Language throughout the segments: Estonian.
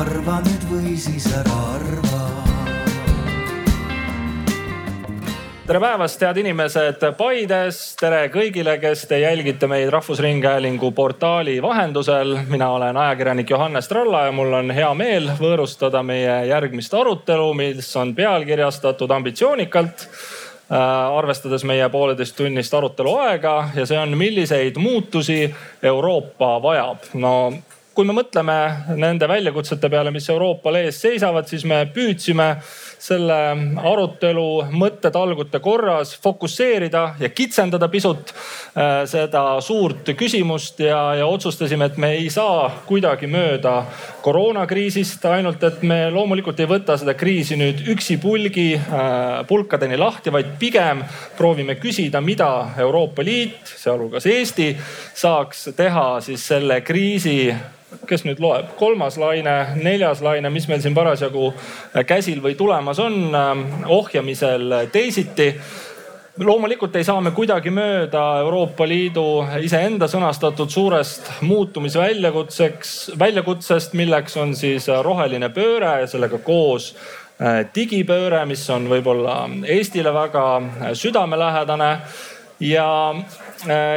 arva nüüd või siis ära arva tere päevast, head inimesed Paides, tere kõigile, kes te jälgite meid Rahvusringhäälingu portaali vahendusel. mina olen ajakirjanik Johannes Tralla ja mul on hea meel võõrustada meie järgmist arutelu, mis on pealkirjastatud ambitsioonikalt äh, arvestades meie pooleteisttunnist arutelu aega ja see on, milliseid muutusi Euroopa vajab. no kui me mõtleme nende väljakutsete peale, mis Euroopal ees seisavad, siis me püüdsime selle arutelu mõttetalgute korras fokusseerida ja kitsendada pisut äh, seda suurt küsimust ja, ja otsustasime, et me ei saa kuidagi mööda koroonakriisist, ainult et me loomulikult ei võta seda kriisi nüüd üksipulgi äh, pulkadeni lahti, vaid pigem proovime küsida, mida Euroopa Liit, sealhulgas Eesti, saaks teha siis selle kriisi kes nüüd loeb, kolmas laine, neljas laine, mis meil siin parasjagu käsil või tulemas on, ähm, ohjamisel teisiti. Loomulikult ei saa me kuidagi mööda Euroopa Liidu iseenda sõnastatud suurest muutumisväljakutseks, väljakutsest, milleks on siis roheline pööre ja sellega koos äh, digipööre, mis on võib-olla Eestile väga südamelähedane. Ja,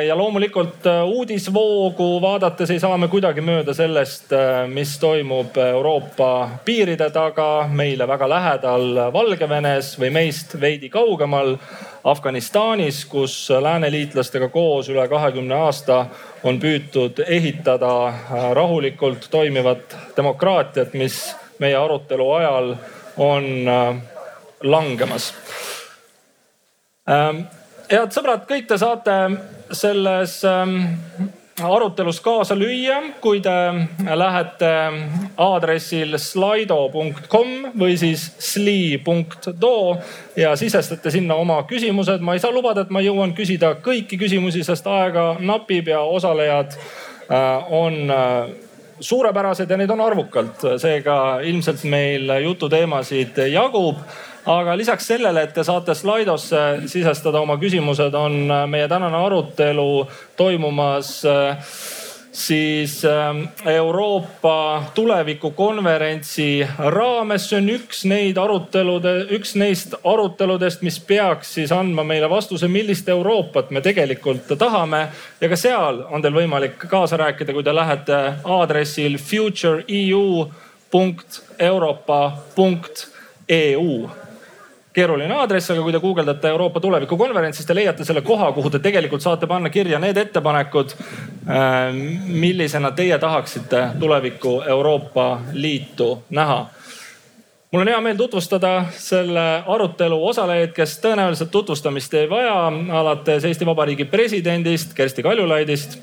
ja loomulikult äh, uudisvoogu vaadates ei saa me kuidagi mööda sellest, äh, mis toimub Euroopa piiride taga, meile väga lähedal Valgevenes või meist veidi kaugemal Afganistanis, kus lääneliitlastega koos üle kahekümne aasta on püütud ehitada rahulikult toimivat demokraatiat, mis meie arutelu ajal on langemas. Ähm, head sõbrad, kõik te saate selles ähm, arutelus kaasa lüüa, kui te lähete aadressil slido.com või siis sli.do ja sisestate sinna oma küsimused. ma ei saa lubada, et ma jõuan küsida kõiki küsimusi, sest aega napib ja osalejad äh, on äh, suurepärased ja neid on arvukalt, seega ilmselt meil jututeemasid jagub aga lisaks sellele, et te saate Slidosse sisestada oma küsimused, on äh, meie tänane arutelu toimumas äh, siis äh, Euroopa tulevikukonverentsi raames. see on üks neid arutelude, üks neist aruteludest, mis peaks siis andma meile vastuse, millist Euroopat me tegelikult tahame. ja ka seal on teil võimalik kaasa rääkida, kui te lähete aadressil futureeu.europa.eu keeruline aadress, aga kui te guugeldate Euroopa tulevikukonverents, siis te leiate selle koha, kuhu te tegelikult saate panna kirja need ettepanekud, äh, millisena teie tahaksite tuleviku Euroopa Liitu näha mul on hea meel tutvustada selle arutelu osalejaid, kes tõenäoliselt tutvustamist ei vaja, alates Eesti Vabariigi presidendist Kersti Kaljulaidist.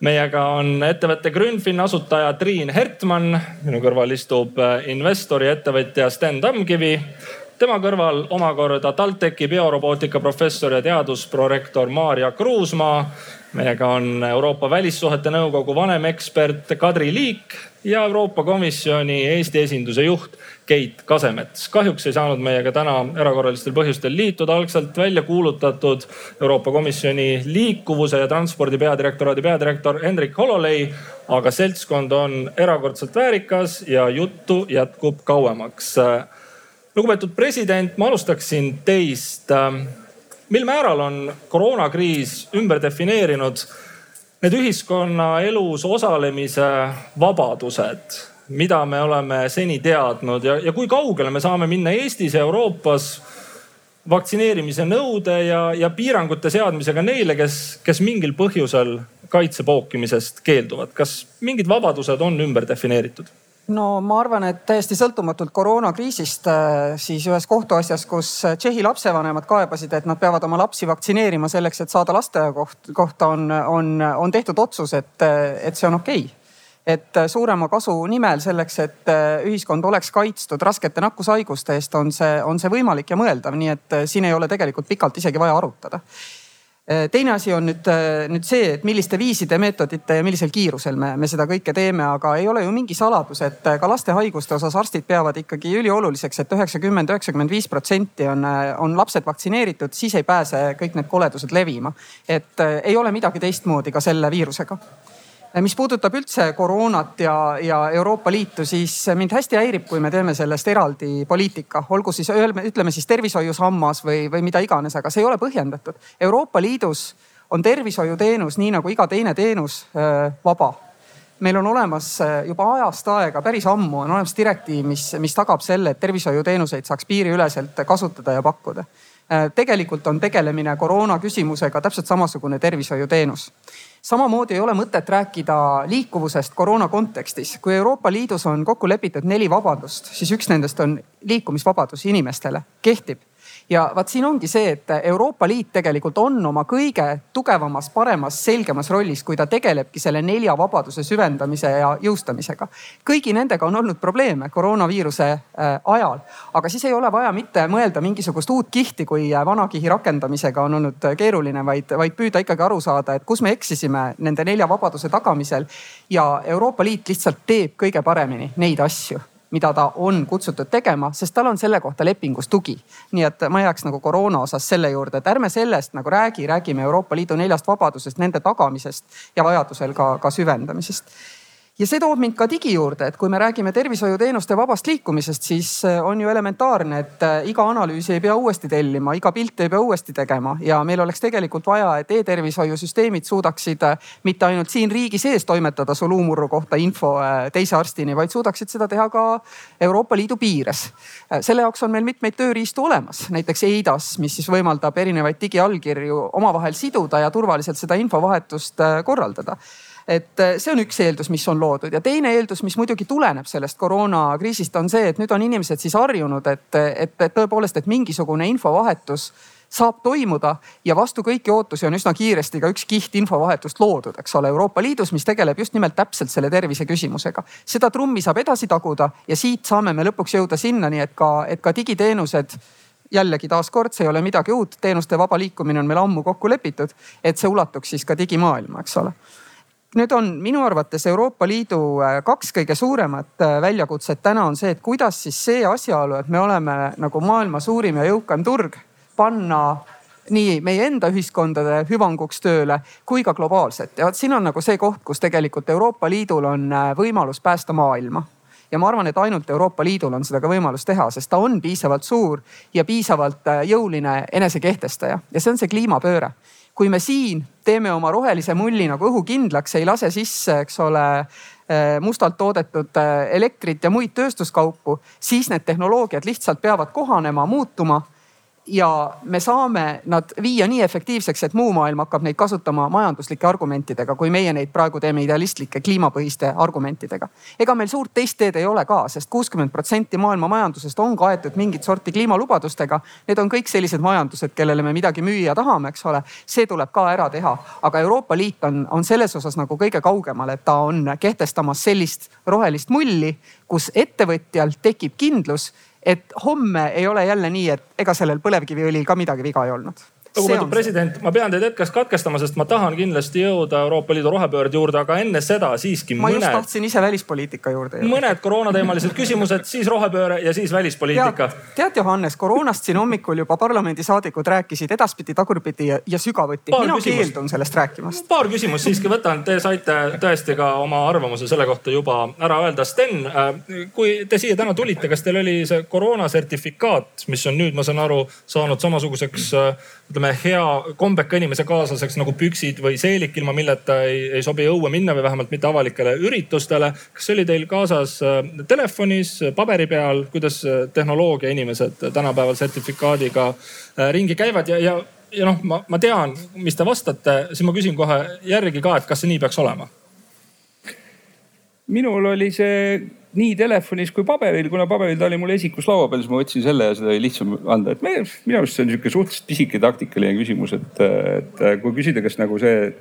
meiega on ettevõtte Grünfin asutaja Triin Hertmann, minu kõrval istub investor ja ettevõtja Sten Tamkivi tema kõrval omakorda TalTechi biorobootika professor ja teadusprorektor Maarja Kruusmaa. meiega on Euroopa Välissuhete Nõukogu vanemekspert Kadri Liik ja Euroopa Komisjoni Eesti esinduse juht Keit Kasemets. kahjuks ei saanud meiega täna erakorralistel põhjustel liituda algselt välja kuulutatud Euroopa Komisjoni liikuvuse ja transpordi peadirektoraadi peadirektor Hendrik Hololei. aga seltskond on erakordselt väärikas ja juttu jätkub kauemaks lugupeetud president, ma alustaksin teist. mil määral on koroonakriis ümber defineerinud need ühiskonnaelus osalemise vabadused, mida me oleme seni teadnud ja, ja kui kaugele me saame minna Eestis ja Euroopas vaktsineerimise nõude ja, ja piirangute seadmisega neile, kes, kes mingil põhjusel kaitse pookimisest keelduvad. kas mingid vabadused on ümber defineeritud? No ma arvan, et täiesti sõltumatult koroonakriisist, äh, siis ühes kohtuasjas, kus Tšehhi lapsevanemad kaebasid, et nad peavad oma lapsi vaktsineerima selleks, et saada lasteaiakoht, kohta on, on, on tehtud otsus, et, et see on okei. Okay et suurema kasu nimel selleks, et ühiskond oleks kaitstud raskete nakkushaiguste eest, on see, on see võimalik ja mõeldav, nii et siin ei ole tegelikult pikalt isegi vaja arutada. Äh, teine asi on nüüd, äh, nüüd see, et milliste viiside, meetodite ja millisel kiirusel me, me seda kõike teeme, aga ei ole ju mingi saladus, et äh, ka laste haiguste osas arstid peavad ikkagi ülioluliseks et, et üheksakümmend, üheksakümmend viis protsenti on, on lapsed vaktsineeritud, siis ei pääse kõik need koledused levima. et ei ole midagi teistmoodi ka selle viirusega mis puudutab üldse koroonat ja, ja Euroopa Liitu, siis mind hästi häirib, kui me teeme sellest eraldi poliitika, olgu siis ütleme siis tervishoiusammas või, või mida iganes, aga see ei ole põhjendatud. Euroopa Liidus on tervishoiuteenus nii nagu iga teine teenus vaba meil on olemas juba ajast aega, päris ammu on olemas direktiiv, mis, mis tagab selle, et tervishoiuteenuseid saaks piiriüleselt kasutada ja pakkuda. tegelikult on tegelemine koroona küsimusega täpselt samasugune tervishoiuteenus samamoodi ei ole mõtet rääkida liikuvusest koroona kontekstis. kui Euroopa Liidus on kokku lepitud neli vabadust, siis üks nendest on liikumisvabadus inimestele, kehtib ja vaat siin ongi see, et Euroopa Liit tegelikult on oma kõige tugevamas, paremas, selgemas rollis, kui ta tegelebki selle nelja vabaduse süvendamise ja jõustamisega. kõigi nendega on olnud probleeme koroonaviiruse äh, ajal, aga siis ei ole vaja mitte mõelda mingisugust uut kihti, kui vana kihi rakendamisega on olnud keeruline, vaid, vaid püüda ikkagi aru saada, et kus me eksisime nende nelja vabaduse tagamisel. ja Euroopa Liit lihtsalt teeb kõige paremini neid asju mida ta on kutsutud tegema, sest tal on selle kohta lepingus tugi. nii et ma jääks nagu koroona osas selle juurde, et ärme sellest nagu räägi, räägime Euroopa Liidu neljast vabadusest, nende tagamisest ja vajadusel ka, ka süvendamisest ja see toob mind ka digi juurde, et kui me räägime tervishoiuteenuste vabast liikumisest, siis äh, on ju elementaarne, et äh, iga analüüsi ei pea uuesti tellima, iga pilti ei pea uuesti tegema. Ja meil oleks tegelikult vaja, et e-tervishoiusüsteemid suudaksid äh, mitte ainult siin riigi sees toimetada su luumurru kohta info teise arstini, vaid suudaksid seda teha ka Euroopa Liidu piires. selle jaoks on meil mitmeid tööriistu olemas, näiteks EIDAS, mis siis võimaldab erinevaid digiallkirju omavahel siduda ja turvaliselt seda infovahetust korraldada et äh, see on üks eeldus, mis on loodud ja teine eeldus, mis muidugi tuleneb sellest koroonakriisist, on see, et nüüd on inimesed siis harjunud, et, et, et tõepoolest, et mingisugune infovahetus saab toimuda ja vastu kõiki ootusi on üsna kiiresti ka üks kiht infovahetust loodud, eks ole, Euroopa Liidus, mis tegeleb just nimelt täpselt selle tervise küsimusega. seda trummi saab edasi taguda ja siit saame me lõpuks jõuda sinnani, et ka, et ka digiteenused jällegi taaskord, see ei ole midagi uut, teenuste vaba liikumine on meil ammu kokku lepitud, et see ulatuks siis ka digimaailma, eks ole nüüd on minu arvates Euroopa Liidu äh, kaks kõige suuremat äh, väljakutset. Täna on see, et kuidas siis see asjaolu, et me oleme nagu maailma suurim ja jõukam turg, panna nii meie enda ühiskondade hüvanguks tööle kui ka globaalselt. ja vot siin on nagu see koht, kus tegelikult Euroopa Liidul on äh, võimalus päästa maailma. Ja ma arvan, et ainult Euroopa Liidul on seda ka võimalus teha, sest ta on piisavalt suur ja piisavalt jõuline enesekehtestaja. Ja see on see kliimapööre kui me siin teeme oma rohelise mulli nagu õhukindlaks, ei lase sisse, eks ole eh, mustalt toodetud eh, elektrit ja muid tööstuskaupu, siis need tehnoloogiad lihtsalt peavad kohanema, muutuma ja me saame nad viia nii efektiivseks, et muu maailm hakkab neid kasutama majanduslike argumentidega, kui meie neid praegu teeme idealistlike kliimapõhiste argumentidega. ega meil suurt teist teed ei ole ka sest, sest kuuskümmend protsenti maailma majandusest on kaetud mingit sorti kliimalubadustega. Need on kõik sellised majandused, kellele me midagi müüa tahame, eks ole. see tuleb ka ära teha, aga Euroopa Liit on, on selles osas nagu kõige kaugemal, et ta on kehtestamas sellist rohelist mulli, kus ettevõtjal tekib kindlus et homme ei ole jälle nii, et ega sellel põlevkiviõlil ka midagi viga ei olnud lugupeetud president, ma pean teid hetkeks katkestama, sest ma tahan kindlasti jõuda Euroopa Liidu rohepöörde juurde, aga enne seda siiski. ma mõned, just tahtsin ise välispoliitika juurde mõned koroonateemalised küsimused, siis rohepööre ja siis välispoliitika. tead Johannes, koroonast siin hommikul juba parlamendisaadikud rääkisid edaspidi, tagurpidi ja, ja sügavuti. mina küsimust. keeldun sellest rääkimast. paar küsimust siiski võtan, te saite tõesti ka oma arvamuse selle kohta juba ära öelda. Sten, kui te siia täna tulite, kas teil oli see koroona sertifikaat, mis on nüüd, ma saan aru, saanud samasuguseks ütleme hea kombeka inimese kaaslaseks nagu püksid või seelik, ilma milleta ei, ei sobi õue minna või vähemalt mitte avalikele üritustele. kas see oli teil kaasas äh, telefonis, paberi peal, kuidas äh, tehnoloogia inimesed tänapäeval sertifikaadiga äh, ringi käivad ja, ja, ja noh, ma, ma tean, mis te vastate, siis ma küsin kohe järgi ka, et kas see nii peaks olema? minul oli see nii telefonis kui paberil, kuna paberil ta oli mul esikus laua peal, siis ma võtsin selle ja seda oli lihtsam anda, et me, minu arust see on sihuke suhteliselt pisike taktikaline küsimus, et, et kui küsida, kas nagu see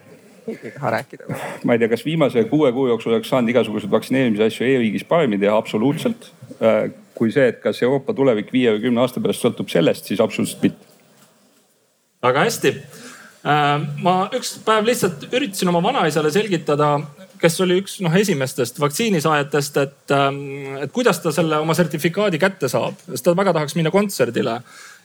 rääkida. ma ei tea, kas viimase kuue kuu jooksul oleks saanud igasuguseid vaktsineerimise asju e-riigis paremini teha, absoluutselt. kui see, et kas Euroopa tulevik viie või kümne aasta pärast sõltub sellest, siis absoluutselt mitte. väga hästi. ma üks päev lihtsalt üritasin oma vanaisale selgitada kes oli üks noh esimestest vaktsiinisaajatest, et, ähm, et kuidas ta selle oma sertifikaadi kätte saab, sest ta väga tahaks minna kontserdile.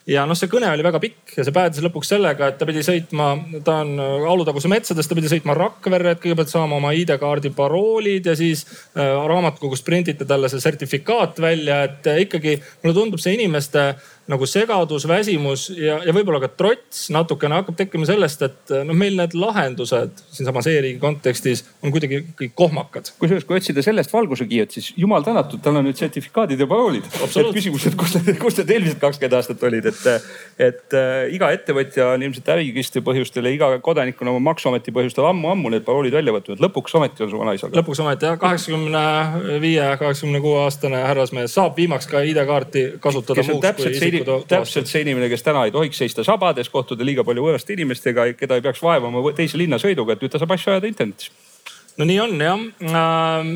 ja noh, see kõne oli väga pikk ja see päädis lõpuks sellega, et ta pidi sõitma, ta on Alutaguse metsades, ta pidi sõitma Rakverre, et kõigepealt saama oma ID-kaardi paroolid ja siis äh, raamatukogust printiti talle see sertifikaat välja, et äh, ikkagi mulle tundub see inimeste nagu segadus, väsimus ja, ja võib-olla ka trots natukene hakkab tekkima sellest, et noh, meil need lahendused siinsamas e-riigi kontekstis on kuidagi kõik kohmakad. kusjuures, kui otsida sellest valgusekiiet, siis jumal tänatud, tal on nüüd sertifikaadid ja paroolid. et küsimus, et kus need, kus need eelmised kakskümmend aastat olid, et, et äh, iga ettevõtja on ilmselt ärikristi põhjustel ja iga kodanik on oma maksuameti põhjustel ammu-ammu need paroolid välja võtnud. lõpuks ometi on su vanaisa. lõpuks ometi jah, kaheksakümne viie, kaheksakümne kuue aastane härrasmees saab viimaks ka ID-kaarti kasutada muuks kui isik isikut. täpselt see inimene, kes täna ei tohiks seista sabades, kohtuda liiga palju võõraste inimestega, keda ei peaks vaevama teise linna sõiduga, et nüüd ta saab asju ajada internetis. no nii on jah äh,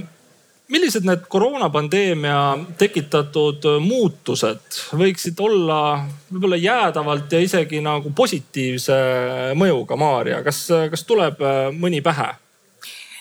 millised need koroonapandeemia tekitatud muutused võiksid olla võib-olla jäädavalt ja isegi nagu positiivse mõjuga, Maarja, kas, kas tuleb äh, mõni pähe?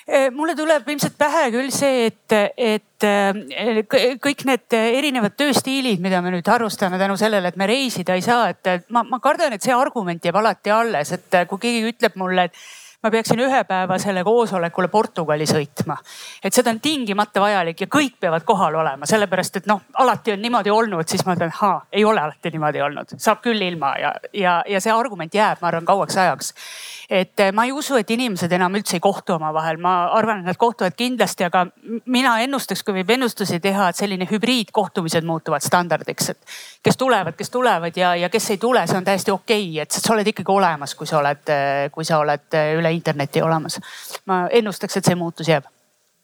Eh, mulle tuleb ilmselt pähe küll see, et, et eh, kõik need erinevad tööstiilid, mida me nüüd harrastame tänu sellele, et me reisida ei saa, et ma, ma kardan, et see argument jääb alati alles, et kui keegi ütleb mulle, et ma peaksin ühepäevasele koosolekule Portugali sõitma. et seda on tingimata vajalik ja kõik peavad kohal olema, sellepärast et noh, alati on niimoodi olnud, siis ma ütlen, haa, ei ole alati niimoodi olnud, saab küll ilma ja, ja, ja see argument jääb, ma arvan, kauaks ajaks et eh, ma ei usu, et inimesed enam üldse ei kohtu omavahel, ma arvan, et nad kohtuvad kindlasti, aga mina ennustaks, kui võib ennustusi teha, et selline hübriidkohtumised muutuvad standardiks, et kes tulevad, kes tulevad ja, ja kes ei tule, see on täiesti okei okay,, et sa oled ikkagi olemas, kui sa oled, eh, kui sa oled eh, üle interneti olemas. ma ennustaks, et see muutus jääb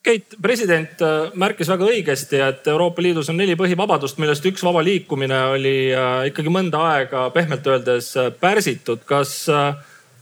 Keit, president märkis väga õigesti, et Euroopa Liidus on neli põhivabadust, millest üks vaba liikumine oli ikkagi mõnda aega pehmelt öeldes pärsitud. kas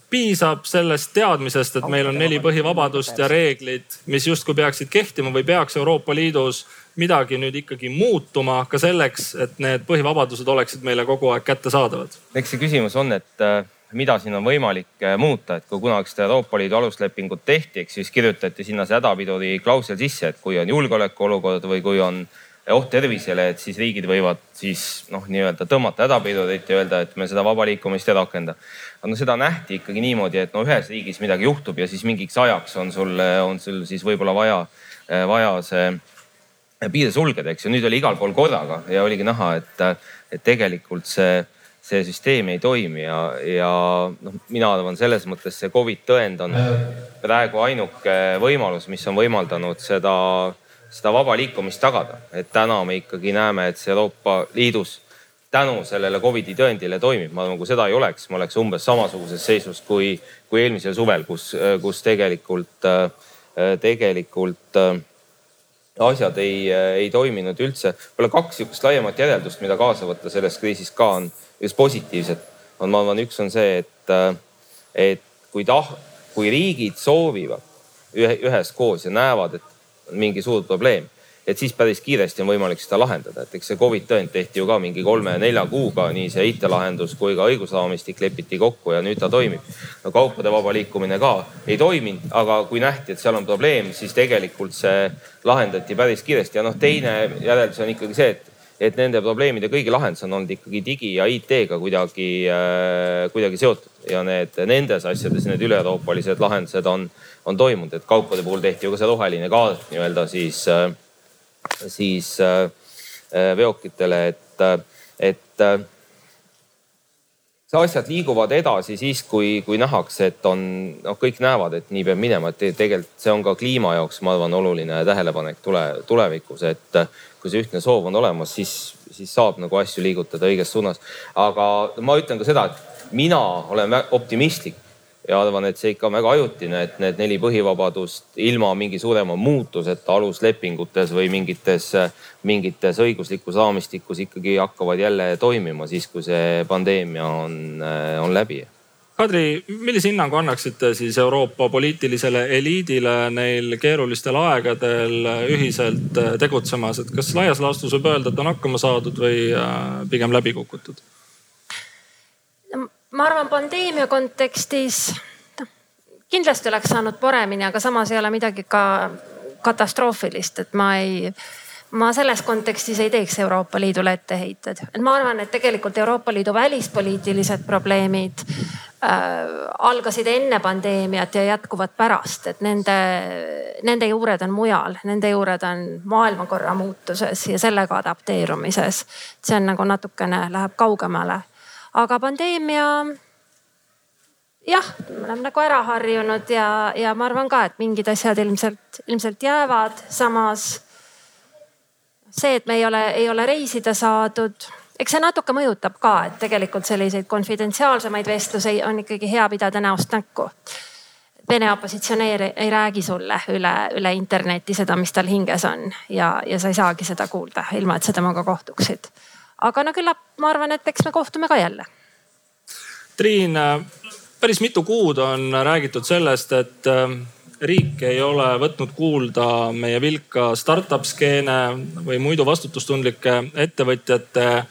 piisab sellest teadmisest, et meil on neli põhivabadust ja reeglid, mis justkui peaksid kehtima või peaks Euroopa Liidus midagi nüüd ikkagi muutuma ka selleks, et need põhivabadused oleksid meile kogu aeg kättesaadavad? eks see küsimus on, et äh, mida siin on võimalik äh, muuta, et kui kunagi seda Euroopa Liidu aluslepingut tehti, eks siis kirjutati sinna see hädapiduri klausel sisse, et kui on julgeolekuolukord või kui on oht tervisele, et siis riigid võivad siis noh, nii-öelda tõmmata hädapidurit ja öelda, et me seda vaba liikumist ei rakenda. aga no seda nähti ikkagi niimoodi, et no ühes riigis midagi juhtub ja siis mingiks ajaks on sul, on sul siis võib-olla vaja, vaja see piir sulgeda, eks ju. nüüd oli igal pool korraga ja oligi näha, et, et tegelikult see, see süsteem ei toimi ja, ja noh, mina arvan, selles mõttes see Covid tõend on praegu ainuke võimalus, mis on võimaldanud seda seda vaba liikumist tagada. et täna me ikkagi näeme, et see Euroopa Liidus tänu sellele Covidi tõendile toimib. ma kui seda ei oleks, me oleks umbes samasuguses seisus kui, kui eelmisel suvel, kus, kus tegelikult, tegelikult asjad ei, ei toiminud üldse. võib-olla kaks sihukest laiemat järeldust, mida kaasa võtta sellest kriisist ka on just positiivsed. on, ma arvan, üks on see, et, et kui tah-, kui riigid soovivad ühe, üheskoos ja näevad, et mingi suur probleem, et siis päris kiiresti on võimalik seda lahendada, et eks see Covid tõend tehti ju ka mingi kolme-nelja kuuga, nii see IT-lahendus kui ka õigusraamistik lepiti kokku ja nüüd ta toimib. no kaupade vaba liikumine ka ei toiminud, aga kui nähti, et seal on probleem, siis tegelikult see lahendati päris kiiresti. Ja noh, teine järeldus on ikkagi see, et et nende probleemide kõigi lahendus on olnud ikkagi digi ja IT-ga kuidagi äh,, kuidagi seotud. Ja need nendes asjades need üle-euroopalised lahendused on on toimunud, et kaupade puhul tehti ju ka see roheline kaart nii-öelda siis, äh, siis äh, äh, veokitele, et, et see asjad liiguvad edasi siis, kui, kui nähakse, et on, noh, kõik näevad, et nii peab minema, et tegelikult see on ka kliima jaoks, ma arvan, oluline tähelepanek tule, tulevikus, et kui see ühtne soov on olemas, siis, siis saab nagu asju liigutada õiges suunas. aga ma ütlen ka seda, et mina olen optimistlik ja arvan, et see ikka on väga ajutine, et need neli põhivabadust ilma mingi suurema muutuseta aluslepingutes või mingites, mingites õiguslikus raamistikus ikkagi hakkavad jälle toimima siis, kui see pandeemia on, on läbi. Kadri, millise hinnangu annaksite siis Euroopa poliitilisele eliidile neil keerulistel aegadel ühiselt tegutsemas, et kas laias laastus võib öelda, et on hakkama saadud või äh, pigem läbi kukutud? Ma arvan, pandeemia kontekstis kindlasti oleks saanud paremini, aga samas ei ole midagi ka katastroofilist, et ma ei, ma selles kontekstis ei teeks Euroopa Liidule etteheited, et ma arvan, et tegelikult Euroopa Liidu välispoliitilised probleemid äh, algasid enne pandeemiat ja jätkuvad pärast, et nende, nende juured on mujal, nende juured on maailmakorra muutuses ja sellega adapteerumises. see on nagu natukene läheb kaugemale, aga pandeemia jah, me oleme nagu ära harjunud ja, ja ma arvan ka, et mingid asjad ilmselt, ilmselt jäävad, samas see, et me ei ole, ei ole reisida saadud, eks see natuke mõjutab ka, et tegelikult selliseid konfidentsiaalsemaid vestlusi on ikkagi hea pidada näost näkku. Vene opositsionäär ei räägi sulle üle, üle interneti seda, mis tal hinges on ja, ja sa ei saagi seda kuulda, ilma et sa temaga kohtuksid. Aga no küllap ma arvan, et eks me kohtume ka jälle. Triin, päris mitu kuud on räägitud sellest, et riik ei ole võtnud kuulda meie vilka startup skeene või muidu vastutustundlike ettevõtjate äh,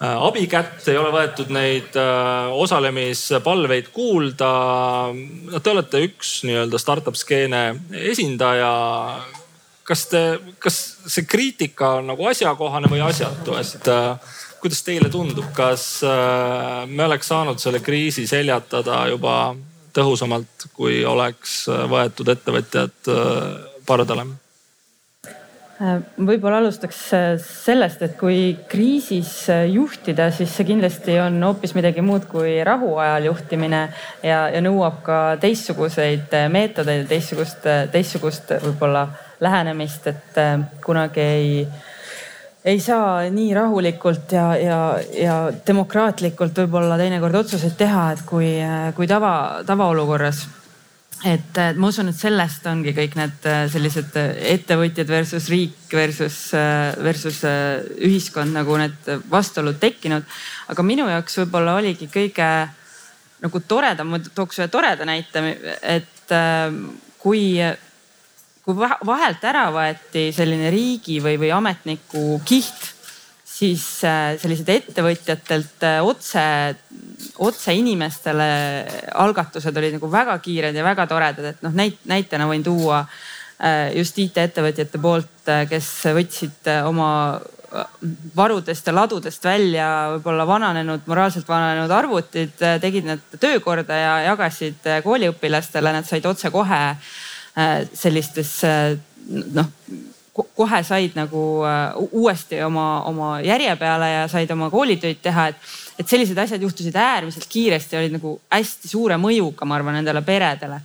abikätt, ei ole võetud neid äh, osalemispalveid kuulda. no te olete üks nii-öelda startup skeene esindaja. Kas te, kas see kriitika on nagu asjakohane või asjatu, et äh, kuidas teile tundub, kas me oleks saanud selle kriisi seljatada juba tõhusamalt, kui oleks äh, võetud ettevõtjad äh, pardale? Äh, võib-olla alustaks sellest, et kui kriisis juhtida, siis see kindlasti on hoopis midagi muud kui rahuajal juhtimine ja, ja nõuab ka teistsuguseid meetodeid ja teistsugust, teistsugust võib-olla lähenemist, et kunagi ei ei saa nii rahulikult ja, ja, ja demokraatlikult võib-olla teinekord otsuseid teha, et kui, kui tava, tavaolukorras. et, et ma usun, et sellest ongi kõik need äh, sellised ettevõtjad versus riik versus, äh, versus äh, ühiskond nagu need vastuolud tekkinud. aga minu jaoks võib-olla oligi kõige nagu toredam, ma tooks ühe toreda näite, et kui kui vahelt ära võeti selline riigi või, või ametniku kiht, siis äh, sellised ettevõtjatelt äh, otse, otse inimestele algatused olid nagu väga kiired ja väga toredad, et noh näit, näitena võin tuua äh, just IT-ettevõtjate poolt, kes võtsid oma varudest ja ladudest välja võib-olla vananenud, moraalselt vananenud arvutid, tegid need töökorda ja jagasid kooliõpilastele, nad said otsekohe Äh, sellistes äh, noh kohe said nagu äh, uuesti oma, oma järje peale ja said oma koolitöid teha, et, et sellised asjad juhtusid äärmiselt kiiresti, olid nagu hästi suure mõjuga, ma arvan, nendele peredele.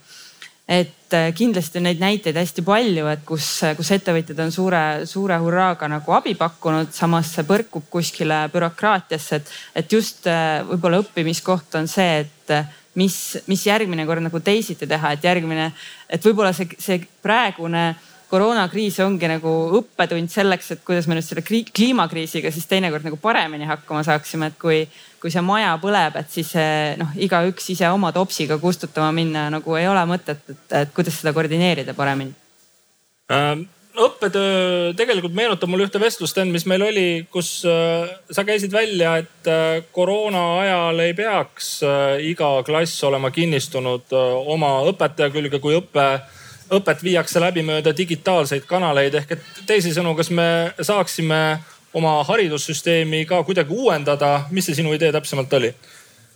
Et kindlasti on neid näiteid hästi palju, et kus, kus ettevõtjad on suure, suure hurraaga nagu abi pakkunud, samas see põrkub kuskile bürokraatiasse, et, et just võib-olla õppimiskoht on see, et mis, mis järgmine kord nagu teisiti teha, et järgmine, et võib-olla see, see praegune koroonakriis ongi nagu õppetund selleks, et kuidas me nüüd selle kliimakriisiga siis teinekord nagu paremini hakkama saaksime, et kui, kui see maja põleb, et siis noh, igaüks ise oma topsiga kustutama minna nagu ei ole mõtet, et, et kuidas seda koordineerida paremini. Ähm õppetöö tegelikult meenutab mulle ühte vestlust, Sten, mis meil oli, kus äh, sa käisid välja, et äh, koroona ajal ei peaks äh, iga klass olema kinnistunud oma õpetaja külge, kui õpe, õpet viiakse läbi mööda digitaalseid kanaleid. ehk et teisisõnu, kas me saaksime oma haridussüsteemi ka kuidagi uuendada, mis see sinu idee täpsemalt oli?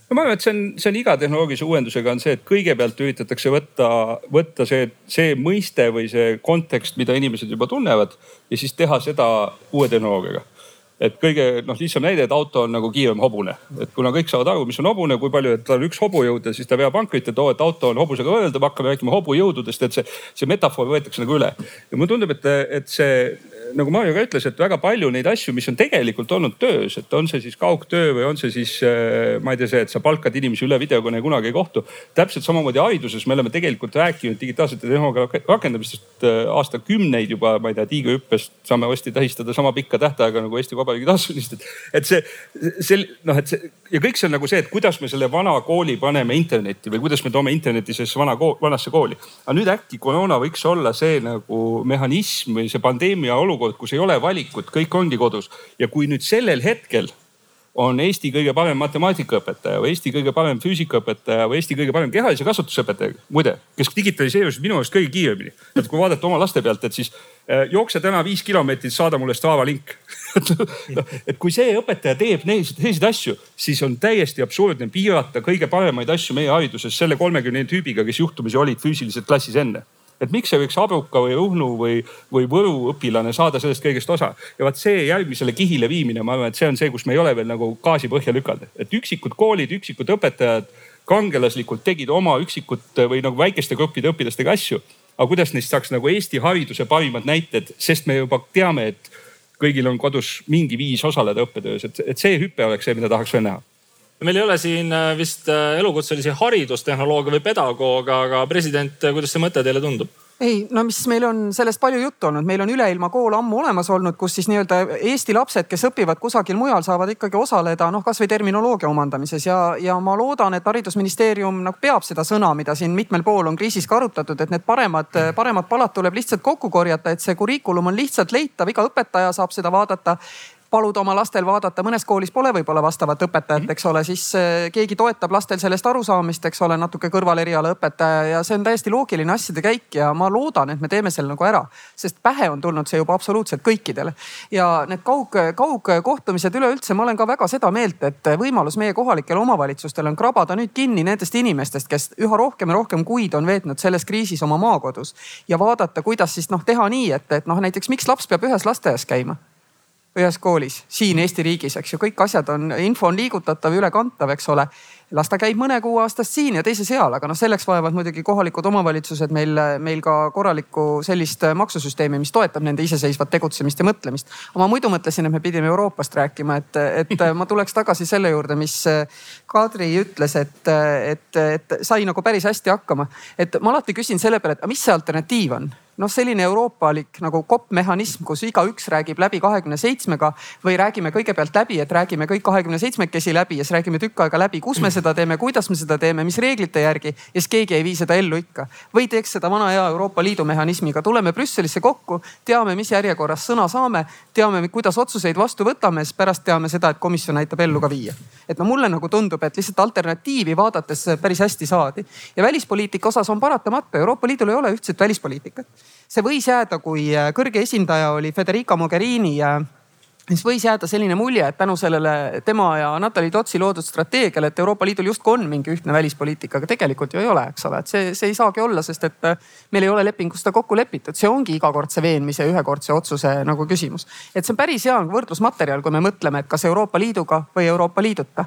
no ma arvan, et see on, see on iga tehnoloogilise uuendusega on see, et kõigepealt üritatakse võtta, võtta see, see mõiste või see kontekst, mida inimesed juba tunnevad ja siis teha seda uue tehnoloogiaga et kõige noh, lihtsam näide, et auto on nagu kiirem hobune, et kuna kõik saavad aru, mis on hobune, kui palju, et tal on üks hobujõud ja siis ta veab ankrit, et oo, et auto on hobusega võrreldav, hakkame rääkima hobujõududest, et see, see metafoor võetakse nagu üle. ja mulle tundub, et, et see nagu Mario ka ütles, et väga palju neid asju, mis on tegelikult olnud töös, et on see siis kaugtöö või on see siis äh, ma ei tea, see, et sa palkad inimesi üle videokõne kunagi ei kohtu. täpselt samamoodi hariduses me oleme tegelikult rääkinud digitaalsete tehnoloogia rakendamistest äh, aastakümneid juba, ma ei tea, tiigrihüppest saame varsti tähistada sama pikka tähtaega nagu Eesti Vabariigi taastamist, et, et see, see noh, et see ja kõik see on nagu see, et kuidas me selle vana kooli paneme internetti või kuidas me toome interneti sellesse vana kool, vanasse kooli. aga nüüd äkki koroona võiks olla see nagu mehhanism või see pandeemia olukord olukord, kus ei ole valikut, kõik ongi kodus ja kui nüüd sellel hetkel on Eesti kõige parem matemaatikaõpetaja või Eesti kõige parem füüsikaõpetaja või Eesti kõige parem kehalise kasvatuse õpetaja. muide, kes digitaliseerusid minu arust kõige kiiremini. et kui vaadata oma laste pealt, et siis äh, jookse täna viis kilomeetrit, saada mulle Strava link et kui see õpetaja teeb selliseid asju, siis on täiesti absurdne piirata kõige paremaid asju meie hariduses selle kolmekümne tüübiga, kes juhtumisi olid füüsiliselt klassis enne et miks ei võiks Abruka või Ruhnu või, või Võru õpilane saada sellest kõigest osa. ja vaat see järgmisele kihile viimine, ma arvan, et see on see, kus me ei ole veel nagu gaasi põhja lükanud, et üksikud koolid, üksikud õpetajad kangelaslikult tegid oma üksikute või nagu väikeste gruppide õpilastega asju. aga kuidas neist saaks nagu Eesti hariduse parimad näited, sest me juba teame, et kõigil on kodus mingi viis osaleda õppetöös, et, et see hüpe oleks see, mida tahaks veel näha meil ei ole siin äh, vist äh, elukutselisi haridustehnolooge või pedagooge, aga president, äh, kuidas see mõte teile tundub? ei, no mis meil on sellest palju juttu olnud, meil on üleilma kool ammu olemas olnud, kus siis nii-öelda Eesti lapsed, kes õpivad kusagil mujal, saavad ikkagi osaleda noh, kasvõi terminoloogia omandamises. Ja, ja ma loodan, et haridusministeerium nagu peab seda sõna, mida siin mitmel pool on kriisis ka arutatud, et need paremad, paremad palad tuleb lihtsalt kokku korjata, et see kurikulum on lihtsalt leitav, iga õpetaja saab seda vaadata paluda oma lastel vaadata, mõnes koolis pole võib-olla vastavat õpetajat, mhm. eks ole, siis eh, keegi toetab lastel sellest arusaamist, eks ole, natuke kõrvaleriala õpetaja ja see on täiesti loogiline asjade käik ja ma loodan, et me teeme selle nagu ära. sest pähe on tulnud see juba absoluutselt kõikidele. ja need kaug, kaugkohtumised üleüldse, ma olen ka väga seda meelt, et võimalus meie kohalikel omavalitsustel on krabada nüüd kinni nendest inimestest, kes üha rohkem ja rohkem kuid on veetnud selles kriisis oma maakodus ja vaadata, kuidas siis noh teha nii, et, et noh, näiteks miks laps peab ühes lasteaias käima ühes koolis siin Eesti riigis, eks ju, kõik asjad on, info on liigutatav, ülekantav, eks ole. las ta käib mõne kuu aastast siin ja teise seal, aga noh, selleks vajavad muidugi kohalikud omavalitsused meil, meil ka korralikku sellist maksusüsteemi, mis toetab nende iseseisvat tegutsemist ja mõtlemist. ma muidu mõtlesin, et me pidime Euroopast rääkima, et, et ma tuleks tagasi selle juurde, mis Kadri ütles, et, et, et sai nagu päris hästi hakkama. et ma alati küsin selle peale, et mis see alternatiiv on noh, selline euroopalik nagu kopp mehhanism, kus igaüks räägib läbi kahekümne seitsmega või räägime kõigepealt läbi, et räägime kõik kahekümne seitsmekesi läbi ja siis räägime tükk aega läbi, kus me seda teeme, kuidas me seda teeme, mis reeglite järgi ja siis keegi ei vii seda ellu ikka. või teeks seda vana hea Euroopa Liidu mehhanismiga, tuleme Brüsselisse kokku, teame, mis järjekorras sõna saame, teame, kuidas otsuseid vastu võtame, siis pärast teame seda, et komisjon aitab ellu ka viia. et no mulle nagu tundub, et lihtsalt alternatiivi vaadates päris hästi saadi ja välispoliitika osas on paratamatu, Euroopa Liidul ei ole ühtset välispoliitikat see võis jääda, kui äh, kõrge esindaja oli Federica Mogherini siis võis jääda selline mulje, et tänu sellele tema ja Natalja Totsi loodud strateegiale, et Euroopa Liidul justkui on mingi ühtne välispoliitika, aga tegelikult ju ei ole, eks ole, et see, see ei saagi olla, sest et äh, meil ei ole lepingus seda kokku lepitud, see ongi igakordse veenmise, ühekordse otsuse nagu küsimus. et see on päris hea võrdlusmaterjal, kui me mõtleme, et kas Euroopa Liiduga või Euroopa Liiduta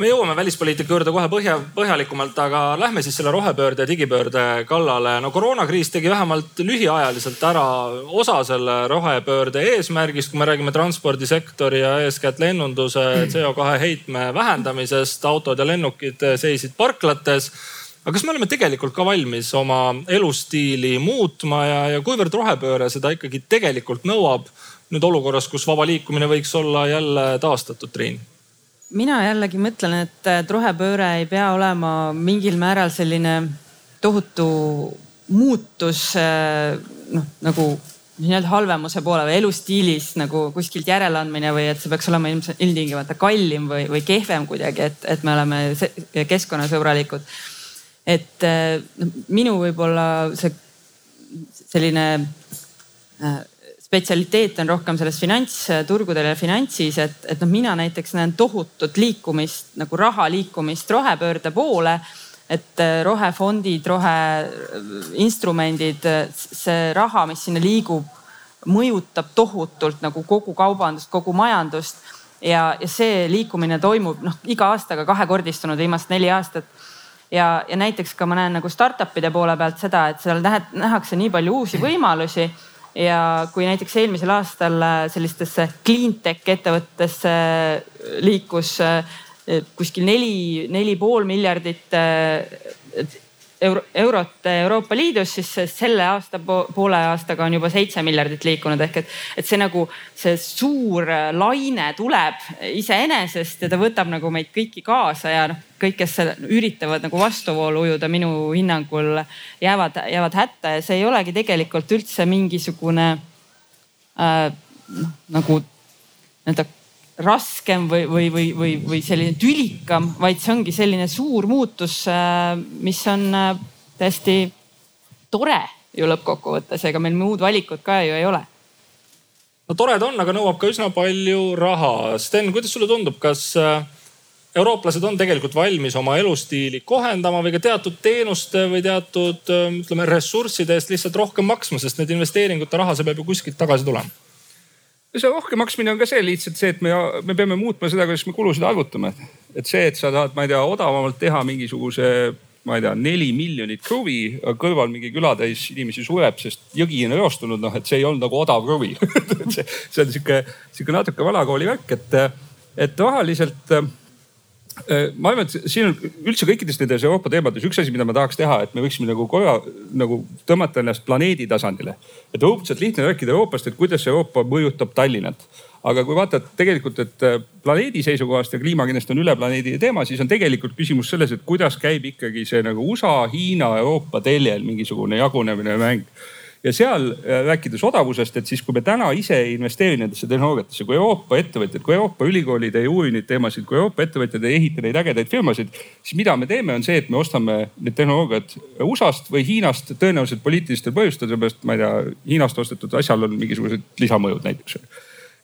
me jõuame välispoliitika juurde kohe põhja, põhjalikumalt, aga lähme siis selle rohepöörde ja digipöörde kallale. no koroonakriis tegi vähemalt lühiajaliselt ära osa selle rohepöörde eesmärgist, kui me räägime transpordisektori ja eeskätt lennunduse CO2 heitme vähendamisest. autod ja lennukid seisid parklates aga kas me oleme tegelikult ka valmis oma elustiili muutma ja, ja kuivõrd rohepööre seda ikkagi tegelikult nõuab nüüd olukorras, kus vaba liikumine võiks olla jälle taastatud, Triin? Mina jällegi mõtlen, et, et rohepööre ei pea olema mingil määral selline tohutu muutus noh, nagu nii-öelda halvemuse poole või elustiilis nagu kuskilt järeleandmine või et see peaks olema ilmselt ilmtingimata kallim või, või kehvem kuidagi, et, et me oleme keskkonnasõbralikud. et noh, minu võib-olla see selline spetsialiteet on rohkem selles finantsturgudel ja finantsis, et, et noh, mina näiteks näen tohutut liikumist nagu raha liikumist rohepöörde poole. et äh, rohefondid, roheinstrumendid, see raha, mis sinna liigub, mõjutab tohutult nagu kogu kaubandust, kogu majandust. ja, ja see liikumine toimub noh, iga aastaga kahekordistunud viimased neli aastat ja, ja näiteks ka ma näen nagu startup'ide poole pealt seda, et seal nähakse nii palju uusi võimalusi ja kui näiteks eelmisel aastal äh, sellistesse clean tech ettevõtetesse äh, liikus äh, kuskil neli, neli pool miljardit euro, eurot Euroopa Liidus, siis selle aasta poole aastaga on juba seitse miljardit liikunud ehk et, et see nagu see suur laine tuleb iseenesest ja ta võtab nagu meid kõiki kaasa ja noh, kõik, kes üritavad nagu vastuvoolu ujuda, minu hinnangul jäävad, jäävad hätta ja see ei olegi tegelikult üldse mingisugune äh, noh nagu nii-öelda raskem või, või, või, või, või selline tülikam, vaid see ongi selline suur muutus, mis on täiesti tore ju lõppkokkuvõttes, ega meil muud valikut ka ju ei ole no tore ta on, aga nõuab ka üsna palju raha. Sten, kuidas sulle tundub, kas äh, eurooplased on tegelikult valmis oma elustiili kohendama või ka teatud teenuste või teatud äh, ütleme ressursside eest lihtsalt rohkem maksma, sest need investeeringute raha, see peab ju kuskilt tagasi tulema see rohkem maksmine on ka see lihtsalt see, et me, me peame muutma seda, kuidas me kulusid arvutame. et see, et sa tahad, ma ei tea, odavamalt teha mingisuguse ma ei tea, neli miljonit kruvi, kõrval mingi külatäis inimesi sureb, sest jõgi on reostunud, noh et see ei olnud nagu odav kruvi see, see on sihuke, sihuke natuke vanakooli värk, et, et rahaliselt ma arvan, et siin on üldse kõikides nendes Euroopa teemades üks asi, mida ma tahaks teha, et me võiksime nagu korra nagu tõmmata ennast planeedi tasandile. et õudselt lihtne rääkida Euroopast, et kuidas Euroopa mõjutab Tallinnat aga kui vaatad tegelikult, et äh, planeedi seisukohast ja kliima kindlasti on üle planeedi teema, siis on tegelikult küsimus selles, et kuidas käib ikkagi see nagu USA, Hiina, Euroopa teljel mingisugune jagunemine mäng ja seal äh, rääkides odavusest, et siis kui me täna ise ei investeeri nendesse tehnoloogiatesse, kui Euroopa ettevõtjad, kui Euroopa ülikoolid ei uuri neid teemasid, kui Euroopa ettevõtjad ei ehita neid ägedaid firmasid, siis mida me teeme, on see, et me ostame need tehnoloogiad USA-st või Hiinast tõenäoliselt poliitilistel põhjustel, seepärast ma ei tea, Hiinast ostetud asjal on mingisugused lisamõjud näiteks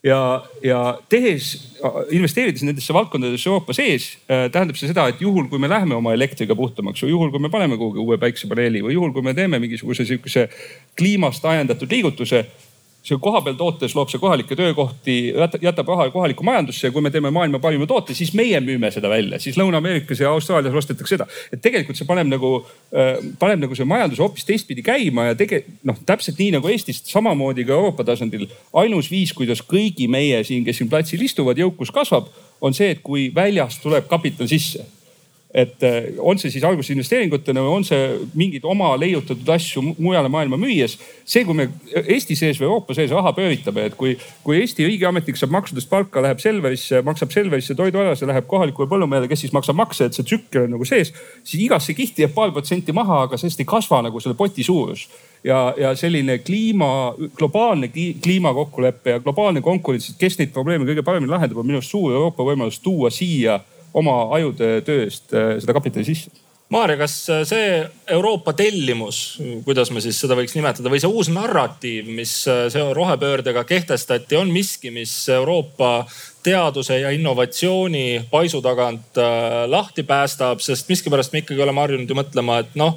ja, ja tehes, investeerides nendesse valdkondadesse Euroopa sees, äh, tähendab see seda, et juhul, kui me läheme oma elektriga puhtamaks või juhul, kui me paneme kuhugi uue päiksepaneeli või juhul, kui me teeme mingisuguse sihukese kliimast ajendatud liigutuse see kohapeal tootes loob see kohalikke töökohti, jätab raha kohalikku majandusse ja kui me teeme maailma parima toote, siis meie müüme seda välja, siis Lõuna-Ameerikas ja Austraalias ostetakse seda. et tegelikult see paneb nagu, äh, paneb nagu see majandus hoopis teistpidi käima ja tege-, noh, täpselt nii nagu Eestis, samamoodi ka Euroopa tasandil. ainus viis, kuidas kõigi meie siin, kes siin platsil istuvad, jõukus kasvab, on see, et kui väljast tuleb kapital sisse et eh, on see siis alguses investeeringutena või on see mingeid oma leiutatud asju mujale maailma müües. see, kui me Eesti sees või Euroopa sees raha pööritame, et kui, kui Eesti riigiametnik saab maksudest palka, läheb Selverisse, maksab Selverisse toidualase, läheb kohalikule põllumehele, kes siis maksab makse, et see tsükkel on nagu sees. siis igasse kihti jääb paar protsenti maha, aga sellest ei kasva nagu selle poti suurus ja, ja selline kliima, globaalne kliimakokkulepe ja globaalne konkurents, kes neid probleeme kõige paremini lahendab, on minu arust suur Euroopa võimalus tuua siia oma ajude töö eest äh, seda kapitali sisse. Maarja, kas äh, see Euroopa tellimus, kuidas me siis seda võiks nimetada, või see uus narratiiv, mis äh, see rohepöördega kehtestati, on miski, mis Euroopa teaduse ja innovatsiooni paisu tagant lahti päästab, sest miskipärast me ikkagi oleme harjunud ju mõtlema, et noh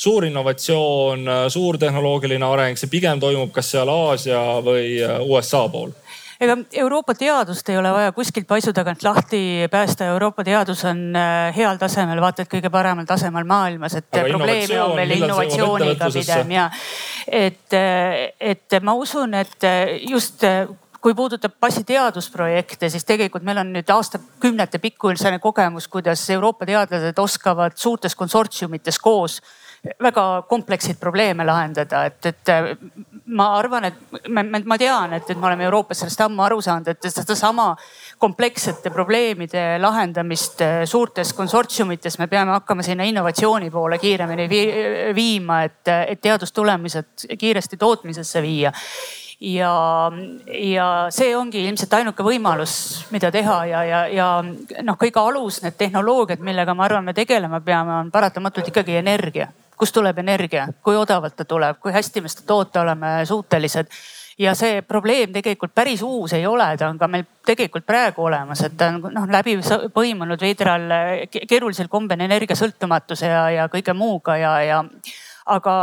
suur innovatsioon, suur tehnoloogiline areng, see pigem toimub kas seal Aasia või USA pool ega Euroopa teadust ei ole vaja kuskilt paisu tagant lahti päästa. Euroopa teadus on äh, heal tasemel, vaata et kõige paremal tasemel maailmas, et Aga probleeme on veel innovatsiooniga pigem ja et, äh, et ma usun, et äh, just kui puudutab passi teadusprojekte, siis tegelikult meil on nüüd aastakümnete pikkune kogemus, kuidas Euroopa teadlased oskavad suurtes konsortsiumites koos väga kompleksseid probleeme lahendada, et, et ma arvan, et ma, ma tean, et, et me oleme Euroopas sellest ammu aru saanud, et sedasama komplekssete probleemide lahendamist eh, suurtes konsortsiumites me peame hakkama sinna innovatsiooni poole kiiremini viima, et, et teadustulemused kiiresti tootmisesse viia. Ja, ja see ongi ilmselt ainuke võimalus, mida teha ja, ja, ja noh, kõige alus, need tehnoloogiad, millega ma arvan, me tegelema peame, on paratamatult ikkagi energia kust tuleb energia, kui odavalt ta tuleb, kui hästi me seda toota oleme? Suutelised. Ja see probleem tegelikult päris uus ei ole, ta on ka meil tegelikult praegu olemas, et ta on noh läbi põimunud veidral keerulisel kombel energiasõltumatuse ja, ja kõige muuga ja, ja aga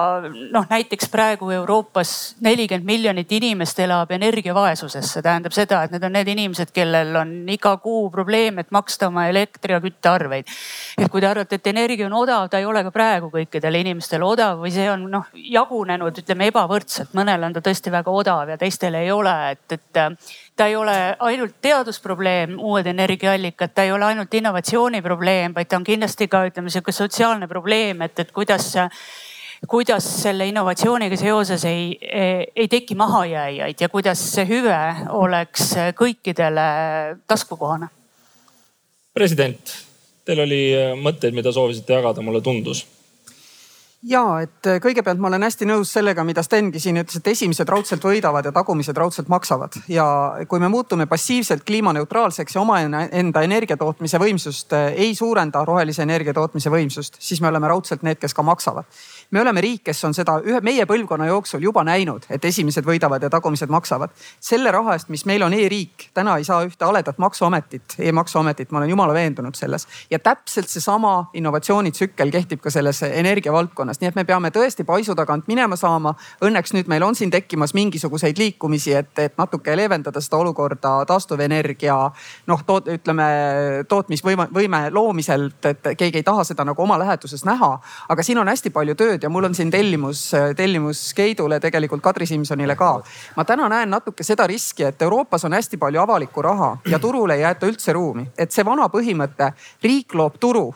noh, näiteks praegu Euroopas nelikümmend miljonit inimest elab energiavaesuses, see tähendab seda, et need on need inimesed, kellel on iga kuu probleem, et maksta oma elektri ja küttearveid. et kui te arvate, et energia on odav, ta ei ole ka praegu kõikidele inimestele odav või see on noh jagunenud, ütleme ebavõrdselt, mõnel on ta tõesti väga odav ja teistel ei ole, et, et ta ei ole ainult teadusprobleem, uued energiaallikad, ta ei ole ainult innovatsiooniprobleem, vaid ta on kindlasti ka ütleme sihuke sotsiaalne probleem, et, et kuidas kuidas selle innovatsiooniga seoses ei, ei teki mahajääjaid ja kuidas see hüve oleks kõikidele taskukohane? president, teil oli mõtteid, mida soovisite jagada, mulle tundus ja et äh, kõigepealt ma olen hästi nõus sellega, mida Stengi siin ütles, et esimesed raudselt võidavad ja tagumised raudselt maksavad. ja kui me muutume passiivselt kliimaneutraalseks ja omaenda energiatootmise võimsust äh, ei suurenda, rohelise energia tootmise võimsust, siis me oleme raudselt need, kes ka maksavad me oleme riik, kes on seda ühe meie põlvkonna jooksul juba näinud, et esimesed võidavad ja tagumised maksavad. selle raha eest, mis meil on e-riik, täna ei saa ühte haledat maksuametit e, e-maksuametit, ma olen jumala veendunud selles. ja täpselt seesama innovatsioonitsükkel kehtib ka selles energia valdkonnas, nii et me peame tõesti paisu tagant minema saama. Õnneks nüüd meil on siin tekkimas mingisuguseid liikumisi, et, et natuke leevendada seda olukorda taastuvenergia noh toot,, ütleme tootmisvõime, võime loomiselt, et keegi ei taha seda nagu oma läheduses näha. aga siin on hästi palju tööd tööd ja mul on siin tellimus, tellimus Keidule, tegelikult Kadri Simsonile ka. ma täna näen natuke seda riski, et Euroopas on hästi palju avalikku raha ja turule ei jäeta üldse ruumi, et see vana põhimõte, riik loob turu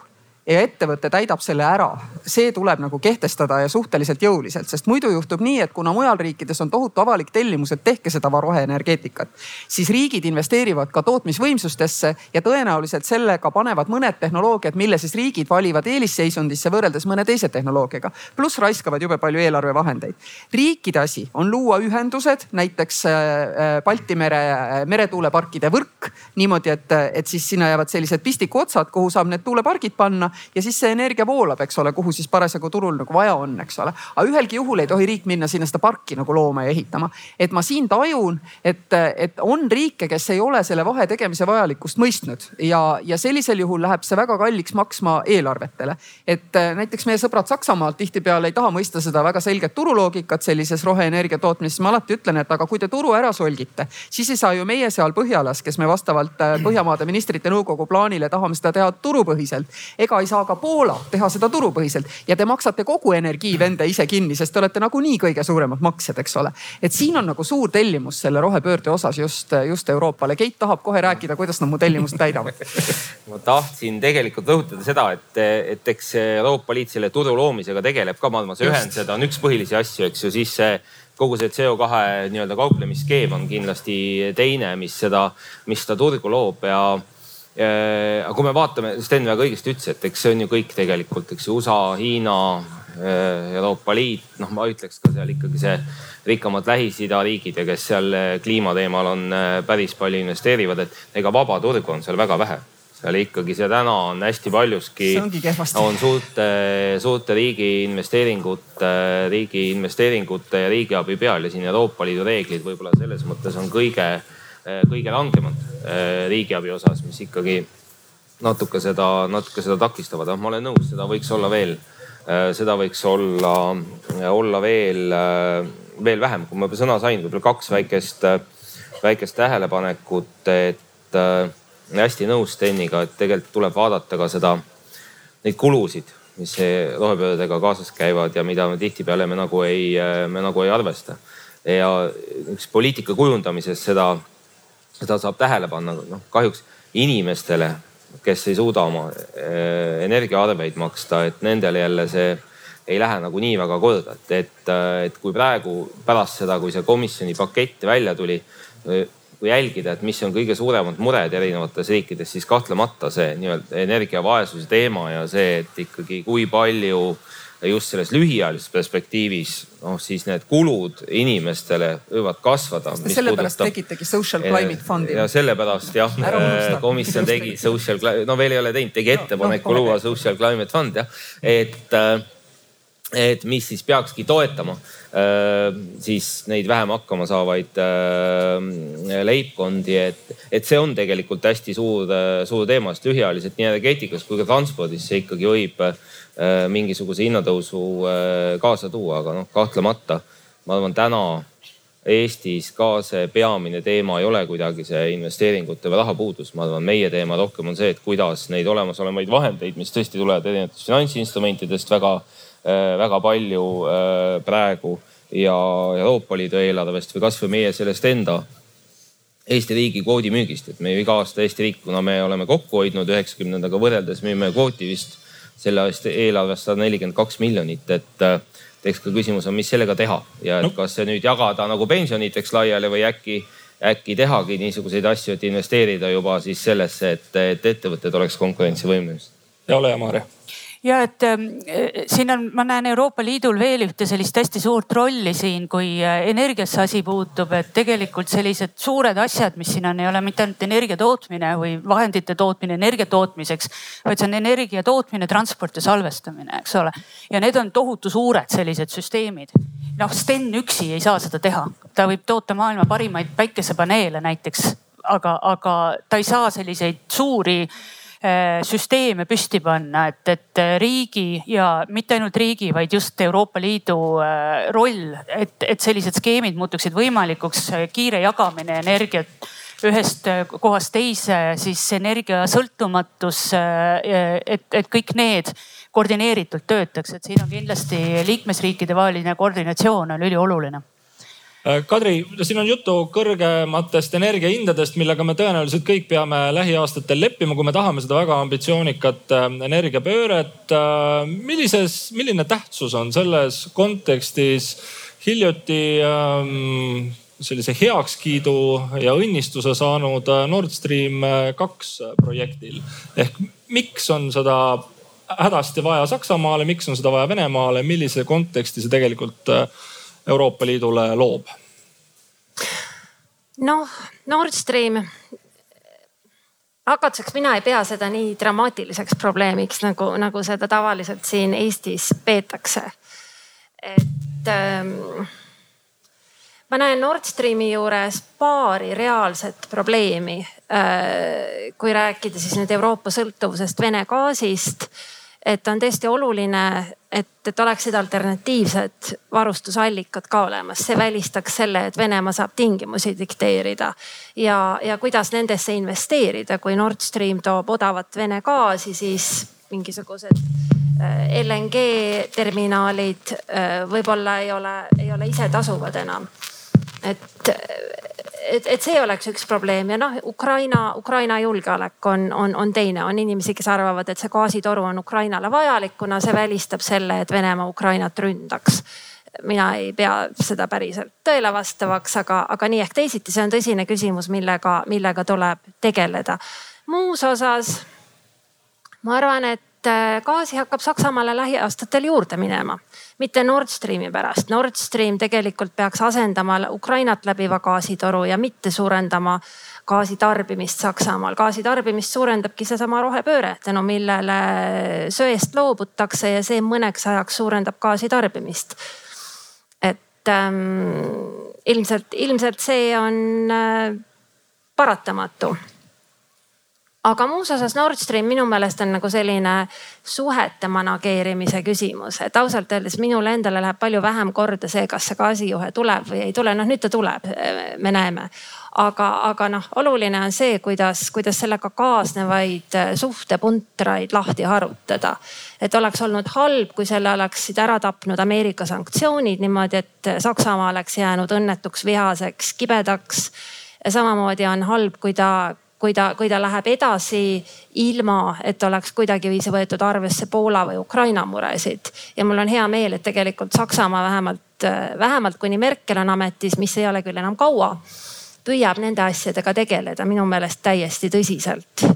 ja ettevõte täidab selle ära. see tuleb nagu kehtestada ja suhteliselt jõuliselt, sest muidu juhtub nii, et kuna mujal riikides on tohutu avalik tellimus, et tehke seda roheenergeetikat, siis riigid investeerivad ka tootmisvõimsustesse ja tõenäoliselt sellega panevad mõned tehnoloogiad, mille siis riigid valivad eelisseisundisse võrreldes mõne teise tehnoloogiaga. pluss raiskavad jube palju eelarvevahendeid. riikide asi on luua ühendused, näiteks äh, äh, Balti mere äh, meretuuleparkide võrk niimoodi, et, et siis sinna jäävad sellised pistikuotsad, kuhu saab need tuulepargid panna ja siis see energia voolab, eks ole, kuhu siis parasjagu turul nagu vaja on, eks ole. aga ühelgi juhul ei tohi riik minna sinna seda parki nagu looma ja ehitama. et ma siin tajun, et, et on riike, kes ei ole selle vahe tegemise vajalikkust mõistnud ja, ja sellisel juhul läheb see väga kalliks maksma eelarvetele. et äh, näiteks meie sõbrad Saksamaalt tihtipeale ei taha mõista seda väga selget turuloogikat sellises roheenergia tootmises. ma alati ütlen, et aga kui te turu ära solgite, siis ei saa ju meie seal Põhjalas, kes me vastavalt äh, Põhjamaade ministrite nõukogu plaanile tahame seda teha turupõhiselt. ega ei saa ka Poola teha seda turupõhiselt. Ja te maksate kogu energiivende ise kinni, sest te olete nagunii kõige suuremad maksjad, eks ole. et siin on nagu suur tellimus selle rohepöörde osas just, just Euroopale. Keit tahab kohe rääkida, kuidas nad mu tellimust täidavad. Ma tahtsin tegelikult rõhutada seda, et, et eks Euroopa Liit selle turu loomisega tegeleb ka maailmas, ühendused on üks põhilisi asju, eks ju, siis see kogu see CO2 nii-öelda kauplemisskeem on kindlasti teine, mis seda, mis seda turgu loob. Ja aga kui me vaatame, Sten väga õigesti ütles, et eks see on ju kõik tegelikult, eks ju USA, Hiina, äh, Euroopa Liit, noh, ma ütleks ka seal ikkagi see rikkamad Lähis-Ida riigid ja kes seal äh, kliimateemal on päris palju investeerivad, et ega vaba turgu on seal väga vähe. Seal ikkagi see täna on hästi paljuski, on suurte, suurte riigi investeeringute, riigi investeeringute ja riigiabi peal ja siin Euroopa Liidu reeglid võib-olla selles mõttes on kõige kõige rangemad eh, riigiabi osas, mis ikkagi natuke seda, natuke seda takistavad. noh, ma olen nõus, seda võiks olla veel, eh, seda võiks olla, olla veel, veel vähem. kui ma juba sõna sain, võib-olla kaks väikest, väikest tähelepanekut, et hästi nõus Steniga, et tegelikult tuleb vaadata ka seda, neid kulusid, mis rohepöördega kaasas käivad ja mida me tihtipeale me nagu ei, me nagu ei arvesta. ja üks poliitika kujundamises seda seda saab tähele panna, noh kahjuks inimestele, kes ei suuda oma äh, energiaarveid maksta, et nendele jälle see ei lähe nagu nii väga korda, et, et, et kui praegu pärast seda, kui see komisjoni pakett välja tuli, kui jälgida, et mis on kõige suuremad mured erinevates riikides, siis kahtlemata see nii-öelda energiavaesuse teema ja see, et ikkagi kui palju äh, just selles lühiajalises perspektiivis, noh siis need kulud inimestele võivad kasvada. sellepärast puudutab... tegitegi social climate fund'i. ja sellepärast jah, äh, komisjon tegi social, no veel ei ole teinud, tegi ettepaneku no, no, luua social climate fund jah, et, äh, et mis siis peakski toetama äh, siis neid vähem hakkama saavaid leibkondi, et, et see on tegelikult hästi suur, suur teema, sest lühiajaliselt nii energeetikas kui ka transpordis see ikkagi võib Äh, mingisuguse hinnatõusu äh, kaasa tuua, aga noh, kahtlemata ma arvan, täna Eestis ka see peamine teema ei ole kuidagi see investeeringute või rahapuudus. ma arvan, meie teema rohkem on see, et kuidas neid olemasolevaid vahendeid, mis tõesti tulevad erinevatest finantsinstrumentidest väga, äh, väga palju praegu ja Euroopa Liidu eelarvest või kasvõi meie sellest enda Eesti riigi kvoodimüügist, et me ju iga aasta Eesti riik, kuna me oleme kokku hoidnud üheksakümnendaga võrreldes, müüme kvooti vist selle aasta eelarvest sada nelikümmend kaks miljonit, et äh, eks ka küsimus on, mis sellega teha ja et kas see nüüd jagada nagu pensioniteks laiali või äkki, äkki tehagi niisuguseid asju, et investeerida juba siis sellesse, et, et ettevõtted oleks konkurentsivõimelised. ja ole hea, Maarja ja et äh, siin on, ma näen Euroopa Liidul veel ühte sellist hästi suurt rolli siin, kui äh, energiasse asi puutub, et tegelikult sellised suured asjad, mis siin on, ei ole mitte ainult energia tootmine või vahendite tootmine energia tootmiseks, vaid see on energia tootmine, transport ja salvestamine, eks ole. ja need on tohutu suured sellised süsteemid. noh, Sten üksi ei saa seda teha, ta võib toota maailma parimaid päikesepaneele näiteks, aga, aga ta ei saa selliseid suuri süsteeme püsti panna, et, et riigi ja mitte ainult riigi, vaid just Euroopa Liidu äh, roll, et, et sellised skeemid muutuksid võimalikuks, kiire jagamine energiat ühest kohast teise, siis energiasõltumatus, et, et kõik need koordineeritult töötaks, et siin on kindlasti liikmesriikide vaheline koordinatsioon on ülioluline. Äh, Kadri, siin on juttu kõrgematest energiahindadest, millega me tõenäoliselt kõik peame lähiaastatel leppima, kui me tahame seda väga ambitsioonikat äh, energiapööret. Äh, millises, milline tähtsus on selles kontekstis hiljuti ähm, sellise heakskiidu ja õnnistuse saanud Nord Stream kaks projektil ehk miks on seda hädasti vaja Saksamaale, miks on seda vaja Venemaale, millise konteksti see tegelikult Euroopa Liidule loob? noh, Nord Stream, hakatuseks mina ei pea seda nii dramaatiliseks probleemiks, nagu, nagu seda tavaliselt siin Eestis peetakse. et ähm, ma näen Nord Streami juures paari reaalset probleemi äh,. kui rääkida siis nüüd Euroopa sõltuvusest Vene gaasist et on tõesti oluline, et, et oleksid alternatiivsed varustusallikad ka olemas, see välistaks selle, et Venemaa saab tingimusi dikteerida. ja, ja kuidas nendesse investeerida, kui Nord Stream toob odavat Vene gaasi, siis mingisugused äh, LNG terminaalid äh, võib-olla ei ole, ei ole ise tasuvad enam. et et, et see oleks üks probleem ja noh, Ukraina, Ukraina julgeolek on, on, on teine, on inimesi, kes arvavad, et see gaasitoru on Ukrainale vajalik, kuna see välistab selle, et Venemaa Ukrainat ründaks mina ei pea seda päriselt tõele vastavaks, aga, aga nii ehk teisiti, see on tõsine küsimus, millega, millega tuleb tegeleda. muus osas ma arvan, et äh, gaasi hakkab Saksamaale lähiaastatel juurde minema mitte Nord Streami pärast. Nord Stream tegelikult peaks asendama Ukrainat läbiva gaasitoru ja mitte suurendama gaasitarbimist Saksamaal. gaasitarbimist suurendabki seesama rohepööre, tänu millele söest loobutakse ja see mõneks ajaks suurendab gaasitarbimist. et ähm, ilmselt, ilmselt see on äh, paratamatu aga muus osas Nord Stream minu meelest on nagu selline suhete manageerimise küsimus, et ausalt öeldes minule endale läheb palju vähem korda see, kas see gaasijuhe tuleb või ei tule, noh nüüd ta tuleb, me näeme. aga, aga noh, oluline on see, kuidas, kuidas sellega kaasnevaid suhtepuntraid lahti harutada. et oleks olnud halb, kui selle oleksid ära tapnud Ameerika sanktsioonid niimoodi, et Saksamaa oleks jäänud õnnetuks, vihaseks, kibedaks samamoodi on halb, kui ta kui ta, kui ta läheb edasi ilma, et oleks kuidagiviisi võetud arvesse Poola või Ukraina muresid. ja mul on hea meel, et tegelikult Saksamaa vähemalt, vähemalt kuni Merkel on ametis, mis ei ole küll enam kaua, püüab nende asjadega tegeleda minu meelest täiesti tõsiselt.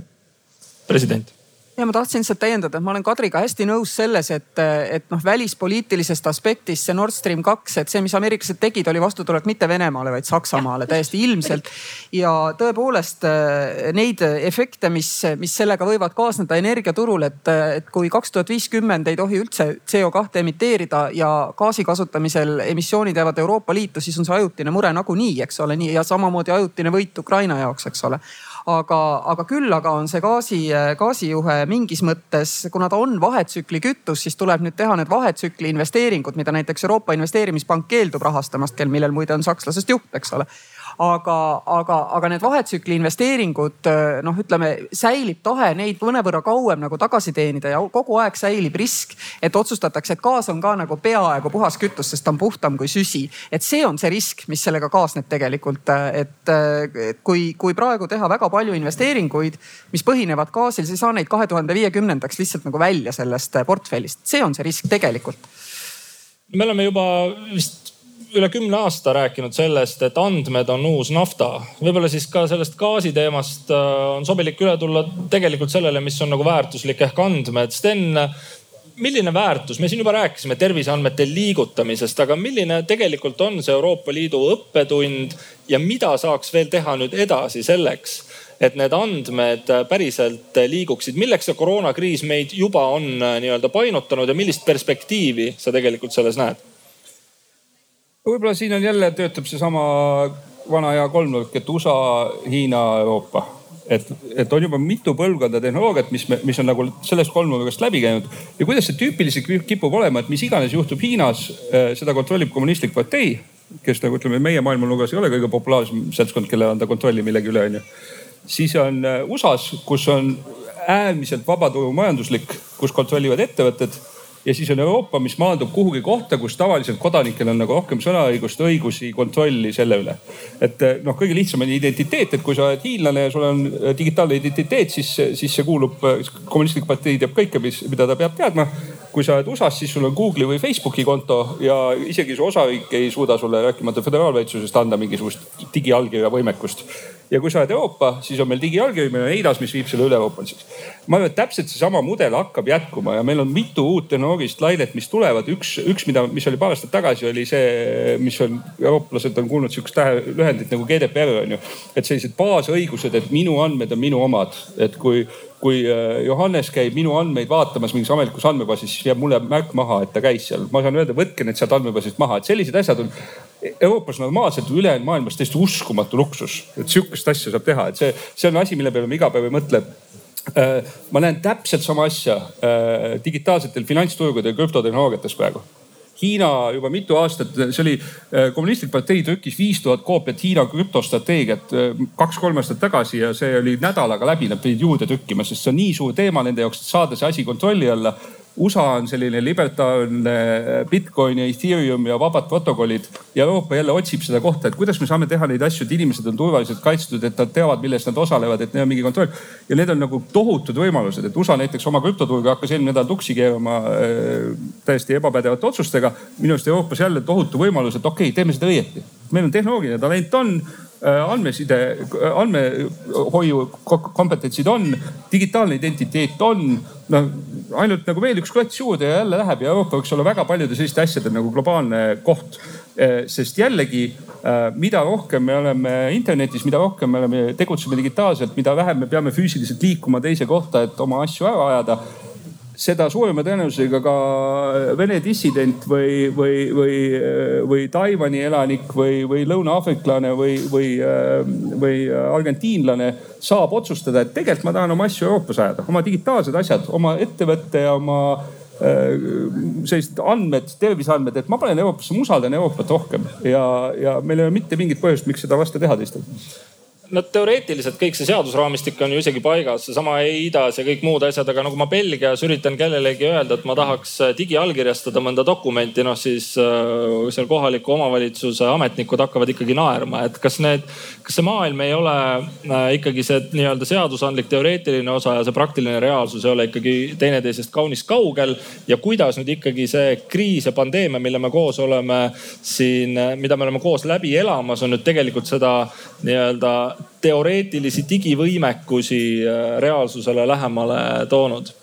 president ja ma tahtsin lihtsalt täiendada, et ma olen Kadriga hästi nõus selles, et, et noh, välispoliitilisest aspektist see Nord Stream kaks, et see, mis ameeriklased tegid, oli vastutulek mitte Venemaale, vaid Saksamaale täiesti ilmselt. ja tõepoolest äh, neid efekte, mis, mis sellega võivad kaasneda energiaturul, et, et kui kaks tuhat viiskümmend ei tohi üldse CO2 emiteerida ja gaasi kasutamisel emissioonid jäävad Euroopa Liitu, siis on see ajutine mure nagunii, eks ole, nii ja samamoodi ajutine võit Ukraina jaoks, eks ole aga, aga küll aga on see gaasi, gaasijuhe mingis mõttes, kuna ta on vahetsükli kütus, siis tuleb nüüd teha need vahetsükli investeeringud, mida näiteks Euroopa Investeerimispank keeldub rahastamast, kel, millel muide on sakslasest juht, eks ole aga, aga, aga need vahetsükli investeeringud noh, ütleme säilib tahe neid mõnevõrra kauem nagu tagasi teenida ja kogu aeg säilib risk, et otsustatakse, et gaas on ka nagu peaaegu puhas kütus, sest ta on puhtam kui süsi. et see on see risk, mis sellega kaasneb tegelikult, et kui, kui praegu teha väga palju investeeringuid, mis põhinevad gaasil, siis ei saa neid kahe tuhande viiekümnendaks lihtsalt nagu välja sellest portfellist, see on see risk tegelikult me oleme juba vist üle kümne aasta rääkinud sellest, et andmed on uus nafta. võib-olla siis ka sellest gaasiteemast äh, on sobilik üle tulla tegelikult sellele, mis on nagu väärtuslik ehk andmed. Sten, milline väärtus, me siin juba rääkisime terviseandmete liigutamisest, aga milline tegelikult on see Euroopa Liidu õppetund ja mida saaks veel teha nüüd edasi selleks, et need andmed päriselt liiguksid, milleks see koroonakriis meid juba on äh, nii-öelda painutanud ja millist perspektiivi sa tegelikult selles näed? Võib-olla siin on jälle töötab seesama vana hea kolmnurk, et USA, Hiina, Euroopa et, et on juba mitu põlvkonda tehnoloogiat, mis, mis on nagu sellest kolmnurgast läbi käinud ja kuidas see tüüpiliselt kipub olema, et mis iganes juhtub Hiinas, äh, seda kontrollib kommunistlik partei, kes nagu ütleme, meie maailmanurgas ei ole kõige populaarsem seltskond, kellel anda kontrolli millegi üle onju. siis on äh, USA-s, kus on äärmiselt vabaturumajanduslik, kus kontrollivad ettevõtted ja siis on Euroopa, mis maandub kuhugi kohta, kus tavaliselt kodanikel on nagu rohkem sõnaõigust, õigusi, kontrolli selle üle. et eh, noh, kõige lihtsam on identiteet, et kui sa oled hiinlane ja sul on eh, digitaalne identiteet, siis, siis see kuulub, eh, kommunistlik partei teab kõike, mis, mida ta peab teadma kui sa oled USA-s, siis sul on Google'i või Facebooki konto ja isegi su osariik ei suuda sulle, rääkimata föderaalvalitsusest, anda mingisugust digiallkirja võimekust. Ja kui sa oled Euroopa, siis on meil digiallkiri, meil on EIDAS, mis viib selle üle-euroopaliseks. ma arvan, et täpselt seesama mudel hakkab jätkuma ja meil on mitu uut tehnoloogilist lainet, mis tulevad. üks, üks, mida, mis oli paar aastat tagasi, oli see, mis on, eurooplased on kuulnud sihukest lühendit nagu GDPR on ju. et sellised baasõigused, et minu andmed on minu omad, et kui kui äh, Johannes käib minu andmeid vaatamas mingis ametlikus andmebaasis, siis jääb mulle märk maha, et ta käis seal. ma saan öelda, võtke need sealt andmebaasist maha, et sellised asjad on Euroopas normaalselt, ülejäänud maailmas täiesti uskumatu luksus, et sihukest asja saab teha, et see, see on asi, mille peale me iga päev ei mõtle. Äh, ma näen täpselt sama asja äh, digitaalsetel finantsturgudel krüptotehnoloogiates praegu. Hiina juba mitu aastat, see oli äh, kommunistlik partei trükkis viis tuhat koopiat Hiina krüptostrateegiat kaks-kolm aastat tagasi ja see oli nädalaga läbi, nad pidid juurde trükkima, sest see on nii suur teema nende jaoks, et saada see asi kontrolli alla USA on selline libertaarne Bitcoin ja Ethereum ja vabad protokollid ja Euroopa jälle otsib seda kohta, et kuidas me saame teha neid asju, et inimesed on turvaliselt kaitstud, et nad teavad, milles nad osalevad, et neil on mingi kontroll. ja need on nagu tohutud võimalused, et USA näiteks oma krüptoturga hakkas eelmine nädal tuksi keerama äh, täiesti ebapädevate otsustega. minu arust Euroopas jälle tohutu võimalus, et okei okay,, teeme seda õieti. meil on tehnoloogiline talent on Äh, andmeside, äh, andmehoiu kompetentsid on, digitaalne identiteet on. noh, ainult nagu veel üks klots juurde ja jälle läheb ja Euroopa võiks olla väga paljude selliste asjade nagu globaalne koht. Äh, sest jällegi, mida rohkem me oleme internetis, mida rohkem me oleme, tegutseme digitaalselt, mida vähem me peame füüsiliselt liikuma teise kohta, et oma asju ära ajada seda suurema tõenäosusega ka Vene dissident või, või, või, või Taiwan'i elanik või, või lõuna-aafriklane või, või, või argentiinlane saab otsustada, et tegelikult ma tahan oma asju Euroopas ajada, oma digitaalsed asjad, oma ettevõtte, oma äh, sellised andmed, terviseandmed, et ma panen Euroopasse, ma usaldan Euroopat rohkem. Ja, ja meil ei ole mitte mingit põhjust, miks seda lasta teha teistel no teoreetiliselt kõik see seadusraamistik on ju isegi paigas, seesama EIDAS ja kõik muud asjad, aga nagu ma Belgias üritan kellelegi öelda, et ma tahaks äh, digiallkirjastada mõnda dokumenti, noh siis äh, seal kohaliku omavalitsuse ametnikud hakkavad ikkagi naerma, et kas need, kas see maailm ei ole äh, ikkagi see nii-öelda seadusandlik teoreetiline osa ja see praktiline reaalsus ei ole ikkagi teineteisest kaunis kaugel. ja kuidas nüüd ikkagi see kriis ja pandeemia, mille me koos oleme siin, mida me oleme koos läbi elamas, on nüüd tegelikult seda nii-öelda teoreetilisi digivõimekusi äh, reaalsusele lähemale toonud.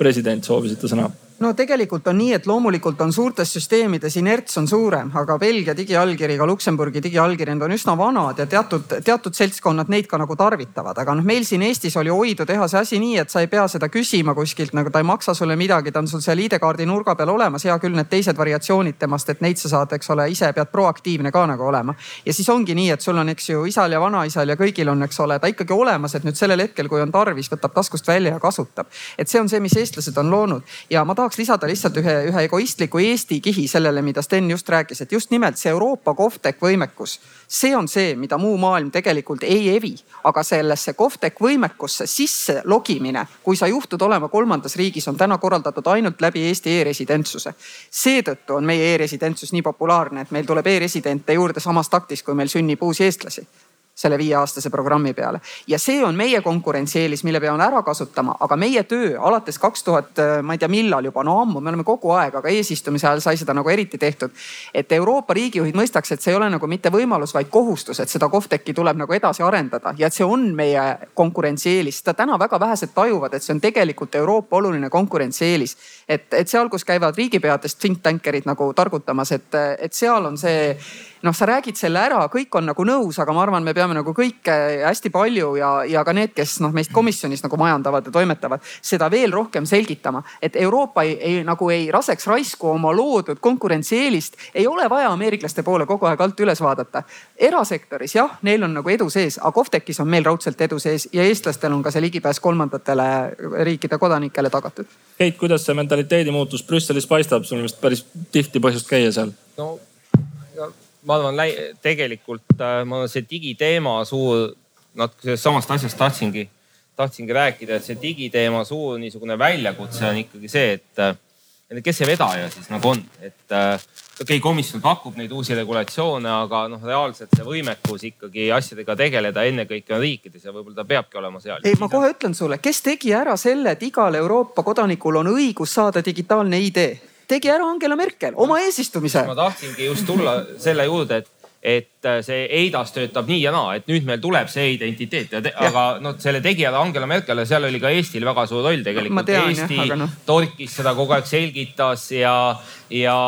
president, soovisite sõna no tegelikult on nii, et loomulikult on suurtes süsteemides inerts on suurem, aga Belgia digiallkiri, ka Luksemburgi digiallkiri, need on üsna vanad ja teatud, teatud seltskonnad neid ka nagu tarvitavad. aga noh, meil siin Eestis oli hoidu teha see asi nii, et sa ei pea seda küsima kuskilt, nagu ta ei maksa sulle midagi, ta on sul seal ID-kaardi nurga peal olemas. hea küll, need teised variatsioonid temast, et neid sa saad, eks ole, ise pead proaktiivne ka nagu olema. ja siis ongi nii, et sul on, eks ju, isal ja vanaisal ja kõigil on, eks ole, ta ikkagi olemas, et nüüd sellel hetkel, kui on tarvis, võtab taskust välja ja kasutab. et see on see, mis eestlased on loonud ja ma tahaks lisada lihtsalt ühe, ühe egoistliku Eesti kihi sellele, mida Sten just rääkis, et just nimelt see Euroopa KOVTEC võimekus, see on see, mida muu maailm tegelikult ei evi, aga sellesse KOVTEC võimekusse sisse logimine, kui sa juhtud olema kolmandas riigis, on täna korraldatud ainult läbi Eesti e-residentsuse. seetõttu on meie e-residentsus nii populaarne, et meil tuleb e-residente juurde samas taktis, kui meil sünnib uusi eestlasi selle viieaastase programmi peale. ja see on meie konkurentsieelis, mille peame ära kasutama, aga meie töö alates kaks tuhat, ma ei tea, millal juba, no ammu, me oleme kogu aeg, aga eesistumise ajal sai seda nagu eriti tehtud. et Euroopa riigijuhid mõistaks, et see ei ole nagu mitte võimalus, vaid kohustus, et seda KOV-TEC-i tuleb nagu edasi arendada ja et see on meie konkurentsieelis. seda täna väga vähesed tajuvad, et see on tegelikult Euroopa oluline konkurentsieelis. et, et seal, kus käivad riigipeadest think tanker'id nagu targutamas, et, et seal on see noh, sa räägid selle ära, kõik on nagu nõus, aga ma arvan, me peame nagu kõike hästi palju ja, ja ka need, kes noh, meist komisjonis nagu majandavad ja toimetavad, seda veel rohkem selgitama, et Euroopa ei, ei nagu ei laseks raisku oma loodud konkurentsieelist. ei ole vaja ameeriklaste poole kogu aeg alt üles vaadata. erasektoris jah, neil on nagu edu sees, aga KOV-TEC-is on meil raudselt edu sees ja eestlastel on ka see ligipääs kolmandatele riikide kodanikele tagatud. Keit, kuidas see mentaliteedi muutus Brüsselis paistab, sul on vist päris tihti põhjust käia seal? no ma arvan, tegelikult äh, ma arvan, see digiteema suur, natuke sellest samast asjast tahtsingi, tahtsingi rääkida, et see digiteema suur niisugune väljakutse on ikkagi see, et äh, kes see vedaja siis nagu on, et äh, okei okay,, komisjon pakub neid uusi regulatsioone, aga noh, reaalselt see võimekus ikkagi asjadega tegeleda ennekõike on riikides ja võib-olla ta peabki olema seal. ei, ma kohe ütlen sulle, kes tegi ära selle, et igal Euroopa kodanikul on õigus saada digitaalne ID tegi ära Angela Merkel oma eesistumise. ma tahtsingi just tulla selle juurde, et, et see EIDAS töötab nii ja naa, et nüüd meil tuleb see identiteet, aga noh, selle tegija Angela Merkel ja seal oli ka Eestil väga suur roll tegelikult. Eesti jah, no. torkis seda kogu aeg, selgitas ja, ja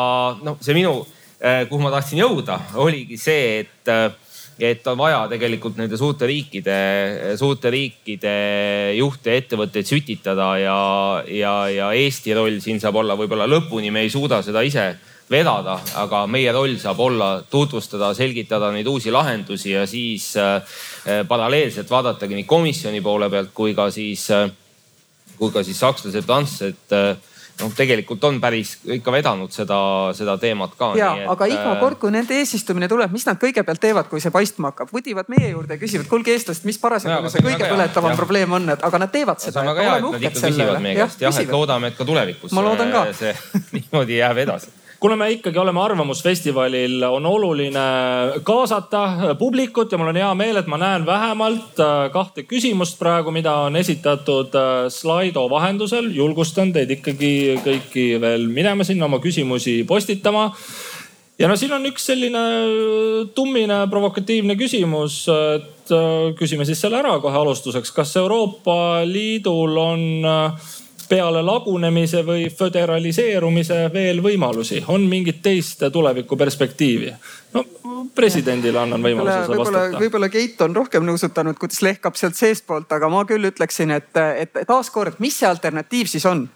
noh, see minu, äh, kuhu ma tahtsin jõuda, oligi see, et äh, et on vaja tegelikult nende suurte riikide, suurte riikide juhte ja ettevõtteid sütitada ja, ja, ja Eesti roll siin saab olla võib-olla lõpuni, me ei suuda seda ise vedada, aga meie roll saab olla tutvustada, selgitada neid uusi lahendusi ja siis äh, paralleelselt vaadatagi nii komisjoni poole pealt kui ka siis äh,, kui ka siis sakslased, prantslased äh, noh, tegelikult on päris ikka vedanud seda, seda teemat ka. ja, aga iga äh, kord, kui nende eesistumine tuleb, mis nad kõigepealt teevad, kui see paistma hakkab? vudivad meie juurde ja küsivad, kuulge eestlased, mis parasjagu see kõige põletavam probleem on, et aga nad teevad seda. see on väga hea, et nad ikka küsivad meie käest jah, et loodame, et ka tulevikus. ma loodan ka. see niimoodi jääb edasi kuna me ikkagi oleme Arvamusfestivalil, on oluline kaasata publikut ja mul on hea meel, et ma näen vähemalt äh, kahte küsimust praegu, mida on esitatud äh, Slido vahendusel. julgustan teid ikkagi kõiki veel minema sinna oma küsimusi postitama ja no siin on üks selline tummine provokatiivne küsimus, et äh, küsime siis selle ära kohe alustuseks. kas Euroopa Liidul on peale lagunemise või föderaliseerumise veel võimalusi, on mingit teist tulevikuperspektiivi? no presidendile annan võimaluse seda vastata. võib-olla Keit on rohkem nõusutanud, kuidas lehkab sealt seestpoolt, aga ma küll ütleksin, et, et taaskord, mis see alternatiiv siis on?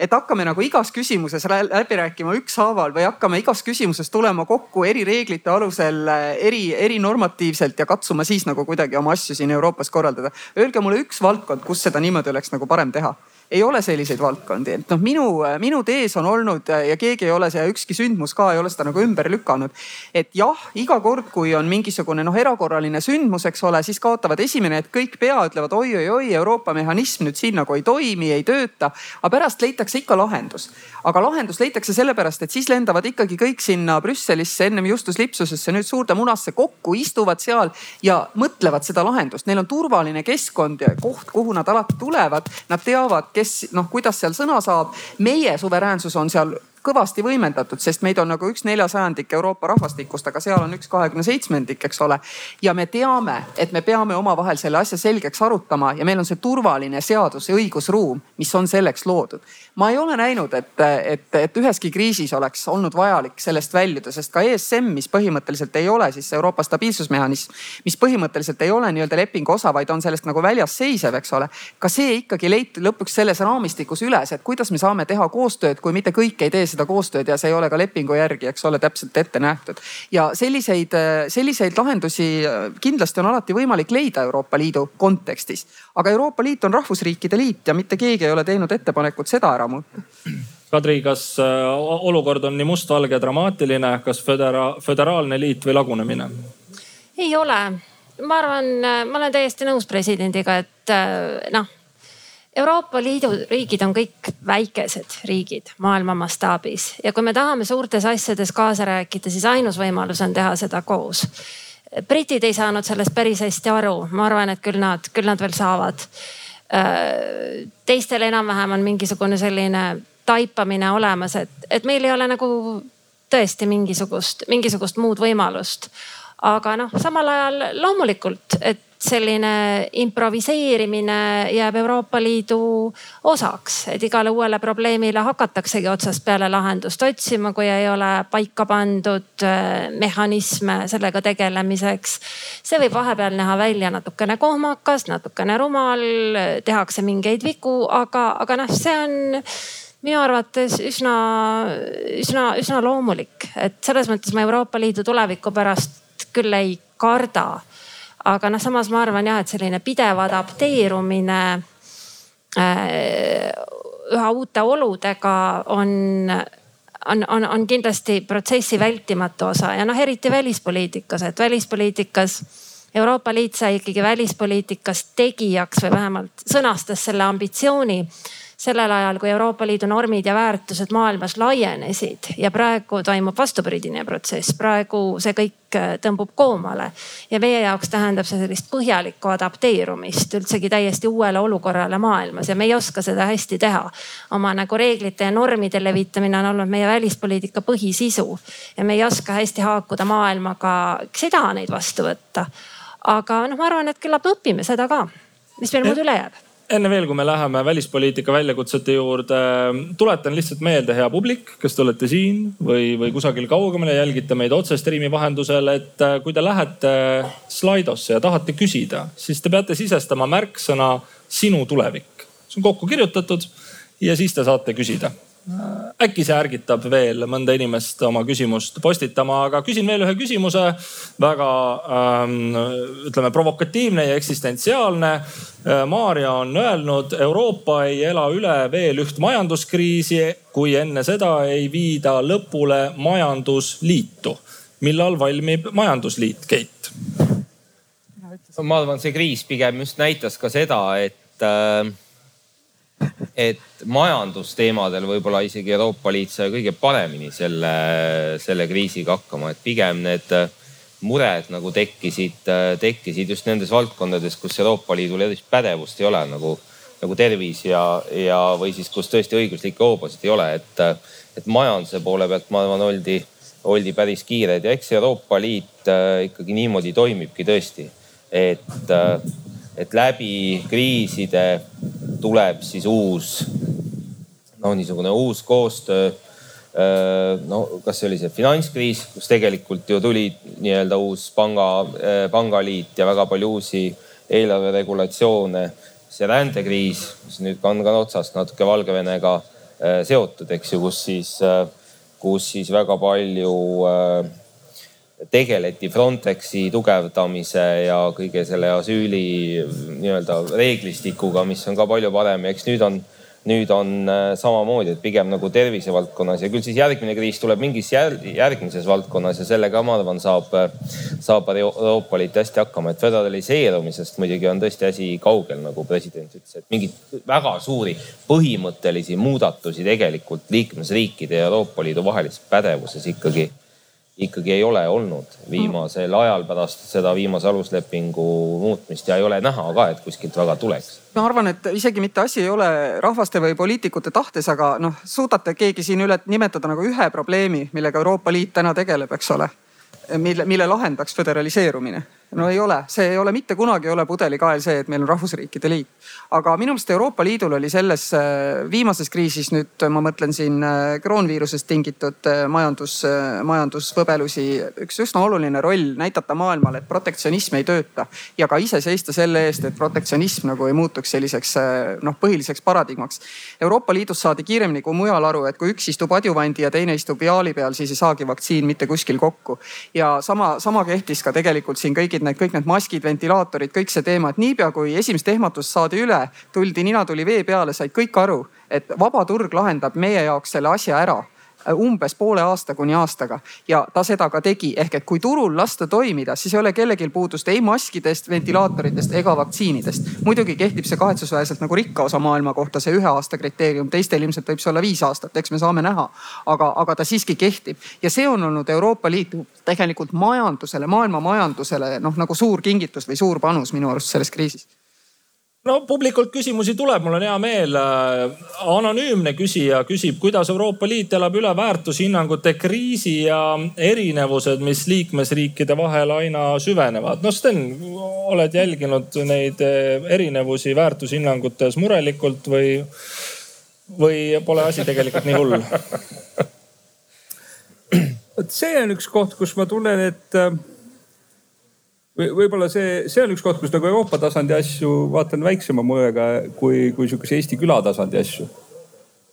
et hakkame nagu igas küsimuses läbi rääkima ükshaaval või hakkame igas küsimuses tulema kokku eri reeglite alusel, eri, erinormatiivselt ja katsuma siis nagu kuidagi oma asju siin Euroopas korraldada. Öelge mulle üks valdkond, kus seda niimoodi oleks nagu parem teha ei ole selliseid valdkondi, et noh, minu, minu tees on olnud ja keegi ei ole see, ükski sündmus ka ei ole seda nagu ümber lükanud. et jah, iga kord, kui on mingisugune noh, erakorraline sündmus, eks ole, siis kaotavad esimene, et kõik pea ütlevad oi-oi-oi, Euroopa mehhanism nüüd siin nagu ei toimi, ei tööta. aga pärast leitakse ikka lahendus. aga lahendus leitakse sellepärast, et siis lendavad ikkagi kõik sinna Brüsselisse ennem Justus Lipsusesse nüüd suurde munasse kokku, istuvad seal ja mõtlevad seda lahendust. Neil on turvaline keskkond ja koht, kuhu nad alati tulevad. Nad teavad kes noh, kuidas seal sõna saab. meie suveräänsus on seal kõvasti võimendatud, sest meid on nagu üks neljasajandik Euroopa rahvastikust, aga seal on üks kahekümne seitsmendik, eks ole. ja me teame, et me peame omavahel selle asja selgeks arutama ja meil on see turvaline seadus ja õigusruum, mis on selleks loodud. ma ei ole näinud, et, et, et üheski kriisis oleks olnud vajalik sellest väljuda, sest ka ESM, mis põhimõtteliselt ei ole siis Euroopa stabiilsusmehhanism, mis põhimõtteliselt ei ole nii-öelda lepingu osa, vaid on sellest nagu väljas seisev, eks ole. ka see ikkagi leiti lõpuks selles raamistikus üles, et kuidas me saame teha koostööd, kui mitte kõik ei tee seda seda koostööd ja see ei ole ka lepingu järgi, eks ole, täpselt ette nähtud. ja selliseid, selliseid lahendusi kindlasti on alati võimalik leida Euroopa Liidu kontekstis. aga Euroopa Liit on rahvusriikide liit ja mitte keegi ei ole teinud ettepanekut seda ära muuta. Kadri, kas äh, olukord on nii mustvalge dramaatiline, kas födera-, föderaalne liit või lagunemine? ei ole, ma arvan, ma olen täiesti nõus presidendiga, et äh, noh Euroopa Liidu riigid on kõik väikesed riigid maailma mastaabis ja kui me tahame suurtes asjades kaasa rääkida, siis ainus võimalus on teha seda koos. britid ei saanud sellest päris hästi aru, ma arvan, et küll nad, küll nad veel saavad. teistel enam-vähem on mingisugune selline taipamine olemas, et, et meil ei ole nagu tõesti mingisugust, mingisugust muud võimalust. aga noh, samal ajal loomulikult, et selline improviseerimine jääb Euroopa Liidu osaks, et igale uuele probleemile hakataksegi otsast peale lahendust otsima, kui ei ole paika pandud äh, mehhanisme sellega tegelemiseks. see võib vahepeal näha välja natukene kohmakas, natukene rumal, tehakse mingeid vigu, aga, aga noh, see on minu arvates üsna, üsna, üsna loomulik, et selles mõttes ma Euroopa Liidu tuleviku pärast küll ei karda aga noh, samas ma arvan jah, et selline pidev adapteerumine äh, üha uute oludega on, on, on, on kindlasti protsessi vältimatu osa. Ja noh, eriti välispoliitikas, et välispoliitikas Euroopa Liit sai ikkagi välispoliitikas tegijaks või vähemalt sõnastas selle ambitsiooni sellel ajal, kui Euroopa Liidu normid ja väärtused maailmas laienesid ja praegu toimub vastupidine protsess, praegu see kõik äh, tõmbub koomale. ja meie jaoks tähendab see sellist põhjalikku adapteerumist üldsegi täiesti uuele olukorrale maailmas ja me ei oska seda hästi teha. oma nagu reeglite ja normide levitamine on olnud meie välispoliitika põhisisu ja me ei oska hästi haakuda maailmaga, kes ei taha neid vastu võtta. aga noh, ma arvan, et küllap me õpime seda ka, mis meil muud üle jääb enne veel, kui me läheme välispoliitika väljakutsete juurde, tuletan lihtsalt meelde, hea publik, kes te olete siin või, või kusagil kaugemal ja jälgite meid otse striimi vahendusel, et äh, kui te lähete Slidosse ja tahate küsida, siis te peate sisestama märksõna sinu tulevik. see on kokku kirjutatud ja siis te saate küsida äkki see ärgitab veel mõnda inimest oma küsimust postitama, aga küsin veel ühe küsimuse. väga ähm, ütleme provokatiivne ja eksistentsiaalne. Äh, Maarja on öelnud, Euroopa ei ela üle veel üht majanduskriisi, kui enne seda ei viida lõpule majandusliitu. millal valmib majandusliit, Keit? ma arvan, see kriis pigem just näitas ka seda, et äh, et majandusteemadel võib-olla isegi Euroopa Liit sai kõige paremini selle, selle kriisiga hakkama, et pigem need mured nagu tekkisid, tekkisid just nendes valdkondades, kus Euroopa Liidul erilist pädevust ei ole nagu, nagu tervis ja, ja, või siis kus tõesti õiguslikke hoobasid ei ole, et, et majanduse poole pealt ma arvan, oldi, oldi päris kiired. Ja eks Euroopa Liit äh, ikkagi niimoodi toimibki tõesti, et et läbi kriiside tuleb siis uus, no niisugune uus koostöö. no kas see oli see finantskriis, kus tegelikult ju tuli nii-öelda uus panga, pangaliit ja väga palju uusi eelarveregulatsioone. see rändekriis, mis nüüd on ka otsast natuke Valgevenega seotud, eks ju, kus siis, kus siis väga palju tegeleti Frontexi tugevdamise ja kõige selle asüüli nii-öelda reeglistikuga, mis on ka palju parem. Ja eks nüüd on, nüüd on äh, samamoodi, et pigem nagu tervisevaldkonnas. Ja küll siis järgmine kriis tuleb mingis järgmises valdkonnas ja sellega ma arvan, saab, saab Euroopa Liit hästi hakkama, et föderaliseerumisest muidugi on tõesti asi kaugel, nagu president ütles, et mingeid väga suuri põhimõttelisi muudatusi tegelikult liikmesriikide ja Euroopa Liidu vahelises pädevuses ikkagi ikkagi ei ole olnud viimasel ajal pärast seda viimase aluslepingu muutmist ja ei ole näha ka, et kuskilt väga tuleks. ma arvan, et isegi mitte asi ei ole rahvaste või poliitikute tahtes, aga noh, suudate keegi siin üle nimetada nagu ühe probleemi, millega Euroopa Liit täna tegeleb, eks ole. mille, mille lahendaks föderaliseerumine no ei ole, see ei ole mitte kunagi ei ole pudelikael see, et meil on rahvusriikide liit. aga minu meelest Euroopa Liidul oli selles äh, viimases kriisis nüüd ma mõtlen siin äh, kroonviirusest tingitud äh, majandus, majandusvõbelusi, üks üsna oluline roll näidata maailmale, et protektsionism ei tööta ja ka ise seista selle eest, et protektsionism nagu ei muutuks selliseks noh, põhiliseks paradigmaks. Euroopa Liidus saadi kiiremini kui mujal aru, et kui üks istub adjuvandi ja teine istub viaali peal, siis ei saagi vaktsiin mitte kuskil kokku. ja sama, sama kehtis ka tegelikult siin kõigi need kõik need maskid, ventilaatorid, kõik see teema, et niipea kui esimest ehmatust saadi üle, tuldi, nina tuli vee peale, said kõik aru, et vaba turg lahendab meie jaoks selle asja ära umbes poole aasta kuni aastaga ja ta seda ka tegi. ehk et kui turul lasta toimida, siis ei ole kellelgi puudust ei maskidest, ventilaatoritest ega vaktsiinidest. muidugi kehtib see kahetsusväärselt nagu rikka osa maailma kohta see ühe aasta kriteerium, teistel ilmselt võib see olla viis aastat, eks me saame näha. aga, aga ta siiski kehtib ja see on olnud Euroopa Liidu tegelikult majandusele, maailma majandusele noh nagu suur kingitus või suur panus minu arust selles kriisis no publikult küsimusi tuleb, mul on hea meel. anonüümne küsija küsib, kuidas Euroopa Liit elab üle väärtushinnangute kriisi ja erinevused, mis liikmesriikide vahel aina süvenevad. no Sten, oled jälginud neid erinevusi väärtushinnangutes murelikult või, või pole asi tegelikult nii hull? vot see on üks koht, kus ma tunnen, et või võib-olla see, see on üks koht, kus nagu Euroopa tasandi asju vaatan väiksema moega kui, kui sihukese Eesti külatasandi asju.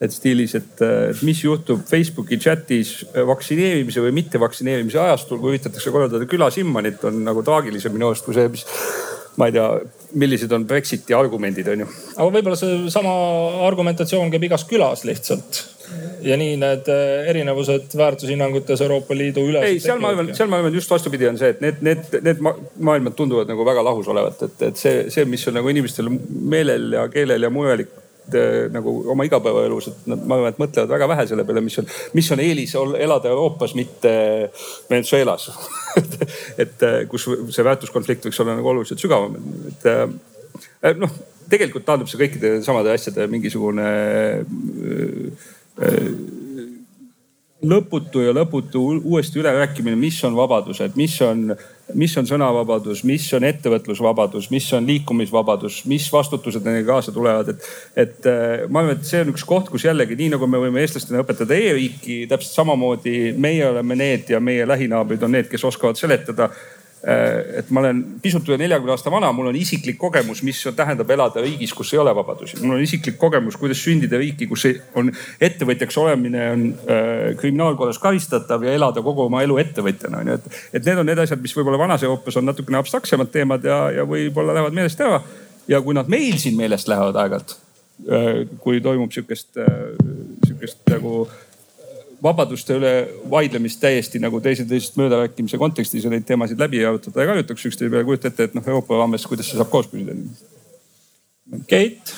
et stiilis, et mis juhtub Facebooki chatis vaktsineerimise või mitte vaktsineerimise ajastul, kui üritatakse korraldada külasimmanit, on nagu traagilisem minu arust kui see, mis ma ei tea, millised on Brexiti argumendid, on ju. aga võib-olla seesama argumentatsioon käib igas külas lihtsalt ja nii need äh, erinevused väärtushinnangutes Euroopa Liidu üles. ei, seal ma arvan, seal ma arvan just vastupidi on see, et need, need, need maailmad tunduvad nagu väga lahus olevat, et, et see, see, mis on nagu inimestel meelel ja keelel ja mujal äh, nagu oma igapäevaelus, et nad, ma arvan, et mõtlevad väga vähe selle peale, mis on, mis on eelis elada Euroopas, mitte Venezuelas et äh, kus see väärtuskonflikt võiks olla nagu oluliselt sügavam, et noh, tegelikult taandub see kõikide samade asjade mingisugune lõputu ja lõputu uuesti ülerääkimine, mis on vabadused, mis on, mis on sõnavabadus, mis on ettevõtlusvabadus, mis on liikumisvabadus, mis vastutused nendega kaasa tulevad, et. et äh, ma arvan, et see on üks koht, kus jällegi nii nagu me võime eestlastena õpetada e-riiki, täpselt samamoodi meie oleme need ja meie lähinaabrid on need, kes oskavad seletada Äh, et ma olen pisut üle neljakümne aasta vana, mul on isiklik kogemus, mis tähendab elada riigis, kus ei ole vabadusi. mul on isiklik kogemus, kuidas sündida riiki, kus on ettevõtjaks olemine on äh, kriminaalkorras karistatav ja elada kogu oma elu ettevõtjana on ju, et. et need on need asjad, mis võib-olla vanas Euroopas on natukene abstraktsemad teemad ja, ja võib-olla lähevad meelest ära. ja kui nad meil siin meelest lähevad aeg-ajalt, äh, kui toimub sihukest, sihukest nagu vabaduste üle vaidlemist täiesti nagu teise teisest möödarääkimise kontekstis ja neid teemasid läbi arutada ja karjutaks üksteise peale. kujuta ette, et noh Euroopa raames, kuidas see saab koos püsida. Keit,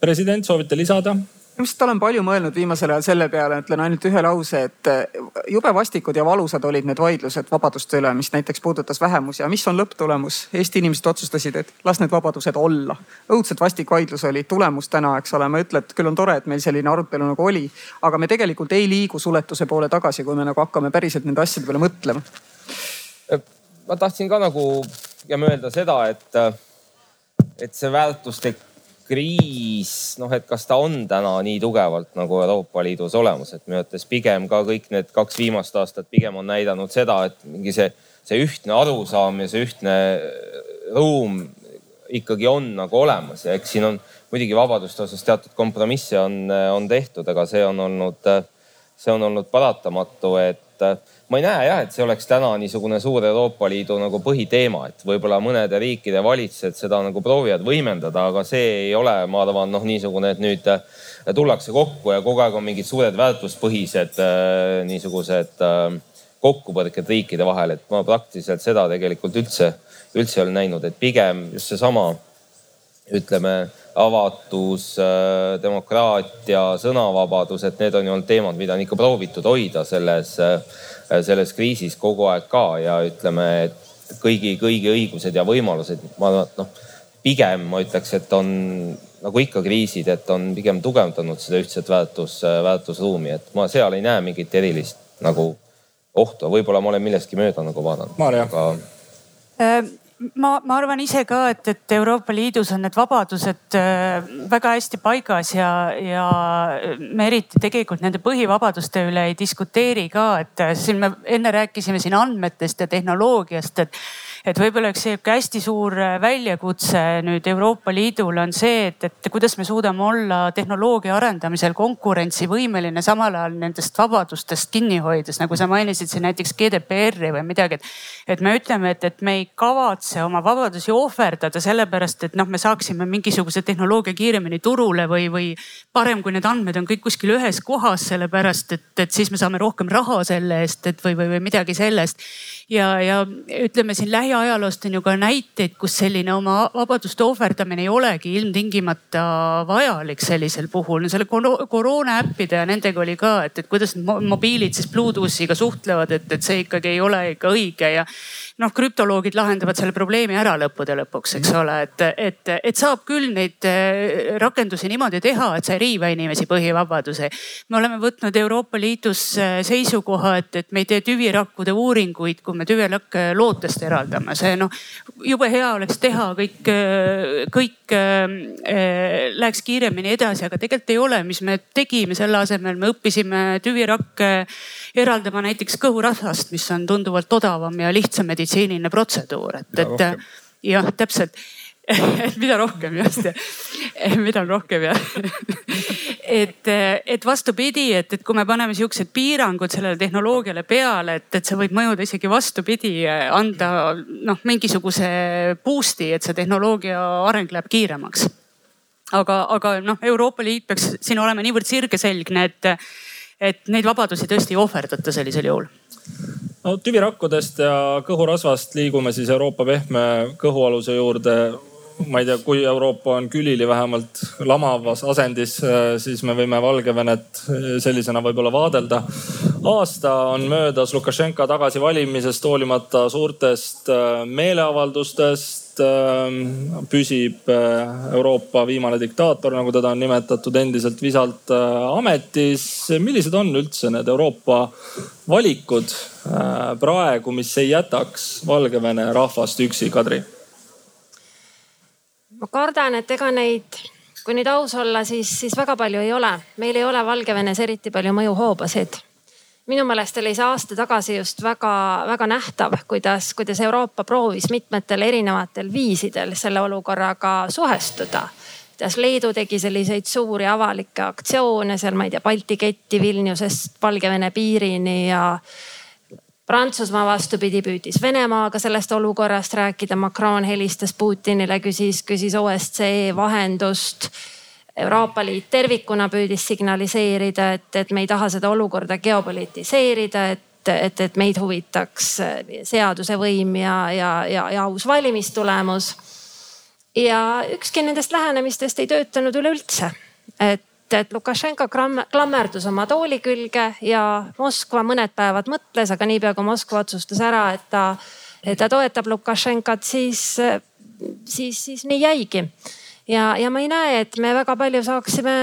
president, soovite lisada? Ma lihtsalt olen palju mõelnud viimasel ajal selle peale, ütlen ainult ühe lause, et eh, jube vastikud ja valusad olid need vaidlused vabaduste üle, mis näiteks puudutas vähemusi ja mis on lõpptulemus? Eesti inimesed otsustasid, et las need vabadused olla. õudselt vastik vaidlus oli, tulemus täna, eks ole, ma ei ütle, et küll on tore, et meil selline arutelu nagu oli, aga me tegelikult ei liigu suletuse poole tagasi, kui me nagu hakkame päriselt nende asjade peale mõtlema. ma tahtsin ka nagu pigem öelda seda, et, et see väärtuslik kriis, noh, et kas ta on täna nii tugevalt nagu Euroopa Liidus olemas, et minu arvates pigem ka kõik need kaks viimast aastat pigem on näidanud seda, et mingi see, see ühtne arusaam ja see ühtne ruum ikkagi on nagu olemas ja eks siin on muidugi vabaduste osas teatud kompromisse on, on tehtud, aga see on olnud, see on olnud paratamatu, et ma ei näe jah, et see oleks täna niisugune suur Euroopa Liidu nagu põhiteema, et võib-olla mõnede riikide valitsused seda nagu proovivad võimendada, aga see ei ole, ma arvan, noh, niisugune, et nüüd äh, tullakse kokku ja kogu aeg on mingid suured väärtuspõhised äh, niisugused äh, kokkupõrked riikide vahel, et ma praktiliselt seda tegelikult üldse, üldse ei ole näinud, et pigem just seesama ütleme avatus, demokraatia, sõnavabadus, et need on ju olnud teemad, mida on ikka proovitud hoida selles Äh, selles kriisis kogu aeg ka ja ütleme, et kõigi, kõigi õigused ja võimalused, ma noh, pigem ma ütleks, et on nagu ikka kriisid, et on pigem tugevdanud seda ühtset väärtus, väärtusruumi, et ma seal ei näe mingit erilist nagu ohtu, võib-olla ma olen millestki mööda nagu vaadanud. Aga... Äh, ma, ma arvan ise ka, et, et Euroopa Liidus on need vabadused äh, väga hästi paigas ja, ja me eriti tegelikult nende põhivabaduste üle ei diskuteeri ka, et äh, siin me enne rääkisime siin andmetest ja tehnoloogiast, et et võib-olla üks sihuke hästi suur väljakutse nüüd Euroopa Liidul on see, et, et kuidas me suudame olla tehnoloogia arendamisel konkurentsivõimeline, samal ajal nendest vabadustest kinni hoides, nagu sa mainisid siin näiteks GDPR-i või midagi, et. et me ütleme, et, et me ei kavatse oma vabadusi ohverdada sellepärast, et noh, me saaksime mingisuguse tehnoloogia kiiremini turule või, või parem, kui need andmed on kõik kuskil ühes kohas, sellepärast et, et siis me saame rohkem raha selle eest, et või, või, või midagi sellest. Ja, ja ütleme siin lähiajaloost on ju ka näiteid, kus selline oma vabaduste ohverdamine ei olegi ilmtingimata vajalik sellisel puhul. no selle koroona äppide ja nendega oli ka, et, et kuidas mobiilid siis Bluetoothiga suhtlevad, et, et see ikkagi ei ole ikka õige ja noh, krüptoloogid lahendavad selle probleemi ära lõppude lõpuks, eks ole, et, et, et saab küll neid eh, rakendusi niimoodi teha, et sa ei riiva inimesi põhivabadusi. me oleme võtnud Euroopa Liidus eh, seisukoha, et, et me ei tee tüvirakkude uuringuid, kui me tüvirakke lootest eraldame, see noh jube hea oleks teha kõik, eh, kõik äh, läheks kiiremini edasi, aga tegelikult ei ole, mis me tegime selle asemel, me õppisime tüvirakke eraldama näiteks kõhurasvast, mis on tunduvalt odavam ja lihtsam meditsiiniline protseduur, et, et jah, täpselt. Mida rohkem just, mida rohkem jah. Et, et vastupidi, et, et kui me paneme siuksed piirangud sellele tehnoloogiale peale, et, et see võib mõjuda isegi vastupidi, anda noh, mingisuguse boost'i, et see tehnoloogia areng läheb kiiremaks. aga, aga noh, Euroopa Liit peaks siin olema niivõrd sirgeselgne, et et neid vabadusi tõesti ei ohverdata sellisel juhul no tüvirakkudest ja kõhurasvast liigume siis Euroopa pehme kõhualuse juurde. ma ei tea, kui Euroopa on külili vähemalt lamavas asendis, siis me võime Valgevenet sellisena võib-olla vaadelda. aasta on möödas Lukašenka tagasivalimisest hoolimata suurtest meeleavaldustest Ähm, püsib äh, Euroopa viimane diktaator, nagu teda on nimetatud, endiselt visalt äh, ametis. millised on üldse need Euroopa valikud äh, praegu, mis ei jätaks Valgevene rahvast üksi, Kadri? ma kardan, et ega neid, kui nüüd aus olla, siis, siis väga palju ei ole. meil ei ole Valgevenes eriti palju mõjuhoobasid minu meelest oli see aasta tagasi just väga-väga nähtav, kuidas, kuidas Euroopa proovis mitmetel erinevatel viisidel selle olukorraga suhestuda kuidas Leedu tegi selliseid suuri avalikke aktsioone seal, ma ei tea, Balti ketti Vilniusest Valgevene piirini ja Prantsusmaa vastupidi püüdis Venemaaga sellest olukorrast rääkida. Macron helistas Putinile, küsis, küsis OSCE vahendust Euroopa Liit tervikuna püüdis signaliseerida, et, et me ei taha seda olukorda geopolitiseerida, et, et, et meid huvitaks seaduse võim ja, ja, ja, ja aus valimistulemus. ja ükski nendest lähenemistest ei töötanud üleüldse. et, et Lukašenka klammerdus oma tooli külge ja Moskva mõned päevad mõtles, aga niipea kui Moskva otsustas ära, et ta, ta toetab Lukašenkat, siis, siis, siis nii jäigi ja, ja ma ei näe, et me väga palju saaksime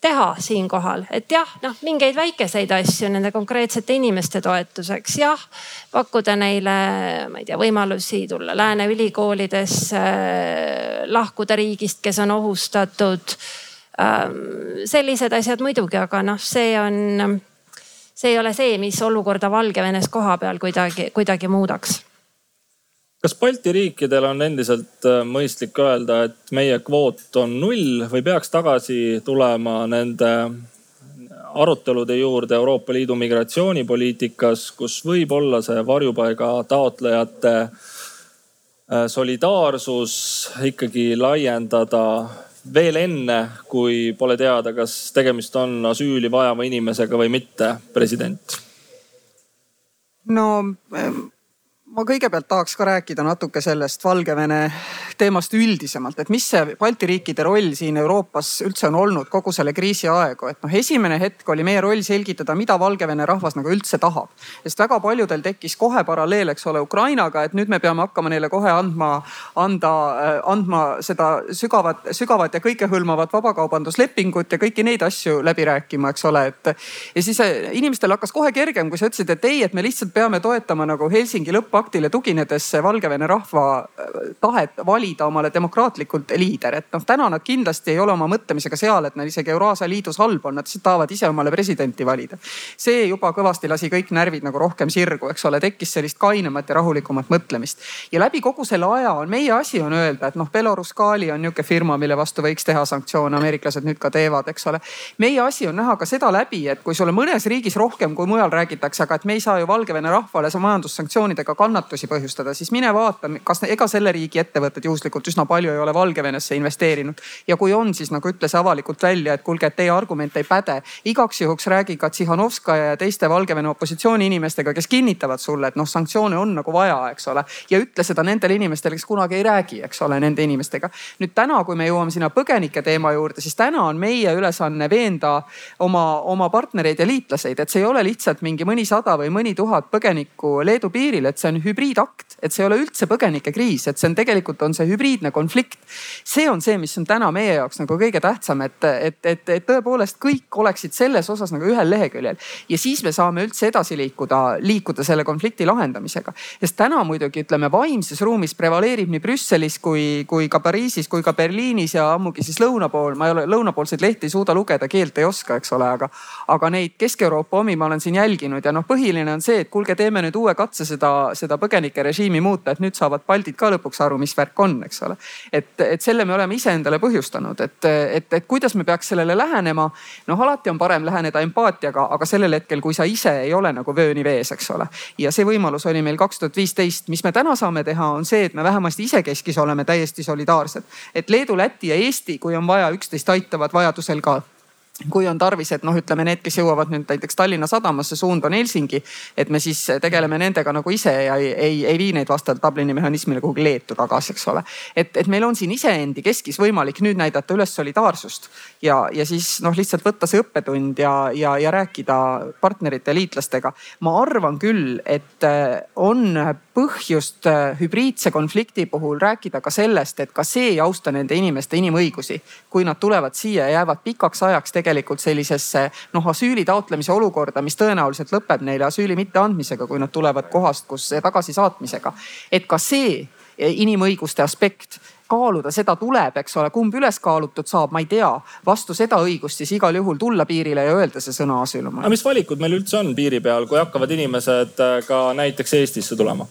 teha siinkohal, et jah, noh mingeid väikeseid asju nende konkreetsete inimeste toetuseks, jah. pakkuda neile, ma ei tea, võimalusi tulla lääne ülikoolidesse, lahkuda riigist, kes on ohustatud. Ähm, sellised asjad muidugi, aga noh, see on, see ei ole see, mis olukorda Valgevenes koha peal kuidagi, kuidagi muudaks kas Balti riikidel on endiselt äh, mõistlik öelda, et meie kvoot on null või peaks tagasi tulema nende arutelude juurde Euroopa Liidu migratsioonipoliitikas, kus võib olla see varjupaiga taotlejate äh, solidaarsus ikkagi laiendada veel enne, kui pole teada, kas tegemist on asüüli vajava inimesega või mitte, president? no ma kõigepealt tahaks ka rääkida natuke sellest Valgevene teemast üldisemalt, et mis see Balti riikide roll siin Euroopas üldse on olnud kogu selle kriisi aegu, et noh, esimene hetk oli meie roll selgitada, mida Valgevene rahvas nagu üldse tahab. sest väga paljudel tekkis kohe paralleel, eks ole, Ukrainaga, et nüüd me peame hakkama neile kohe andma, anda, andma seda sügavat, sügavat ja kõikehõlmavat vabakaubanduslepingut ja kõiki neid asju läbi rääkima, eks ole, et. ja siis eh, inimestel hakkas kohe kergem, kui sa ütlesid, et ei, et me lihtsalt peame toetama nagu Helsingi lõppu paktile tuginedes Valgevene rahva äh, tahet valida valida omale demokraatlikult liider, et noh, täna nad kindlasti ei ole oma mõtlemisega seal, et neil isegi Euraasia Liidus halb on, nad lihtsalt tahavad ise omale presidenti valida. see juba kõvasti lasi kõik närvid nagu rohkem sirgu, eks ole, tekkis sellist kainemat ja rahulikumat mõtlemist. ja läbi kogu selle aja on meie asi on öelda, et noh, Belarus Kali on niisugune firma, mille vastu võiks teha sanktsioone, ameeriklased nüüd ka teevad, eks ole. meie asi on näha ka seda läbi, et kui sulle mõnes riigis rohkem kui mujal räägitakse, aga et me ei saa ju Valgevene rahvale majandussanktsioonidega kannatusi põhjustada, siis mine vaata, kas ega selle riigi ettevõtted juhuslikult üsna palju ei ole Valgevenesse investeerinud. ja kui on, siis nagu ütles avalikult välja, et kuulge, et teie argument ei päde. igaks juhuks räägi ka Tsihhanovskaja ja teiste Valgevene opositsiooni inimestega, kes kinnitavad sulle, et noh, sanktsioone on nagu vaja, eks ole. ja ütle seda nendele inimestele, kes kunagi ei räägi, eks ole, nende inimestega. nüüd täna, kui me jõuame sinna põgenike teema juurde, siis täna on meie ülesanne veenda oma, oma partnereid ja liitlaseid, et see ei ole lihtsalt mingi mõnisada või mõni tuhat põgenikku Leedu piiril, et see on hübriidakt, et see ei ole üldse põgenikekriis, et see on tegelikult on see hübriidne konflikt. see on see, mis on täna meie jaoks nagu kõige tähtsam, et, et, et, et tõepoolest kõik oleksid selles osas nagu ühel leheküljel ja siis me saame üldse edasi liikuda, liikuda selle konflikti lahendamisega. sest täna muidugi ütleme vaimses ruumis prevaleerib nii Brüsselis kui, kui ka Pariisis kui ka Berliinis ja ammugi siis lõuna pool, ma ei ole lõunapoolseid lehti ei suuda lugeda, keelt ei oska, eks ole, aga, aga neid Kesk-Euroopa omi ma olen siin jälginud ja noh, põhiline on see, et kuulge, teeme nüüd uue katse seda, seda põgenike režiimi muuta, et nüüd saavad Baltid ka lõpuks aru, mis värk on, eks ole. et, et selle me oleme iseendale põhjustanud, et, et, et kuidas me peaks sellele lähenema. noh, alati on parem läheneda empaatiaga, aga sellel hetkel, kui sa ise ei ole nagu vööni vees, eks ole. ja see võimalus oli meil kaks tuhat viisteist, mis me täna saame teha, on see, et me vähemasti isekeskis oleme täiesti solidaarsed. et Leedu, Läti ja Eesti, kui on vaja, üksteist aitavad vajadusel ka kui on tarvis, et noh, ütleme need, kes jõuavad nüüd näiteks Tallinna sadamasse, suund on Helsingi. et me siis tegeleme nendega nagu ise ja ei, ei, ei vii neid vastavalt Dublini mehhanismile kuhugi Leetu tagasi, eks ole. et, et meil on siin iseendi keskis võimalik nüüd näidata üles solidaarsust ja, ja siis noh, lihtsalt võtta see õppetund ja, ja, ja rääkida partnerite, liitlastega. ma arvan küll, et äh, on põhjust äh, hübriidse konflikti puhul rääkida ka sellest, et ka see ei austa nende inimeste inimõigusi. kui nad tulevad siia ja jäävad pikaks ajaks tegelikult tegelikult sellisesse noh, asüüli taotlemise olukorda, mis tõenäoliselt lõpeb neile asüüli mitteandmisega, kui nad tulevad kohast, kus tagasisaatmisega. et ka see inimõiguste aspekt kaaluda, seda tuleb, eks ole, kumb üles kaalutud saab, ma ei tea. vastu seda õigust siis igal juhul tulla piirile ja öelda see sõna asüülum. aga mis valikud meil üldse on piiri peal, kui hakkavad inimesed ka näiteks Eestisse tulema?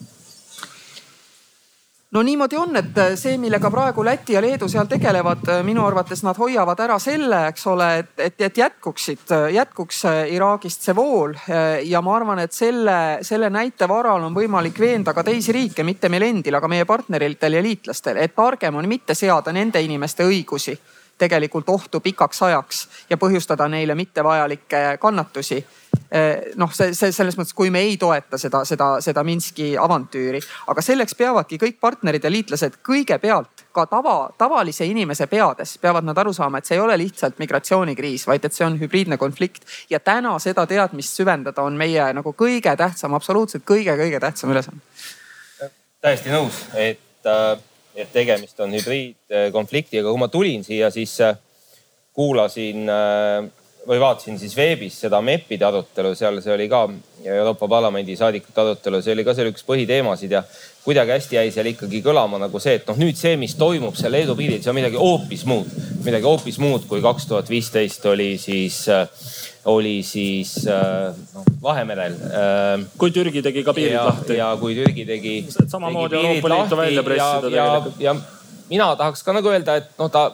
No niimoodi on, et äh, see, millega praegu Läti ja Leedu seal tegelevad, äh, minu arvates nad hoiavad ära selle, eks ole, et, et, et jätkuksid, äh, jätkuks Iraagist see vool. ja ma arvan, et selle, selle näite varal on võimalik veenda ka teisi riike, mitte meil endil, aga meie partneritel ja liitlastel, et targem on mitte seada nende inimeste õigusi tegelikult ohtu pikaks ajaks ja põhjustada neile mittevajalikke kannatusi noh, see, see selles mõttes, kui me ei toeta seda, seda, seda Minski avantüüri, aga selleks peavadki kõik partnerid ja liitlased kõigepealt ka tava, tavalise inimese peades peavad nad aru saama, et see ei ole lihtsalt migratsioonikriis, vaid et see on hübriidne konflikt. ja täna seda teadmist süvendada on meie nagu kõige tähtsam, absoluutselt kõige-kõige tähtsam ülesanne. täiesti nõus, et, äh, et tegemist on hübriidkonfliktiga. kui ma tulin siia, siis kuulasin äh, või vaatasin siis veebis seda MEP-ide arutelu, seal see oli ka Euroopa Parlamendi saadikute arutelu, see oli ka seal üks põhiteemasid ja kuidagi hästi jäi seal ikkagi kõlama nagu see, et noh, nüüd see, mis toimub seal Leedu piiril, see on midagi hoopis muud, midagi hoopis muud, kui kaks tuhat viisteist oli siis oli siis noh Vahemerel. kui Türgi tegi ka piirid ja, lahti. ja kui Türgi tegi. samamoodi Euroopa Liitu välja pressida tegelikult. ja mina tahaks ka nagu öelda, et noh, ta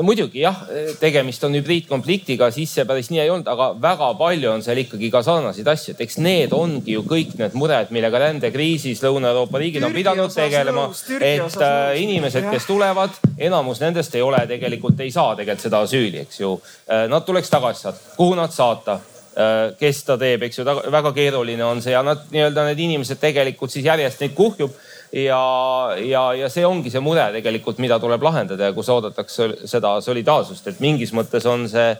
no muidugi jah, tegemist on hübriidkonfliktiga, siis see päris nii ei olnud, aga väga palju on seal ikkagi ka sarnaseid asju, et eks need ongi ju kõik need mured, millega rändekriisis Lõuna-Euroopa riigid on pidanud tegelema. et äh, inimesed, kes tulevad, enamus nendest ei ole tegelikult, ei saa tegelikult seda asüüli, eks ju. Äh, nad tuleks tagasi saata, kuhu nad saata? Äh, kes ta teeb, eks ju, väga keeruline on see ja nad nii-öelda need inimesed tegelikult siis järjest neid kuhjub ja, ja, ja see ongi see mure tegelikult, mida tuleb lahendada ja kus oodatakse seda solidaarsust, et mingis mõttes on see,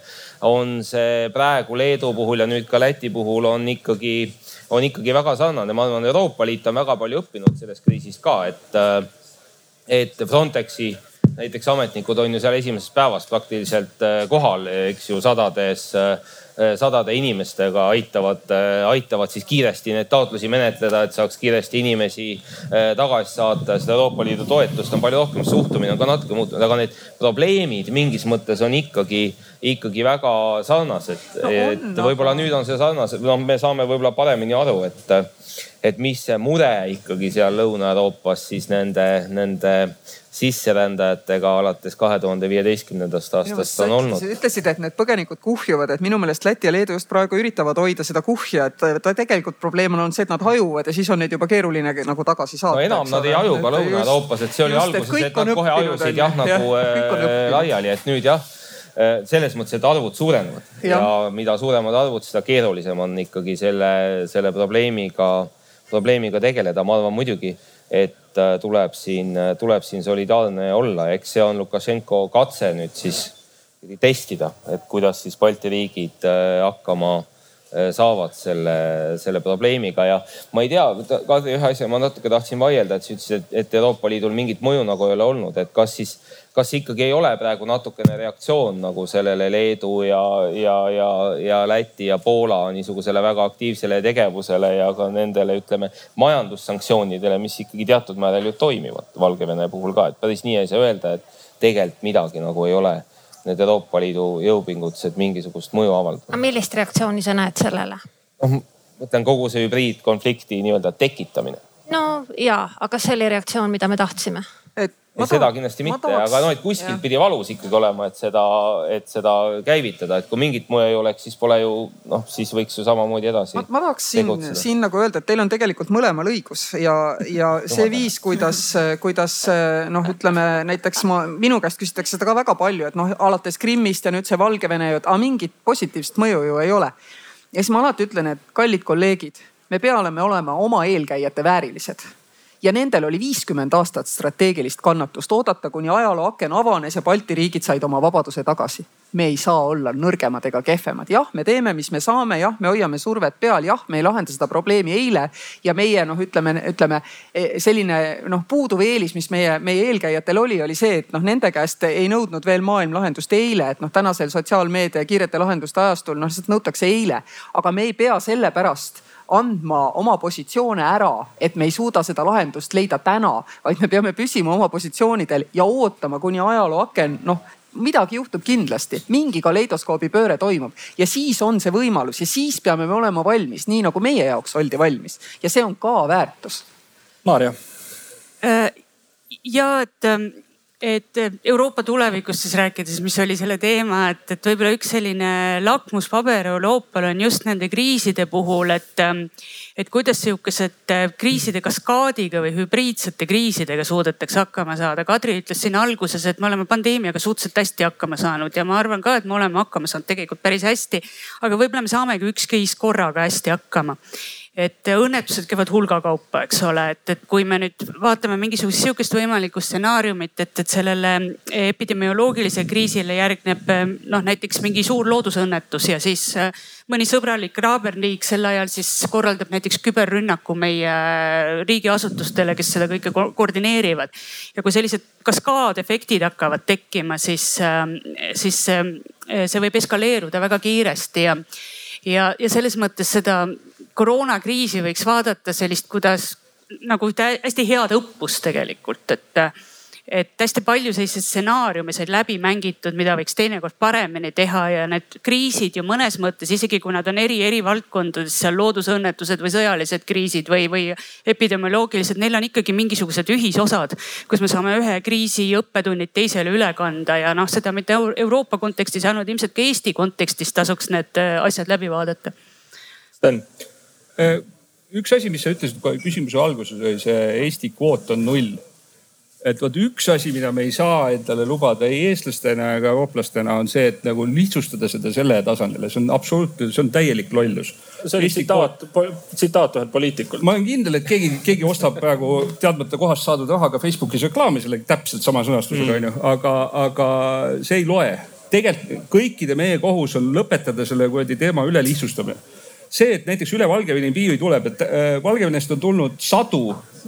on see praegu Leedu puhul ja nüüd ka Läti puhul on ikkagi, on ikkagi väga sarnane. ma arvan, Euroopa Liit on väga palju õppinud sellest kriisist ka, et, et Frontexi näiteks ametnikud on ju seal esimesest päevast praktiliselt kohal, eks ju, sadades sadade inimestega aitavad, aitavad siis kiiresti neid taotlusi menetleda, et saaks kiiresti inimesi tagasi saata. seda Euroopa Liidu toetust on palju rohkem, suhtumine on ka natuke muutunud, aga need probleemid mingis mõttes on ikkagi, ikkagi väga sarnased no. et võib-olla nüüd on see sarnased, noh, me saame võib-olla paremini aru, et, et mis see mure ikkagi seal Lõuna-Euroopas siis nende, nende sisserändajatega alates kahe tuhande viieteistkümnendast aastast on olnud. ütlesid, et need põgenikud kuhjuvad, et minu meelest Läti ja Leedu just praegu üritavad hoida seda kuhja, et ta tegelikult probleem on olnud see, et nad hajuvad ja siis on neid juba keeruline nagu tagasi saata. no enam nad ei haju ka Lõuna-Euroopas, et see oli just, alguses, et nad kohe hajusid jah nagu äh, laiali, et nüüd jah äh, selles mõttes, et arvud suurenevad ja. ja mida suuremad arvud, seda keerulisem on ikkagi selle, selle probleemiga, probleemiga tegeleda. ma arvan muidugi, et Äh, tuleb siin, äh, tuleb siin solidaarne olla. eks see on Lukašenko katse nüüd siis testida, et kuidas siis Balti riigid äh, hakkama saavad selle, selle probleemiga ja ma ei tea, Kadri, ühe asja ma natuke tahtsin vaielda, et sa ütlesid, et Euroopa Liidul mingit mõju nagu ei ole olnud, et kas siis kas ikkagi ei ole praegu natukene reaktsioon nagu sellele Leedu ja, ja, ja, ja Läti ja Poola niisugusele väga aktiivsele tegevusele ja ka nendele, ütleme majandussanktsioonidele, mis ikkagi teatud määral ju toimivad Valgevene puhul ka, et päris nii ei saa öelda, et tegelikult midagi nagu ei ole need Euroopa Liidu jõupingutused mingisugust mõju avaldada. aga millist reaktsiooni sa näed sellele? noh, mõtlen kogu see hübriidkonflikti nii-öelda tekitamine. no ja, aga kas see oli reaktsioon, mida me tahtsime? et ei, seda kindlasti mitte, aga noh, et kuskilt jah. pidi valus ikkagi olema, et seda, et seda käivitada, et kui mingit mõju ei oleks, siis pole ju noh, siis võiks ju samamoodi edasi. ma, tahaks siin, siin nagu öelda, et teil on tegelikult mõlemal õigus ja, ja see viis, kuidas, kuidas noh, ütleme näiteks ma, minu käest küsitakse seda ka väga palju, et noh, alates Krimmist ja nüüd see Valgevene et aga mingit positiivset mõju ju ei ole. ja siis ma alati ütlen, et kallid kolleegid, me peame olema oma eelkäijate väärilised ja nendel oli viiskümmend aastat strateegilist kannatust oodata, kuni ajaloo aken avanes ja Balti riigid said oma vabaduse tagasi. me ei saa olla nõrgemad ega kehvemad, jah, me teeme, mis me saame, jah, me hoiame survet peal, jah, me ei lahenda seda probleemi eile. Ja meie noh, ütleme, ütleme e, selline noh, puuduv eelis, mis meie, meie eelkäijatel oli, oli see, et noh, nende käest ei nõudnud veel maailm lahendust eile, et noh, tänasel sotsiaalmeedia kiirete lahenduste ajastul noh, lihtsalt nõutakse eile, aga me ei pea sellepärast andma oma positsioone ära, et me ei suuda seda lahendust leida täna, vaid me peame püsima oma positsioonidel ja ootama, kuni ajaloo aken noh midagi juhtub kindlasti, mingi kaleidoskoobi pööre toimub ja siis on see võimalus ja siis peame me olema valmis, nii nagu meie jaoks oldi valmis ja see on ka väärtus. Maarja. Äh, ja et ähm, et Euroopa tulevikust siis rääkides, mis oli selle teema, et, et võib-olla üks selline lakmuspaber Euroopal on just nende kriiside puhul, et, et kuidas sihukesed kriiside kaskaadiga või hübriidsete kriisidega suudetakse hakkama saada. Kadri ütles siin alguses, et me oleme pandeemiaga suhteliselt hästi hakkama saanud ja ma arvan ka, et me oleme hakkama saanud tegelikult päris hästi. aga võib-olla me saamegi üks kriis korraga hästi hakkama et õnnetused käivad hulga kaupa, eks ole, et, et kui me nüüd vaatame mingisugust sihukest võimalikku stsenaariumit, et, et sellele epidemioloogilisele kriisile järgneb noh, näiteks mingi suur loodusõnnetus ja siis äh, mõni sõbralik naaberriik sel ajal siis korraldab näiteks küberrünnaku meie riigiasutustele, kes seda kõike koordineerivad. ja kui sellised kaskaadefektid hakkavad tekkima, siis, äh, siis äh, see võib eskaleeruda väga kiiresti ja ja, ja selles mõttes seda koroonakriisi võiks vaadata sellist, kuidas nagu hästi head õppust tegelikult, et et hästi palju selliseid stsenaariume said läbi mängitud, mida võiks teinekord paremini teha ja need kriisid ju mõnes mõttes, isegi kui nad on eri, eri valdkondades, seal loodusõnnetused või sõjalised kriisid või, või epidemioloogilised, neil on ikkagi mingisugused ühisosad, kus me saame ühe kriisi õppetunnid teisele üle kanda ja noh, seda mitte Euroopa kontekstis, ainult ilmselt ka Eesti kontekstis tasuks need äh, asjad läbi vaadata. Sten üks asi, mis sa ütlesid küsimuse alguses oli see Eesti kvoot on null et vot üks asi, mida me ei saa endale lubada ei eestlastena ega eurooplastena, on see, et nagu lihtsustada seda selle tasandile, see on absoluutne, see on täielik lollus. see oli tsitaat, tsitaat ühelt poliitikult. ma olen kindel, et keegi, keegi ostab praegu teadmata kohast saadud rahaga Facebookis reklaami selle täpselt sama sõnastusega mm. onju, aga, aga see ei loe. tegelikult kõikide meie kohus on lõpetada selle kuradi teema ülelihtsustamine see, et näiteks üle Valgevene piiri tuleb, et äh, Valgevenest on tulnud sadu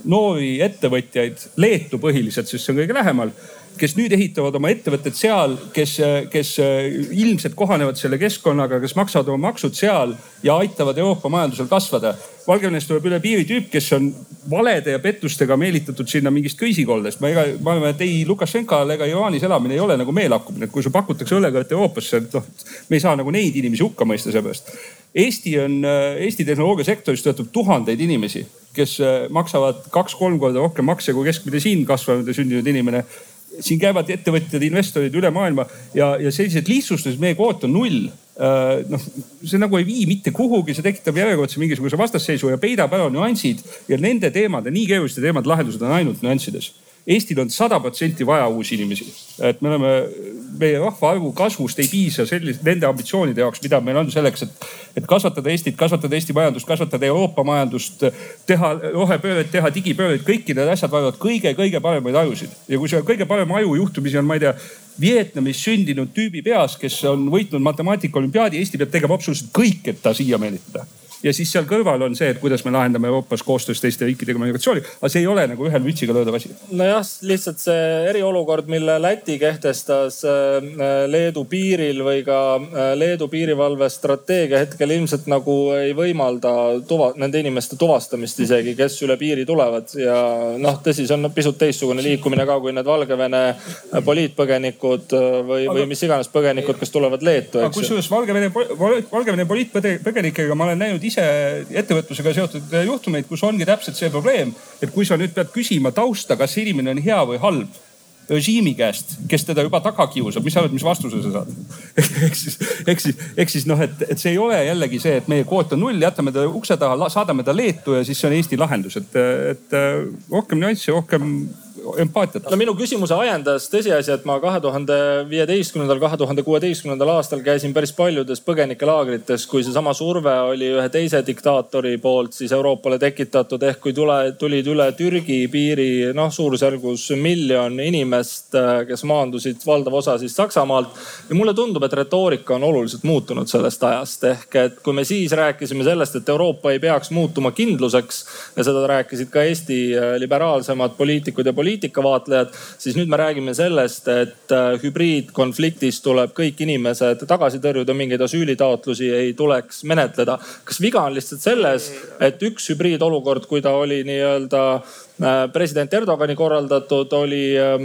noori ettevõtjaid, Leetu põhiliselt, sest see on kõige lähemal kes nüüd ehitavad oma ettevõtted seal, kes, kes ilmselt kohanevad selle keskkonnaga, kes maksavad oma maksud seal ja aitavad Euroopa majandusel kasvada. Valgevenest tuleb üle piiri tüüp, kes on valede ja pettustega meelitatud sinna mingist köisikoldest. ma ega, ma arvan, et ei Lukašenkal ega Iraanis elamine ei ole nagu meelakkumine, et kui sulle pakutakse õllekööt Euroopasse, et noh, me ei saa nagu neid inimesi hukka mõista selle pärast. Eesti on, Eesti tehnoloogiasektoris töötab tuhandeid inimesi, kes maksavad kaks-kolm korda rohkem makse kui keskmine siin kasvanud ja sündinud inimene. Siin käivad ettevõtjad, investorid üle maailma ja, ja sellised lihtsustused, meie kvoot on null. Äh, noh, see nagu ei vii mitte kuhugi, see tekitab järjekordse mingisuguse vastasseisu ja peidab ära nüansid ja nende teemade, nii keeruliste teemade lahendused on ainult nüanssides Eestil on sada protsenti vaja uusi inimesi. et me oleme, meie rahvaarvu kasvust ei piisa sellise, nende ambitsioonide jaoks, mida meil on selleks, et, et kasvatada Eestit, kasvatada Eesti majandust, kasvatada Euroopa majandust, teha rohepööret, teha digipööret, kõik need asjad vajavad kõige-kõige paremaid ajusid. ja kui see kõige parem aju juhtumisi on, ma ei tea, Vietnamis sündinud tüübi peas, kes on võitnud matemaatika olümpiaadi, Eesti peab tegema absoluutselt kõik, et ta siia meelitada ja siis seal kõrval on see, et kuidas me lahendame Euroopas koostöös teiste riikidega migratsiooni. aga see ei ole nagu ühel mütsiga löödav asi. nojah, lihtsalt see eriolukord, mille Läti kehtestas äh, Leedu piiril või ka äh, Leedu piirivalvestrateegia hetkel ilmselt nagu ei võimalda tuva, nende inimeste tuvastamist isegi, kes üle piiri tulevad ja noh, tõsi, see on pisut teistsugune liikumine ka kui need Valgevene poliitpõgenikud äh, või, või mis iganes põgenikud, kes tulevad Leetu. kusjuures Valgevene, Valgevene poliitpõgenikega ma olen näinud ise ettevõtlusega seotud juhtumeid, kus ongi täpselt see probleem, et kui sa nüüd pead küsima tausta, kas inimene on hea või halb režiimi käest, kes teda juba taga kiusab, mis sa arvad, mis vastuse sa saad? ehk siis, ehk siis, ehk siis noh, et, et see ei ole jällegi see, et meie kvoot on null, jätame ta ukse taha, saadame ta Leetu ja siis see on Eesti lahendus, et, et rohkem nüansse, rohkem empaatiat. no minu küsimuse ajendas tõsiasi, et ma kahe tuhande viieteistkümnendal, kahe tuhande kuueteistkümnendal aastal käisin päris paljudes põgenikelaagrites, kui seesama surve oli ühe teise diktaatori poolt siis Euroopale tekitatud. ehk kui tule, tulid üle Türgi piiri noh, suurusjärgus miljon inimest, kes maandusid valdav osa siis Saksamaalt. ja mulle tundub, et retoorika on oluliselt muutunud sellest ajast. ehk et kui me siis rääkisime sellest, et Euroopa ei peaks muutuma kindluseks ja seda rääkisid ka Eesti liberaalsemad poliitikud ja poliitikud poliitikavaatlejad, siis nüüd me räägime sellest, et äh, hübriidkonfliktis tuleb kõik inimesed tagasi tõrjuda, mingeid asüülitaotlusi ei tuleks menetleda. kas viga on lihtsalt selles, et üks hübriidolukord, kui ta oli nii-öelda president Erdogani korraldatud oli, ähm,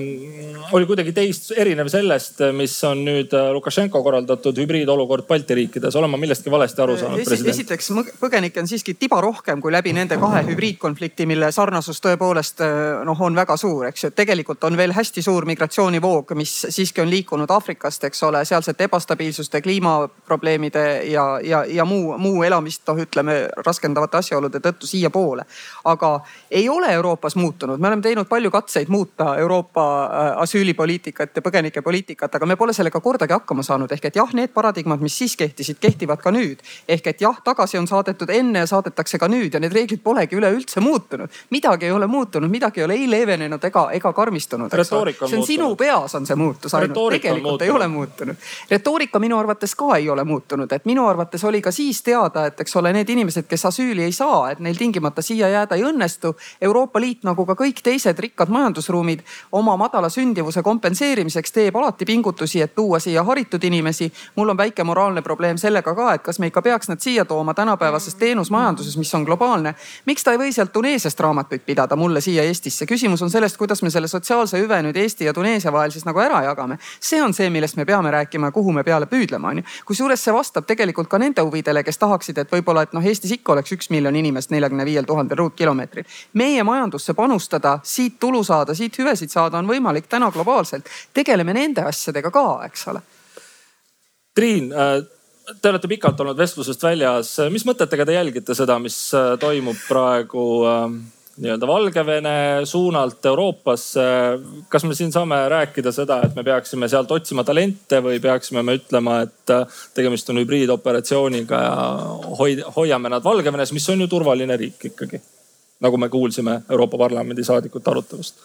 oli kuidagi teist, erinev sellest, mis on nüüd äh, Lukašenko korraldatud hübriidolukord Balti riikides. olen ma millestki valesti aru saanud Esi,? esiteks põgenikke on siiski tiba rohkem kui läbi nende kahe hübriidkonflikti, mille sarnasus tõepoolest äh, noh, on väga suur, eks ju. tegelikult on veel hästi suur migratsioonivoog, mis siiski on liikunud Aafrikast, eks ole, sealsete ebastabiilsuste, kliimaprobleemide ja, ja, ja muu, muu elamist noh, ütleme raskendavate asjaolude tõttu siiapoole. aga ei ole Euroopas Euroopas muutunud, me oleme teinud palju katseid muuta Euroopa äh, asüülipoliitikat ja põgenikepoliitikat, aga me pole sellega kordagi hakkama saanud. ehk et jah, need paradigmad, mis siis kehtisid, kehtivad ka nüüd. ehk et jah, tagasi on saadetud enne ja saadetakse ka nüüd ja need reeglid polegi üleüldse muutunud. midagi ei ole muutunud, midagi ei ole ei leevenenud ega, ega karmistunud. see on muutunud. sinu peas on see muutus ainult, tegelikult ei ole muutunud. retoorika minu arvates ka ei ole muutunud, et minu arvates oli ka siis teada, et eks ole, need inimesed, kes asüüli ei saa, et neil tingimata siia jääda ei õnnestu. Euroopa Liit nagu ka kõik teised rikkad majandusruumid oma madala sündivuse kompenseerimiseks teeb alati pingutusi, et tuua siia haritud inimesi. mul on väike moraalne probleem sellega ka, et kas me ikka peaks nad siia tooma tänapäevases teenusmajanduses, mis on globaalne. miks ta ei või sealt Tuneesiast raamatuid pidada mulle siia Eestisse? küsimus on sellest, kuidas me selle sotsiaalse hüve nüüd Eesti ja Tuneesia vahel siis nagu ära jagame. see on see, millest me peame rääkima ja kuhu me peale püüdlema, on ju. kusjuures see vastab tegelikult ka nende huvidele, kes tahaksid, et võib-olla, et noh, Eestis ikka oleks üks miljon inimest neljakümne viiel tuhandel ruutkilomeetril. meie majandusse panustada, siit tulu saada, siit hüvesid saada on võimalik täna globaalselt. tegeleme nende asjadega ka, eks ole. Triin äh, te olete pikalt olnud vestlusest väljas, mis mõtetega te jälgite seda, mis äh, toimub praegu äh, nii-öelda Valgevene suunalt Euroopasse. kas me siin saame rääkida seda, et me peaksime sealt otsima talente või peaksime me ütlema, et tegemist on hübriidoperatsiooniga ja hoiame nad Valgevenes, mis on ju turvaline riik ikkagi nagu me kuulsime Euroopa Parlamendi saadikute arutelust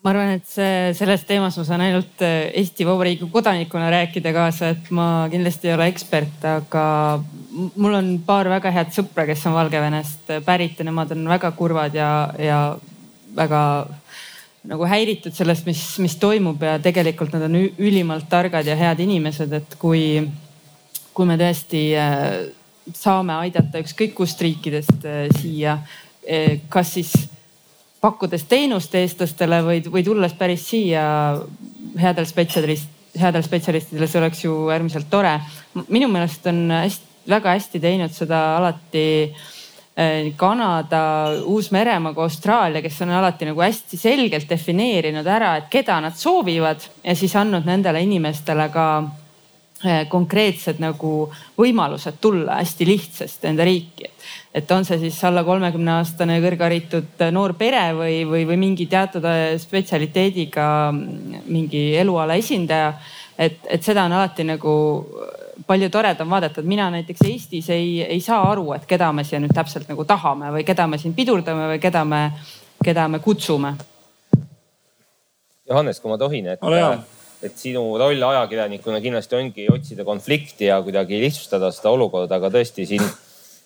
ma arvan, et see, selles teemas ma saan ainult äh, Eesti Vabariigi kodanikuna rääkida kaasa, et ma kindlasti ei ole ekspert, aga mul on paar väga head sõpra, kes on Valgevenest pärit ja nemad on väga kurvad ja, ja väga nagu häiritud sellest, mis, mis toimub ja tegelikult nad on ülimalt targad ja head inimesed, et kui, kui me tõesti äh, saame aidata ükskõik kust riikidest äh, siia, kas siis pakkudes teenust eestlastele või, või tulles päris siia headel spetsialist, headel spetsialistidel, see oleks ju äärmiselt tore. minu meelest on hästi, väga hästi teinud seda alati eh, Kanada, Uus-Meremaa kui Austraalia, kes on alati nagu hästi selgelt defineerinud ära, et keda nad soovivad ja siis andnud nendele inimestele ka eh, konkreetsed nagu võimalused tulla hästi lihtsasti enda riiki et on see siis alla kolmekümne aastane kõrgharitud noor pere või, või, või mingi teatud äh, spetsialiteediga mm, mingi eluala esindaja. et, et seda on alati nagu palju toredam vaadata, et mina näiteks Eestis ei, ei saa aru, et keda me siia nüüd täpselt nagu tahame või keda me siin pidurdame või keda me, keda me kutsume. Johannes, kui ma tohin, et et sinu roll ajakirjanikuna kindlasti ongi otsida konflikti ja kuidagi lihtsustada seda olukorda, aga tõesti siin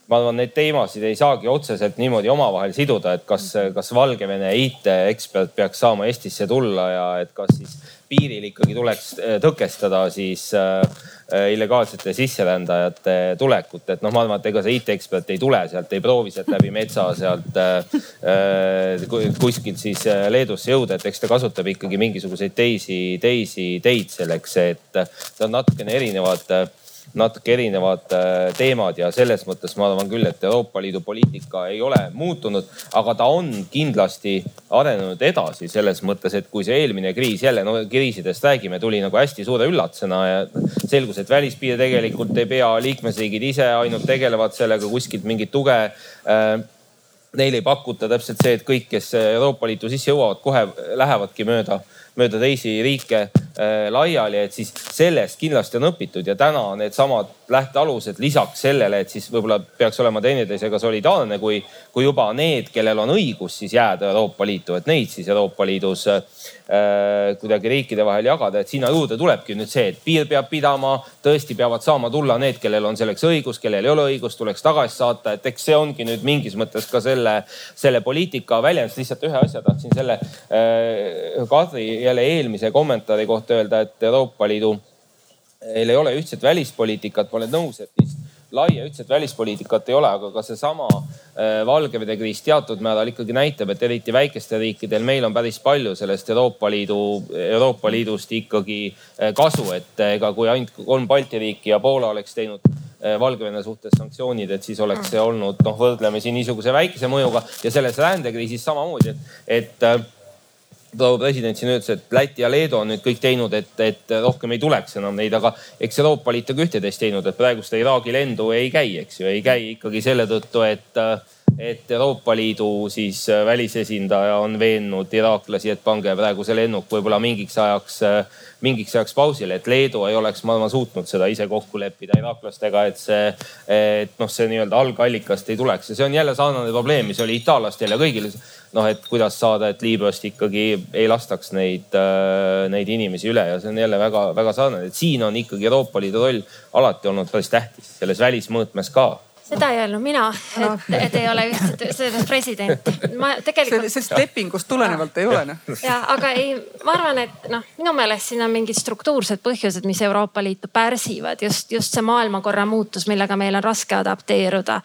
ma arvan, neid teemasid ei saagi otseselt niimoodi omavahel siduda, et kas, kas Valgevene IT-ekspert peaks saama Eestisse tulla ja et kas siis piiril ikkagi tuleks äh, tõkestada siis äh, äh, illegaalsete sisserändajate tulekut. et noh, ma arvan, et ega see IT-ekspert ei tule sealt, ei proovi sealt läbi metsa sealt kuskilt siis Leedusse jõuda, et eks ta kasutab ikkagi mingisuguseid teisi, teisi teid selleks, et see on natukene erinevad natuke erinevad äh, teemad ja selles mõttes ma arvan küll, et Euroopa Liidu poliitika ei ole muutunud, aga ta on kindlasti arenenud edasi selles mõttes, et kui see eelmine kriis jälle, no kriisidest räägime, tuli nagu hästi suure üllatusena ja selgus, et välispiir tegelikult ei pea, liikmesriigid ise ainult tegelevad sellega, kuskilt mingit tuge äh, neile ei pakuta täpselt see, et kõik, kes Euroopa Liitu sisse jõuavad, kohe lähevadki mööda mööda teisi riike laiali, et siis sellest kindlasti on õpitud ja täna needsamad lähtealused lisaks sellele, et siis võib-olla peaks olema teineteisega solidaarne, kui, kui juba need, kellel on õigus siis jääda Euroopa Liitu, et neid siis Euroopa Liidus äh, kuidagi riikide vahel jagada, et sinna juurde tulebki nüüd see, et piir peab pidama, tõesti peavad saama tulla need, kellel on selleks õigus, kellel ei ole õigust, tuleks tagasi saata, et eks see ongi nüüd mingis mõttes ka selle, selle poliitika väljendus. lihtsalt ühe asja tahtsin selle äh, Kadri jälle eelmise kommentaari kohta öelda, et Euroopa Liidu meil ei ole ühtset välispoliitikat, ma olen nõus, et vist laia ühtset välispoliitikat ei ole, aga ka seesama äh, Valgevene kriis teatud määral ikkagi näitab, et eriti väikestel riikidel, meil on päris palju sellest Euroopa Liidu, Euroopa Liidust ikkagi äh, kasu, et ega kui ainult kolm Balti riiki ja Poola oleks teinud äh, Valgevene suhtes sanktsioonid, et siis oleks see olnud noh, võrdlemisi niisuguse väikese mõjuga ja selles rändekriisis samamoodi, et, et proua president siin ütles, et Läti ja Leedu on nüüd kõik teinud, et, et rohkem ei tuleks enam neid, aga eks Euroopa Liit on ka üht-teist teinud, et praegu seda Iraagi lendu ei käi, eks ju, ei käi ikkagi selle tõttu, et, et Euroopa Liidu siis välisesindaja on veennud iraaklasi, et pange praegu see lennuk võib-olla mingiks ajaks, mingiks ajaks pausile, et Leedu ei oleks, ma arvan, suutnud seda ise kokku leppida iraaklastega, et see, et noh, see nii-öelda algallikast ei tuleks. Ja see on jälle sarnane probleem, mis oli itaallastel ja kõigil. Noh, et kuidas saada, et Liibüast ikkagi ei lastaks neid, äh, neid inimesi üle ja see on jälle väga-väga sarnane, et siin on ikkagi Euroopa Liidu roll alati olnud päris tähtis selles välismõõtmes ka seda ei öelnud mina, et, et ei ole ühtset, sellest president. ma tegelikult. sellest lepingust tulenevalt ei ole noh. ja, aga ei, ma arvan, et noh, minu meelest siin on mingid struktuursed põhjused, mis Euroopa Liitu pärsivad just, just see maailmakorra muutus, millega meil on raske adapteeruda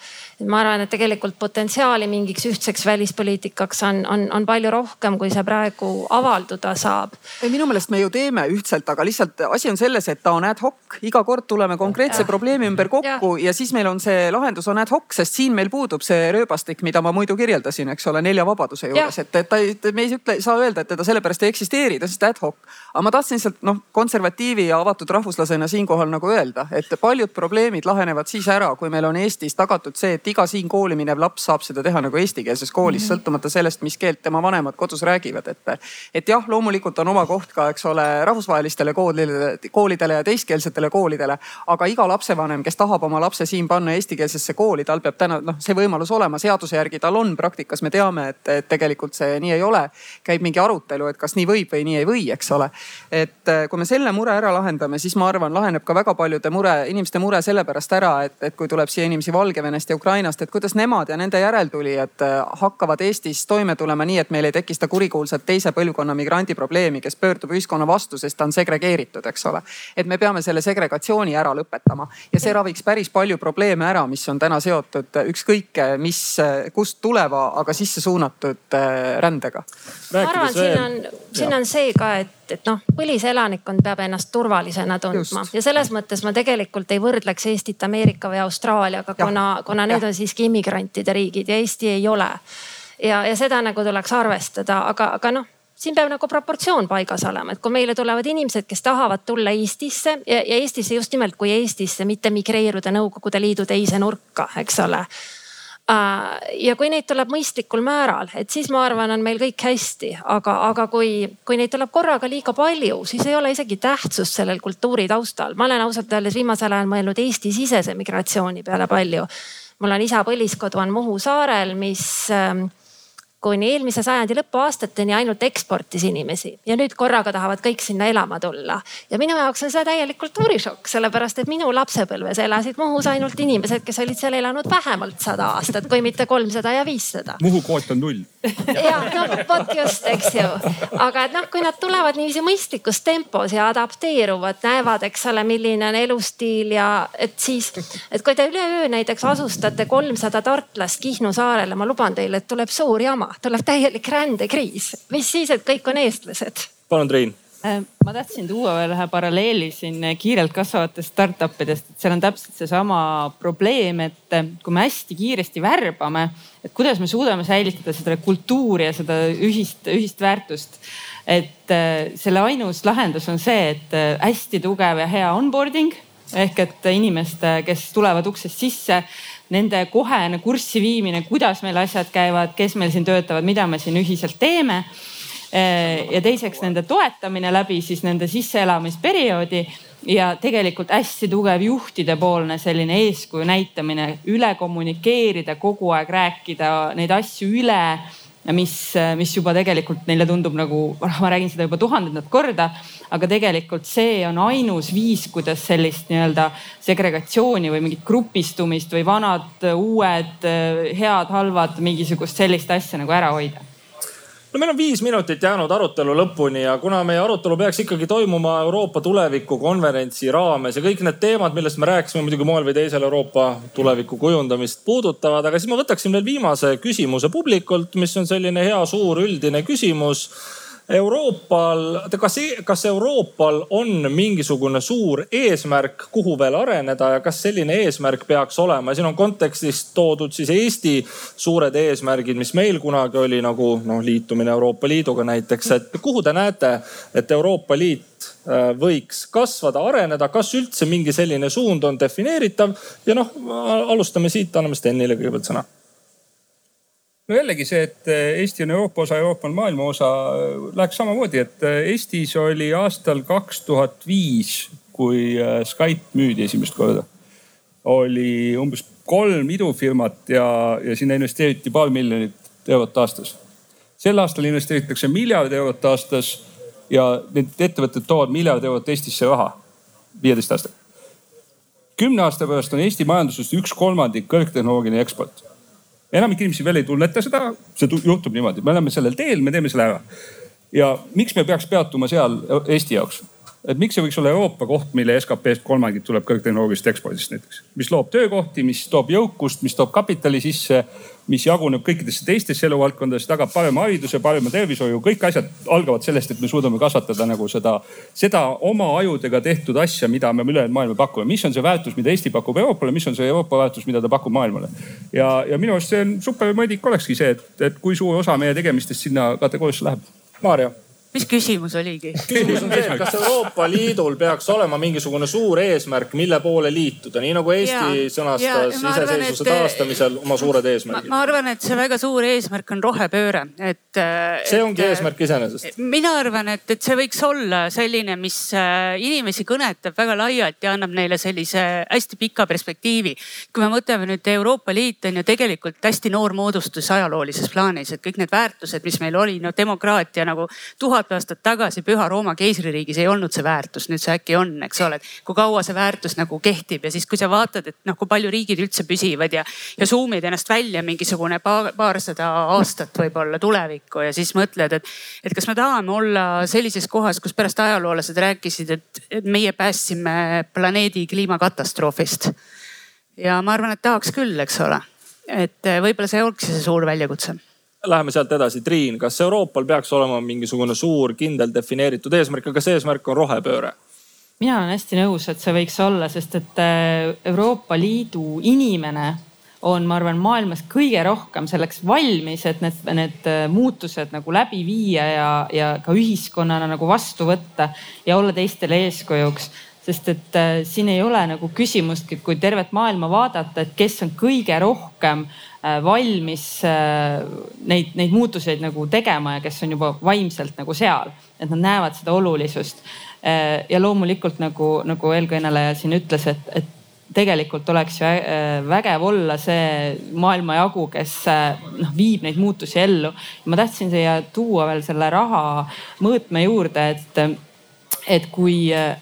ma arvan, et tegelikult potentsiaali mingiks ühtseks välispoliitikaks on, on, on palju rohkem, kui see praegu avalduda saab. ei, minu meelest me ju teeme ühtselt, aga lihtsalt asi on selles, et ta on ad hoc, iga kord tuleme konkreetse ja. probleemi ümber kokku ja. ja siis meil on see lahendus on ad hoc, sest siin meil puudub see rööbastik, mida ma muidu kirjeldasin, eks ole, nelja vabaduse juures, et, et ta ei, me ei ütle, saa öelda, et teda sellepärast ei eksisteeri, ta on lihtsalt ad hoc. Aga ma tahtsin lihtsalt noh, konservatiivi ja avatud rahvuslasena siinkohal nagu öelda, et paljud probleemid lahenevad siis ära, kui meil on Eestis tagatud see, et iga siin kooli minev laps saab seda teha nagu eestikeelses koolis mm, -hmm. sõltumata sellest, mis keelt tema vanemad kodus räägivad, et. et jah, loomulikult on oma koht ka, eks ole, rahvusvahelistele koolidele, koolidele ja teiskeelsetele koolidele. aga iga lapsevanem, kes tahab oma lapse siin panna eestikeelsesse kooli, tal peab täna noh, see võimalus olema, seaduse järgi tal on, praktikas me teame, et, et tegelikult see nii ei ole. käib mingi arutelu, et kas nii võib või nii ei või, eks ole. Et äh, kui me selle mure ära lahendame, siis ma arvan, laheneb ka väga paljude mure, inimeste mure sellepärast ära, et, et kui tuleb siia inimesi Valgevenest ja Ukrainast, et kuidas nemad ja nende järeltulijad äh, hakkavad Eestis toime tulema nii, et meil ei teki seda kurikuulsat teise põlvkonna migrandi probleemi, kes pöördub ühiskonna vastu, sest ta on segregeeritud, eks ole. et me peame selle segregatsiooni ära lõpetama ja see raviks päris palju probleeme ära, mis on täna seotud ükskõik mis, kust tuleva, aga sisse suunatud äh, rändega. ma arvan, siin on, siin on see ka, et, et noh, põliselanikkond peab ennast turvalisena tundma Just. ja selles mõttes ma tegelikult ei võrdleks Eestit Ameerika või Austraaliaga, kuna, kuna need ja. on siiski immigrantide riigid ja Eesti ei ole. ja, ja seda nagu tuleks arvestada, aga, aga noh siin peab nagu proportsioon paigas olema, et kui meile tulevad inimesed, kes tahavad tulla Eestisse ja, ja Eestisse just nimelt kui Eestisse, mitte migreeruda Nõukogude Liidu teise nurka, eks ole ja kui neid tuleb mõistlikul määral, et siis ma arvan, on meil kõik hästi, aga, aga kui, kui neid tuleb korraga liiga palju, siis ei ole isegi tähtsust sellel kultuuri taustal. ma olen ausalt öeldes viimasel ajal mõelnud Eesti-sisese migratsiooni peale palju. mul on isa põliskodu on Muhu saarel, mis äh, kuni eelmise sajandi lõpuaastateni ainult eksportis inimesi ja nüüd korraga tahavad kõik sinna elama tulla. ja minu jaoks on see täielik kultuurishokk, sellepärast et minu lapsepõlves elasid Muhus ainult inimesed, kes olid seal elanud vähemalt sada aastat, kui mitte kolmsada ja viissada. Muhu kvoot on null. ja no vot just, eks ju. aga et noh, kui nad tulevad niiviisi mõistlikus tempos ja adapteeruvad, näevad, eks ole, milline on elustiil ja et siis, et kui te üleöö näiteks asustate kolmsada tartlast Kihnu saarele, ma luban teile, et tuleb suur jama tuleb täielik rändekriis, mis siis, et kõik on eestlased. palun, Triin ma tahtsin tuua veel ühe paralleeli siin kiirelt kasvavatest startup idest, et seal on täpselt seesama probleem, et äh, kui me hästi kiiresti värbame, et kuidas me suudame säilitada seda kultuuri ja seda ühist, ühist väärtust. et äh, selle ainus lahendus on see, et hästi tugev ja hea onboarding ehk et inimeste, kes tulevad uksest sisse nende kohene kurssi viimine, kuidas meil asjad käivad, kes meil siin töötavad, mida me siin ühiselt teeme. Ja teiseks nende toetamine läbi siis nende sisseelamisperioodi ja tegelikult hästi tugev juhtidepoolne selline eeskuju näitamine, üle kommunikeerida, kogu aeg rääkida neid asju üle mis, mis juba tegelikult neile tundub nagu, noh, ma räägin seda juba tuhandendat korda, aga tegelikult see on ainus viis, kuidas sellist nii-öelda segregatsiooni või mingit grupistumist või vanad, uued, head, halvad, mingisugust sellist asja nagu ära hoida no meil on viis minutit jäänud arutelu lõpuni ja kuna meie arutelu peaks ikkagi toimuma Euroopa tuleviku konverentsi raames ja kõik need teemad, millest me rääkisime, muidugi moel või teisel Euroopa tuleviku kujundamist puudutavad, aga siis ma võtaksin veel viimase küsimuse publikult, mis on selline hea suur üldine küsimus Euroopal, kas, e-, kas Euroopal on mingisugune suur eesmärk, kuhu veel areneda ja kas selline eesmärk peaks olema? siin on kontekstis toodud siis Eesti suured eesmärgid, mis meil kunagi oli nagu noh, liitumine Euroopa Liiduga näiteks, et kuhu te näete, et Euroopa Liit äh, võiks kasvada, areneda, kas üldse mingi selline suund on defineeritav? Ja noh, alustame siit, anname Stenile kõigepealt sõna no jällegi see, et eh, Eesti on Euroopa osa, Euroopa on maailma osa, läheks samamoodi, et eh, Eestis oli aastal kaks tuhat viis, kui eh, Skype müüdi esimest korda, oli umbes kolm idufirmat ja, ja sinna investeeriti paar miljonit eurot aastas. sel aastal investeeritakse miljard eurot aastas ja need ettevõtted toovad miljard eurot Eestisse raha viieteist aastaga. kümne aasta pärast on Eesti majandusest üks kolmandik kõrgtehnoloogiline eksport enamik inimesi veel ei tunneta seda, see juhtub niimoodi, me oleme sellel teel, me teeme selle ära. ja miks me peaks peatuma seal Eesti jaoks? Et miks see võiks olla Euroopa koht, mille SKP-st kolmandik tuleb kõrgtehnoloogilisest ekspordist näiteks, mis loob töökohti, mis toob jõukust, mis toob kapitali sisse, mis jaguneb kõikidesse teistesse eluvaldkondadesse, tagab parema hariduse, parema tervishoiu, kõik asjad algavad sellest, et me suudame kasvatada nagu seda, seda oma ajudega tehtud asja, mida me ülejäänud maailma pakume. mis on see väärtus, mida Eesti pakub Euroopale, mis on see Euroopa väärtus, mida ta pakub maailmale. ja, ja minu arust see on super mõõdik olekski see, et, et kui suur osa meie tegemistest sinna kategooriasse läheb. Maarja mis küsimus oligi? küsimus on see, et kas Euroopa Liidul peaks olema mingisugune suur eesmärk, mille poole liituda, nii nagu Eesti ja, sõnastas iseseisvuse taastamisel oma suured eesmärgid. ma arvan, et see väga suur eesmärk on rohepööre, et. see ongi et, eesmärk iseenesest. mina arvan, et, et see võiks olla selline, mis äh, inimesi kõnetab väga laialt ja annab neile sellise hästi pika perspektiivi. kui me mõtleme nüüd Euroopa Liit on ju tegelikult hästi noor moodustus ajaloolises plaanis, et kõik need väärtused, mis meil oli, no demokraatia nagu tuhat tuhat aastat tagasi Püha Rooma keisririigis ei olnud see väärtus, nüüd see äkki on, eks ole, et kui kaua see väärtus nagu kehtib ja siis, kui sa vaatad, et noh, kui palju riigid üldse püsivad ja, ja zoom'id ennast välja mingisugune paar, paarsada aastat võib-olla tulevikku ja siis mõtled, et, et kas me tahame olla sellises kohas, kus pärast ajaloolased rääkisid, et, et meie päästsime planeedi kliimakatastroofist. ja ma arvan, et tahaks küll, eks ole, et võib-olla see ongi see suur väljakutse Läheme sealt edasi, Triin, kas Euroopal peaks olema mingisugune suur kindel defineeritud eesmärk? Ja kas eesmärk on rohepööre? mina olen hästi nõus, et see võiks olla, sest et äh, Euroopa Liidu inimene on, ma arvan, maailmas kõige rohkem selleks valmis, et need, need äh, muutused nagu läbi viia ja, ja ka ühiskonnana nagu vastu võtta ja olla teistele eeskujuks. Sest et äh, siin ei ole nagu küsimustki, kui tervet maailma vaadata, et kes on kõige rohkem valmis äh, neid, neid muutuseid nagu tegema ja kes on juba vaimselt nagu seal, et nad näevad seda olulisust. Äh, ja loomulikult nagu, nagu eelkõneleja siin ütles, et, et tegelikult oleks ju äh, vägev olla see maailmajagu, kes äh, noh, viib neid muutusi ellu. ma tahtsin siia tuua veel selle raha mõõtme juurde, et, et kui Äh,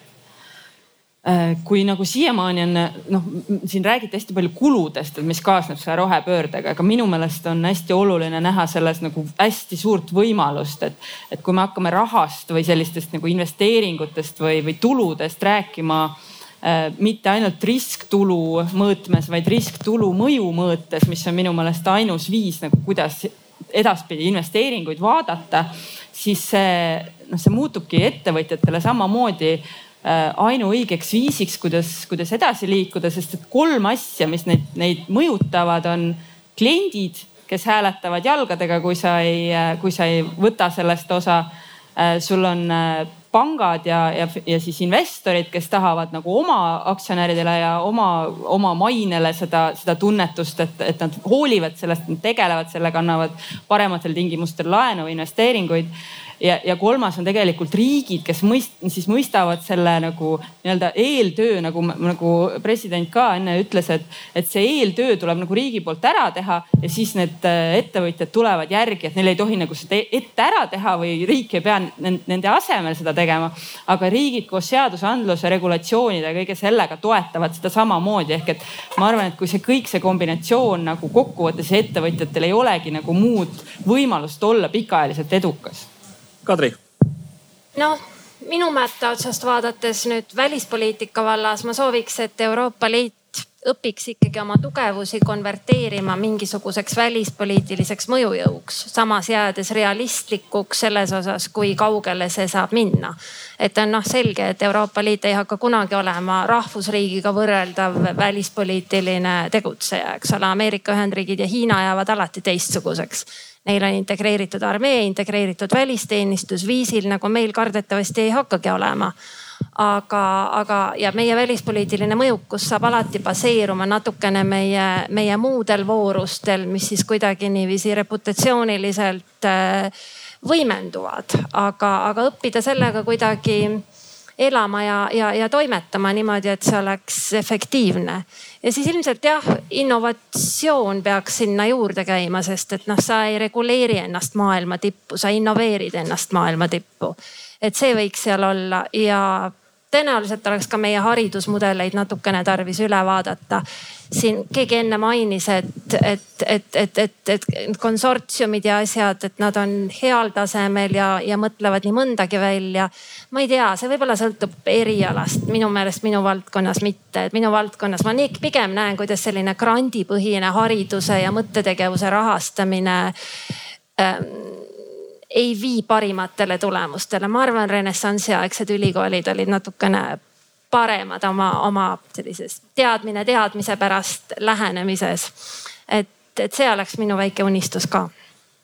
kui nagu siiamaani on noh, siin räägiti hästi palju kuludest, et mis kaasneb selle rohepöördega, aga minu meelest on hästi oluline näha selles nagu hästi suurt võimalust, et, et kui me hakkame rahast või sellistest nagu investeeringutest või, või tuludest rääkima äh, mitte ainult risktulu mõõtmes, vaid risktulu mõju mõõtes, mis on minu meelest ainus viis nagu kuidas edaspidi investeeringuid vaadata, siis see noh, see muutubki ettevõtjatele samamoodi Äh, ainuõigeks viisiks, kuidas, kuidas edasi liikuda, sest et kolm asja, mis neid, neid mõjutavad, on kliendid, kes hääletavad jalgadega, kui sa ei, kui sa ei võta sellest osa. Äh, sul on äh, pangad ja, ja, ja siis investorid, kes tahavad nagu oma aktsionäridele ja oma, oma mainele seda, seda tunnetust, et, et nad hoolivad sellest, nad tegelevad sellega, annavad parematel tingimustel laenu, investeeringuid ja, ja kolmas on tegelikult riigid, kes mõist, siis mõistavad selle nagu nii-öelda eeltöö nagu, nagu president ka enne ütles, et, et see eeltöö tuleb nagu riigi poolt ära teha ja siis need äh, ettevõtjad tulevad järgi, et neil ei tohi nagu seda ette ära teha või riik ei pea nende asemel seda tegema. aga riigid koos seadusandluse, regulatsioonide ja kõige sellega toetavad seda samamoodi ehk et ma arvan, et kui see kõik see kombinatsioon nagu kokkuvõttes ettevõtjatel ei olegi nagu muud võimalust olla pikaajaliselt edukas Kadri. noh, minu mätta otsast vaadates nüüd välispoliitika vallas ma sooviks, et Euroopa Liit õpiks ikkagi oma tugevusi konverteerima mingisuguseks välispoliitiliseks mõjujõuks, samas jäädes realistlikuks selles osas, kui kaugele see saab minna. et on noh selge, et Euroopa Liit ei hakka kunagi olema rahvusriigiga võrreldav välispoliitiline tegutseja, eks ole. Ameerika Ühendriigid ja Hiina jäävad alati teistsuguseks Neil on integreeritud armee, integreeritud välisteenistus viisil, nagu meil kardetavasti ei hakkagi olema aga, aga ja meie välispoliitiline mõjukus saab alati baseeruma natukene meie, meie muudel voorustel, mis siis kuidagi niiviisi reputatsiooniliselt äh, võimenduvad, aga, aga õppida sellega kuidagi elama ja, ja, ja toimetama niimoodi, et see oleks efektiivne. ja siis ilmselt jah, innovatsioon peaks sinna juurde käima, sest et noh, sa ei reguleeri ennast maailma tippu, sa innoveerid ennast maailma tippu. Et see võiks seal olla ja tõenäoliselt oleks ka meie haridusmudeleid natukene tarvis üle vaadata. siin keegi enne mainis, et, et, et, et, et, et konsortsiumid ja asjad, et nad on heal tasemel ja, ja mõtlevad nii mõndagi välja. ma ei tea, see võib-olla sõltub erialast, minu meelest minu valdkonnas mitte, et minu valdkonnas ma nii pigem näen, kuidas selline grandipõhine hariduse ja mõttetegevuse rahastamine ähm, ei vii parimatele tulemustele. ma arvan, renessansiaegsed ülikoolid olid natukene paremad oma, oma sellises teadmine teadmise pärast lähenemises. et, et see oleks minu väike unistus ka.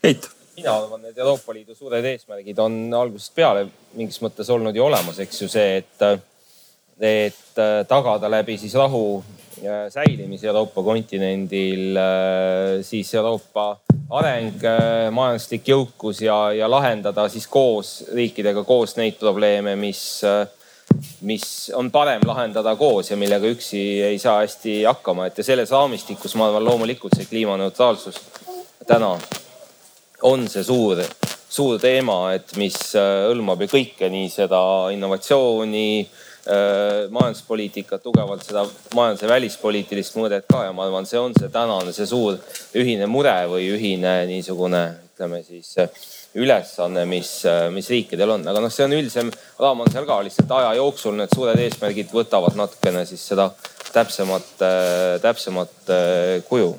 Heit mina arvan, et Euroopa Liidu suured eesmärgid on algusest peale mingis mõttes olnud ju olemas, eks ju see, et, et tagada läbi siis rahu säilimise Euroopa kontinendil, siis Euroopa areng, majanduslik jõukus ja, ja lahendada siis koos riikidega koos neid probleeme, mis, mis on parem lahendada koos ja millega üksi ei saa hästi hakkama, et ja selles raamistikus ma arvan, loomulikult see kliimaneutraalsus täna on see suur, suur teema, et mis äh, hõlmab ju kõike, nii seda innovatsiooni, äh, majanduspoliitikat, tugevalt seda majandus- ja välispoliitilist mõõdet ka ja ma arvan, see on see tänane, see suur ühine mure või ühine niisugune, ütleme siis ülesanne, mis, mis riikidel on, aga noh, see on üldisem raam on seal ka lihtsalt aja jooksul need suured eesmärgid võtavad natukene siis seda täpsemat, täpsemat kuju.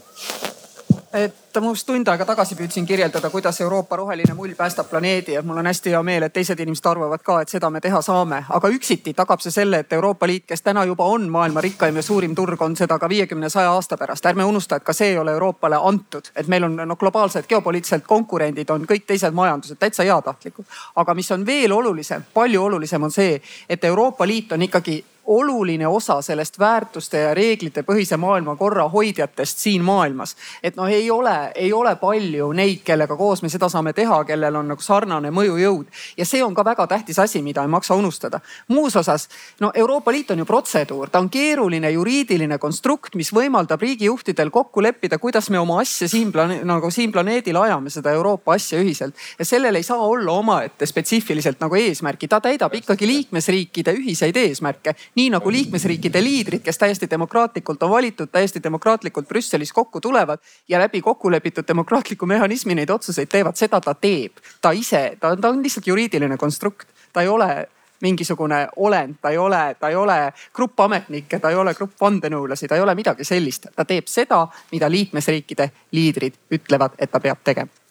Et ma just tund aega tagasi püüdsin kirjeldada, kuidas Euroopa roheline mull päästab planeedi ja mul on hästi hea meel, et teised inimesed arvavad ka, et seda me teha saame. aga üksiti tagab see selle, et Euroopa Liit, kes täna juba on maailma rikkaim ja suurim turg, on seda ka viiekümne, saja aasta pärast. ärme unusta, et ka see ei ole Euroopale antud, et meil on no globaalsed geopoliitilised konkurendid on kõik teised majandused täitsa heatahtlikud. aga mis on veel olulisem, palju olulisem on see, et Euroopa Liit on ikkagi oluline osa sellest väärtuste ja reeglite põhise maailmakorra hoidjatest siin maailmas. et noh, ei ole, ei ole palju neid, kellega koos me seda saame teha, kellel on nagu sarnane mõjujõud ja see on ka väga tähtis asi, mida ei maksa unustada. muus osas no Euroopa Liit on ju protseduur, ta on keeruline juriidiline konstrukt, mis võimaldab riigijuhtidel kokku leppida, kuidas me oma asja siin plane-, nagu siin planeedil ajame seda Euroopa asja ühiselt. ja sellel ei saa olla omaette spetsiifiliselt nagu eesmärki, ta täidab ikkagi liikmesriikide ühiseid eesmärke nii nagu liikmesriikide liidrid, kes täiesti demokraatlikult on valitud, täiesti demokraatlikult Brüsselis kokku tulevad ja läbi kokkulepitud demokraatliku mehhanismi neid otsuseid teevad, seda ta teeb. ta ise, ta, ta on lihtsalt juriidiline konstrukt, ta ei ole mingisugune olend, ta ei ole, ta ei ole grupp ametnikke, ta ei ole grupp vandenõulasi, ta ei ole midagi sellist. ta teeb seda, mida liikmesriikide liidrid ütlevad, et ta peab tegema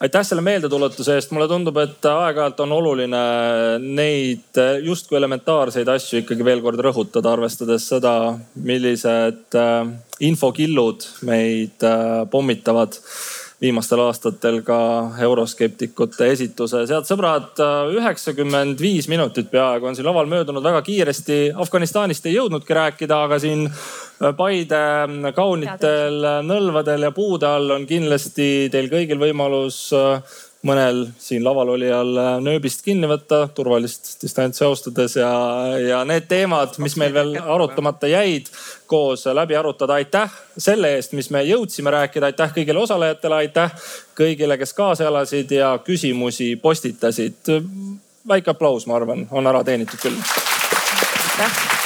aitäh selle meeldetuletuse eest, mulle tundub, et aeg-ajalt on oluline neid justkui elementaarseid asju ikkagi veel kord rõhutada, arvestades seda, millised äh, infokillud meid äh, pommitavad viimastel aastatel ka euroskeptikute esituses. head sõbrad, üheksakümmend viis minutit peaaegu on siin laval möödunud väga kiiresti. Afganistanist ei jõudnudki rääkida, aga siin Paide kaunitel nõlvadel ja puude all on kindlasti teil kõigil võimalus mõnel siin laval olijal nööbist kinni võtta, turvalist distantsi austades ja, ja need teemad, mis meil veel arutamata jäid, koos läbi arutada. aitäh selle eest, mis me jõudsime rääkida, aitäh kõigile osalejatele, aitäh kõigile, kes kaasa elasid ja küsimusi postitasid. väike aplaus, ma arvan, on ära teenitud küll. aitäh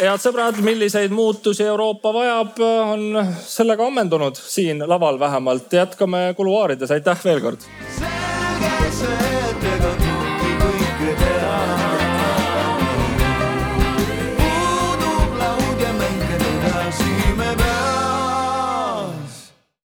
head sõbrad, milliseid muutusi Euroopa vajab, on sellega ammendunud siin laval vähemalt. jätkame kuluaarides, aitäh veel kord. selge see.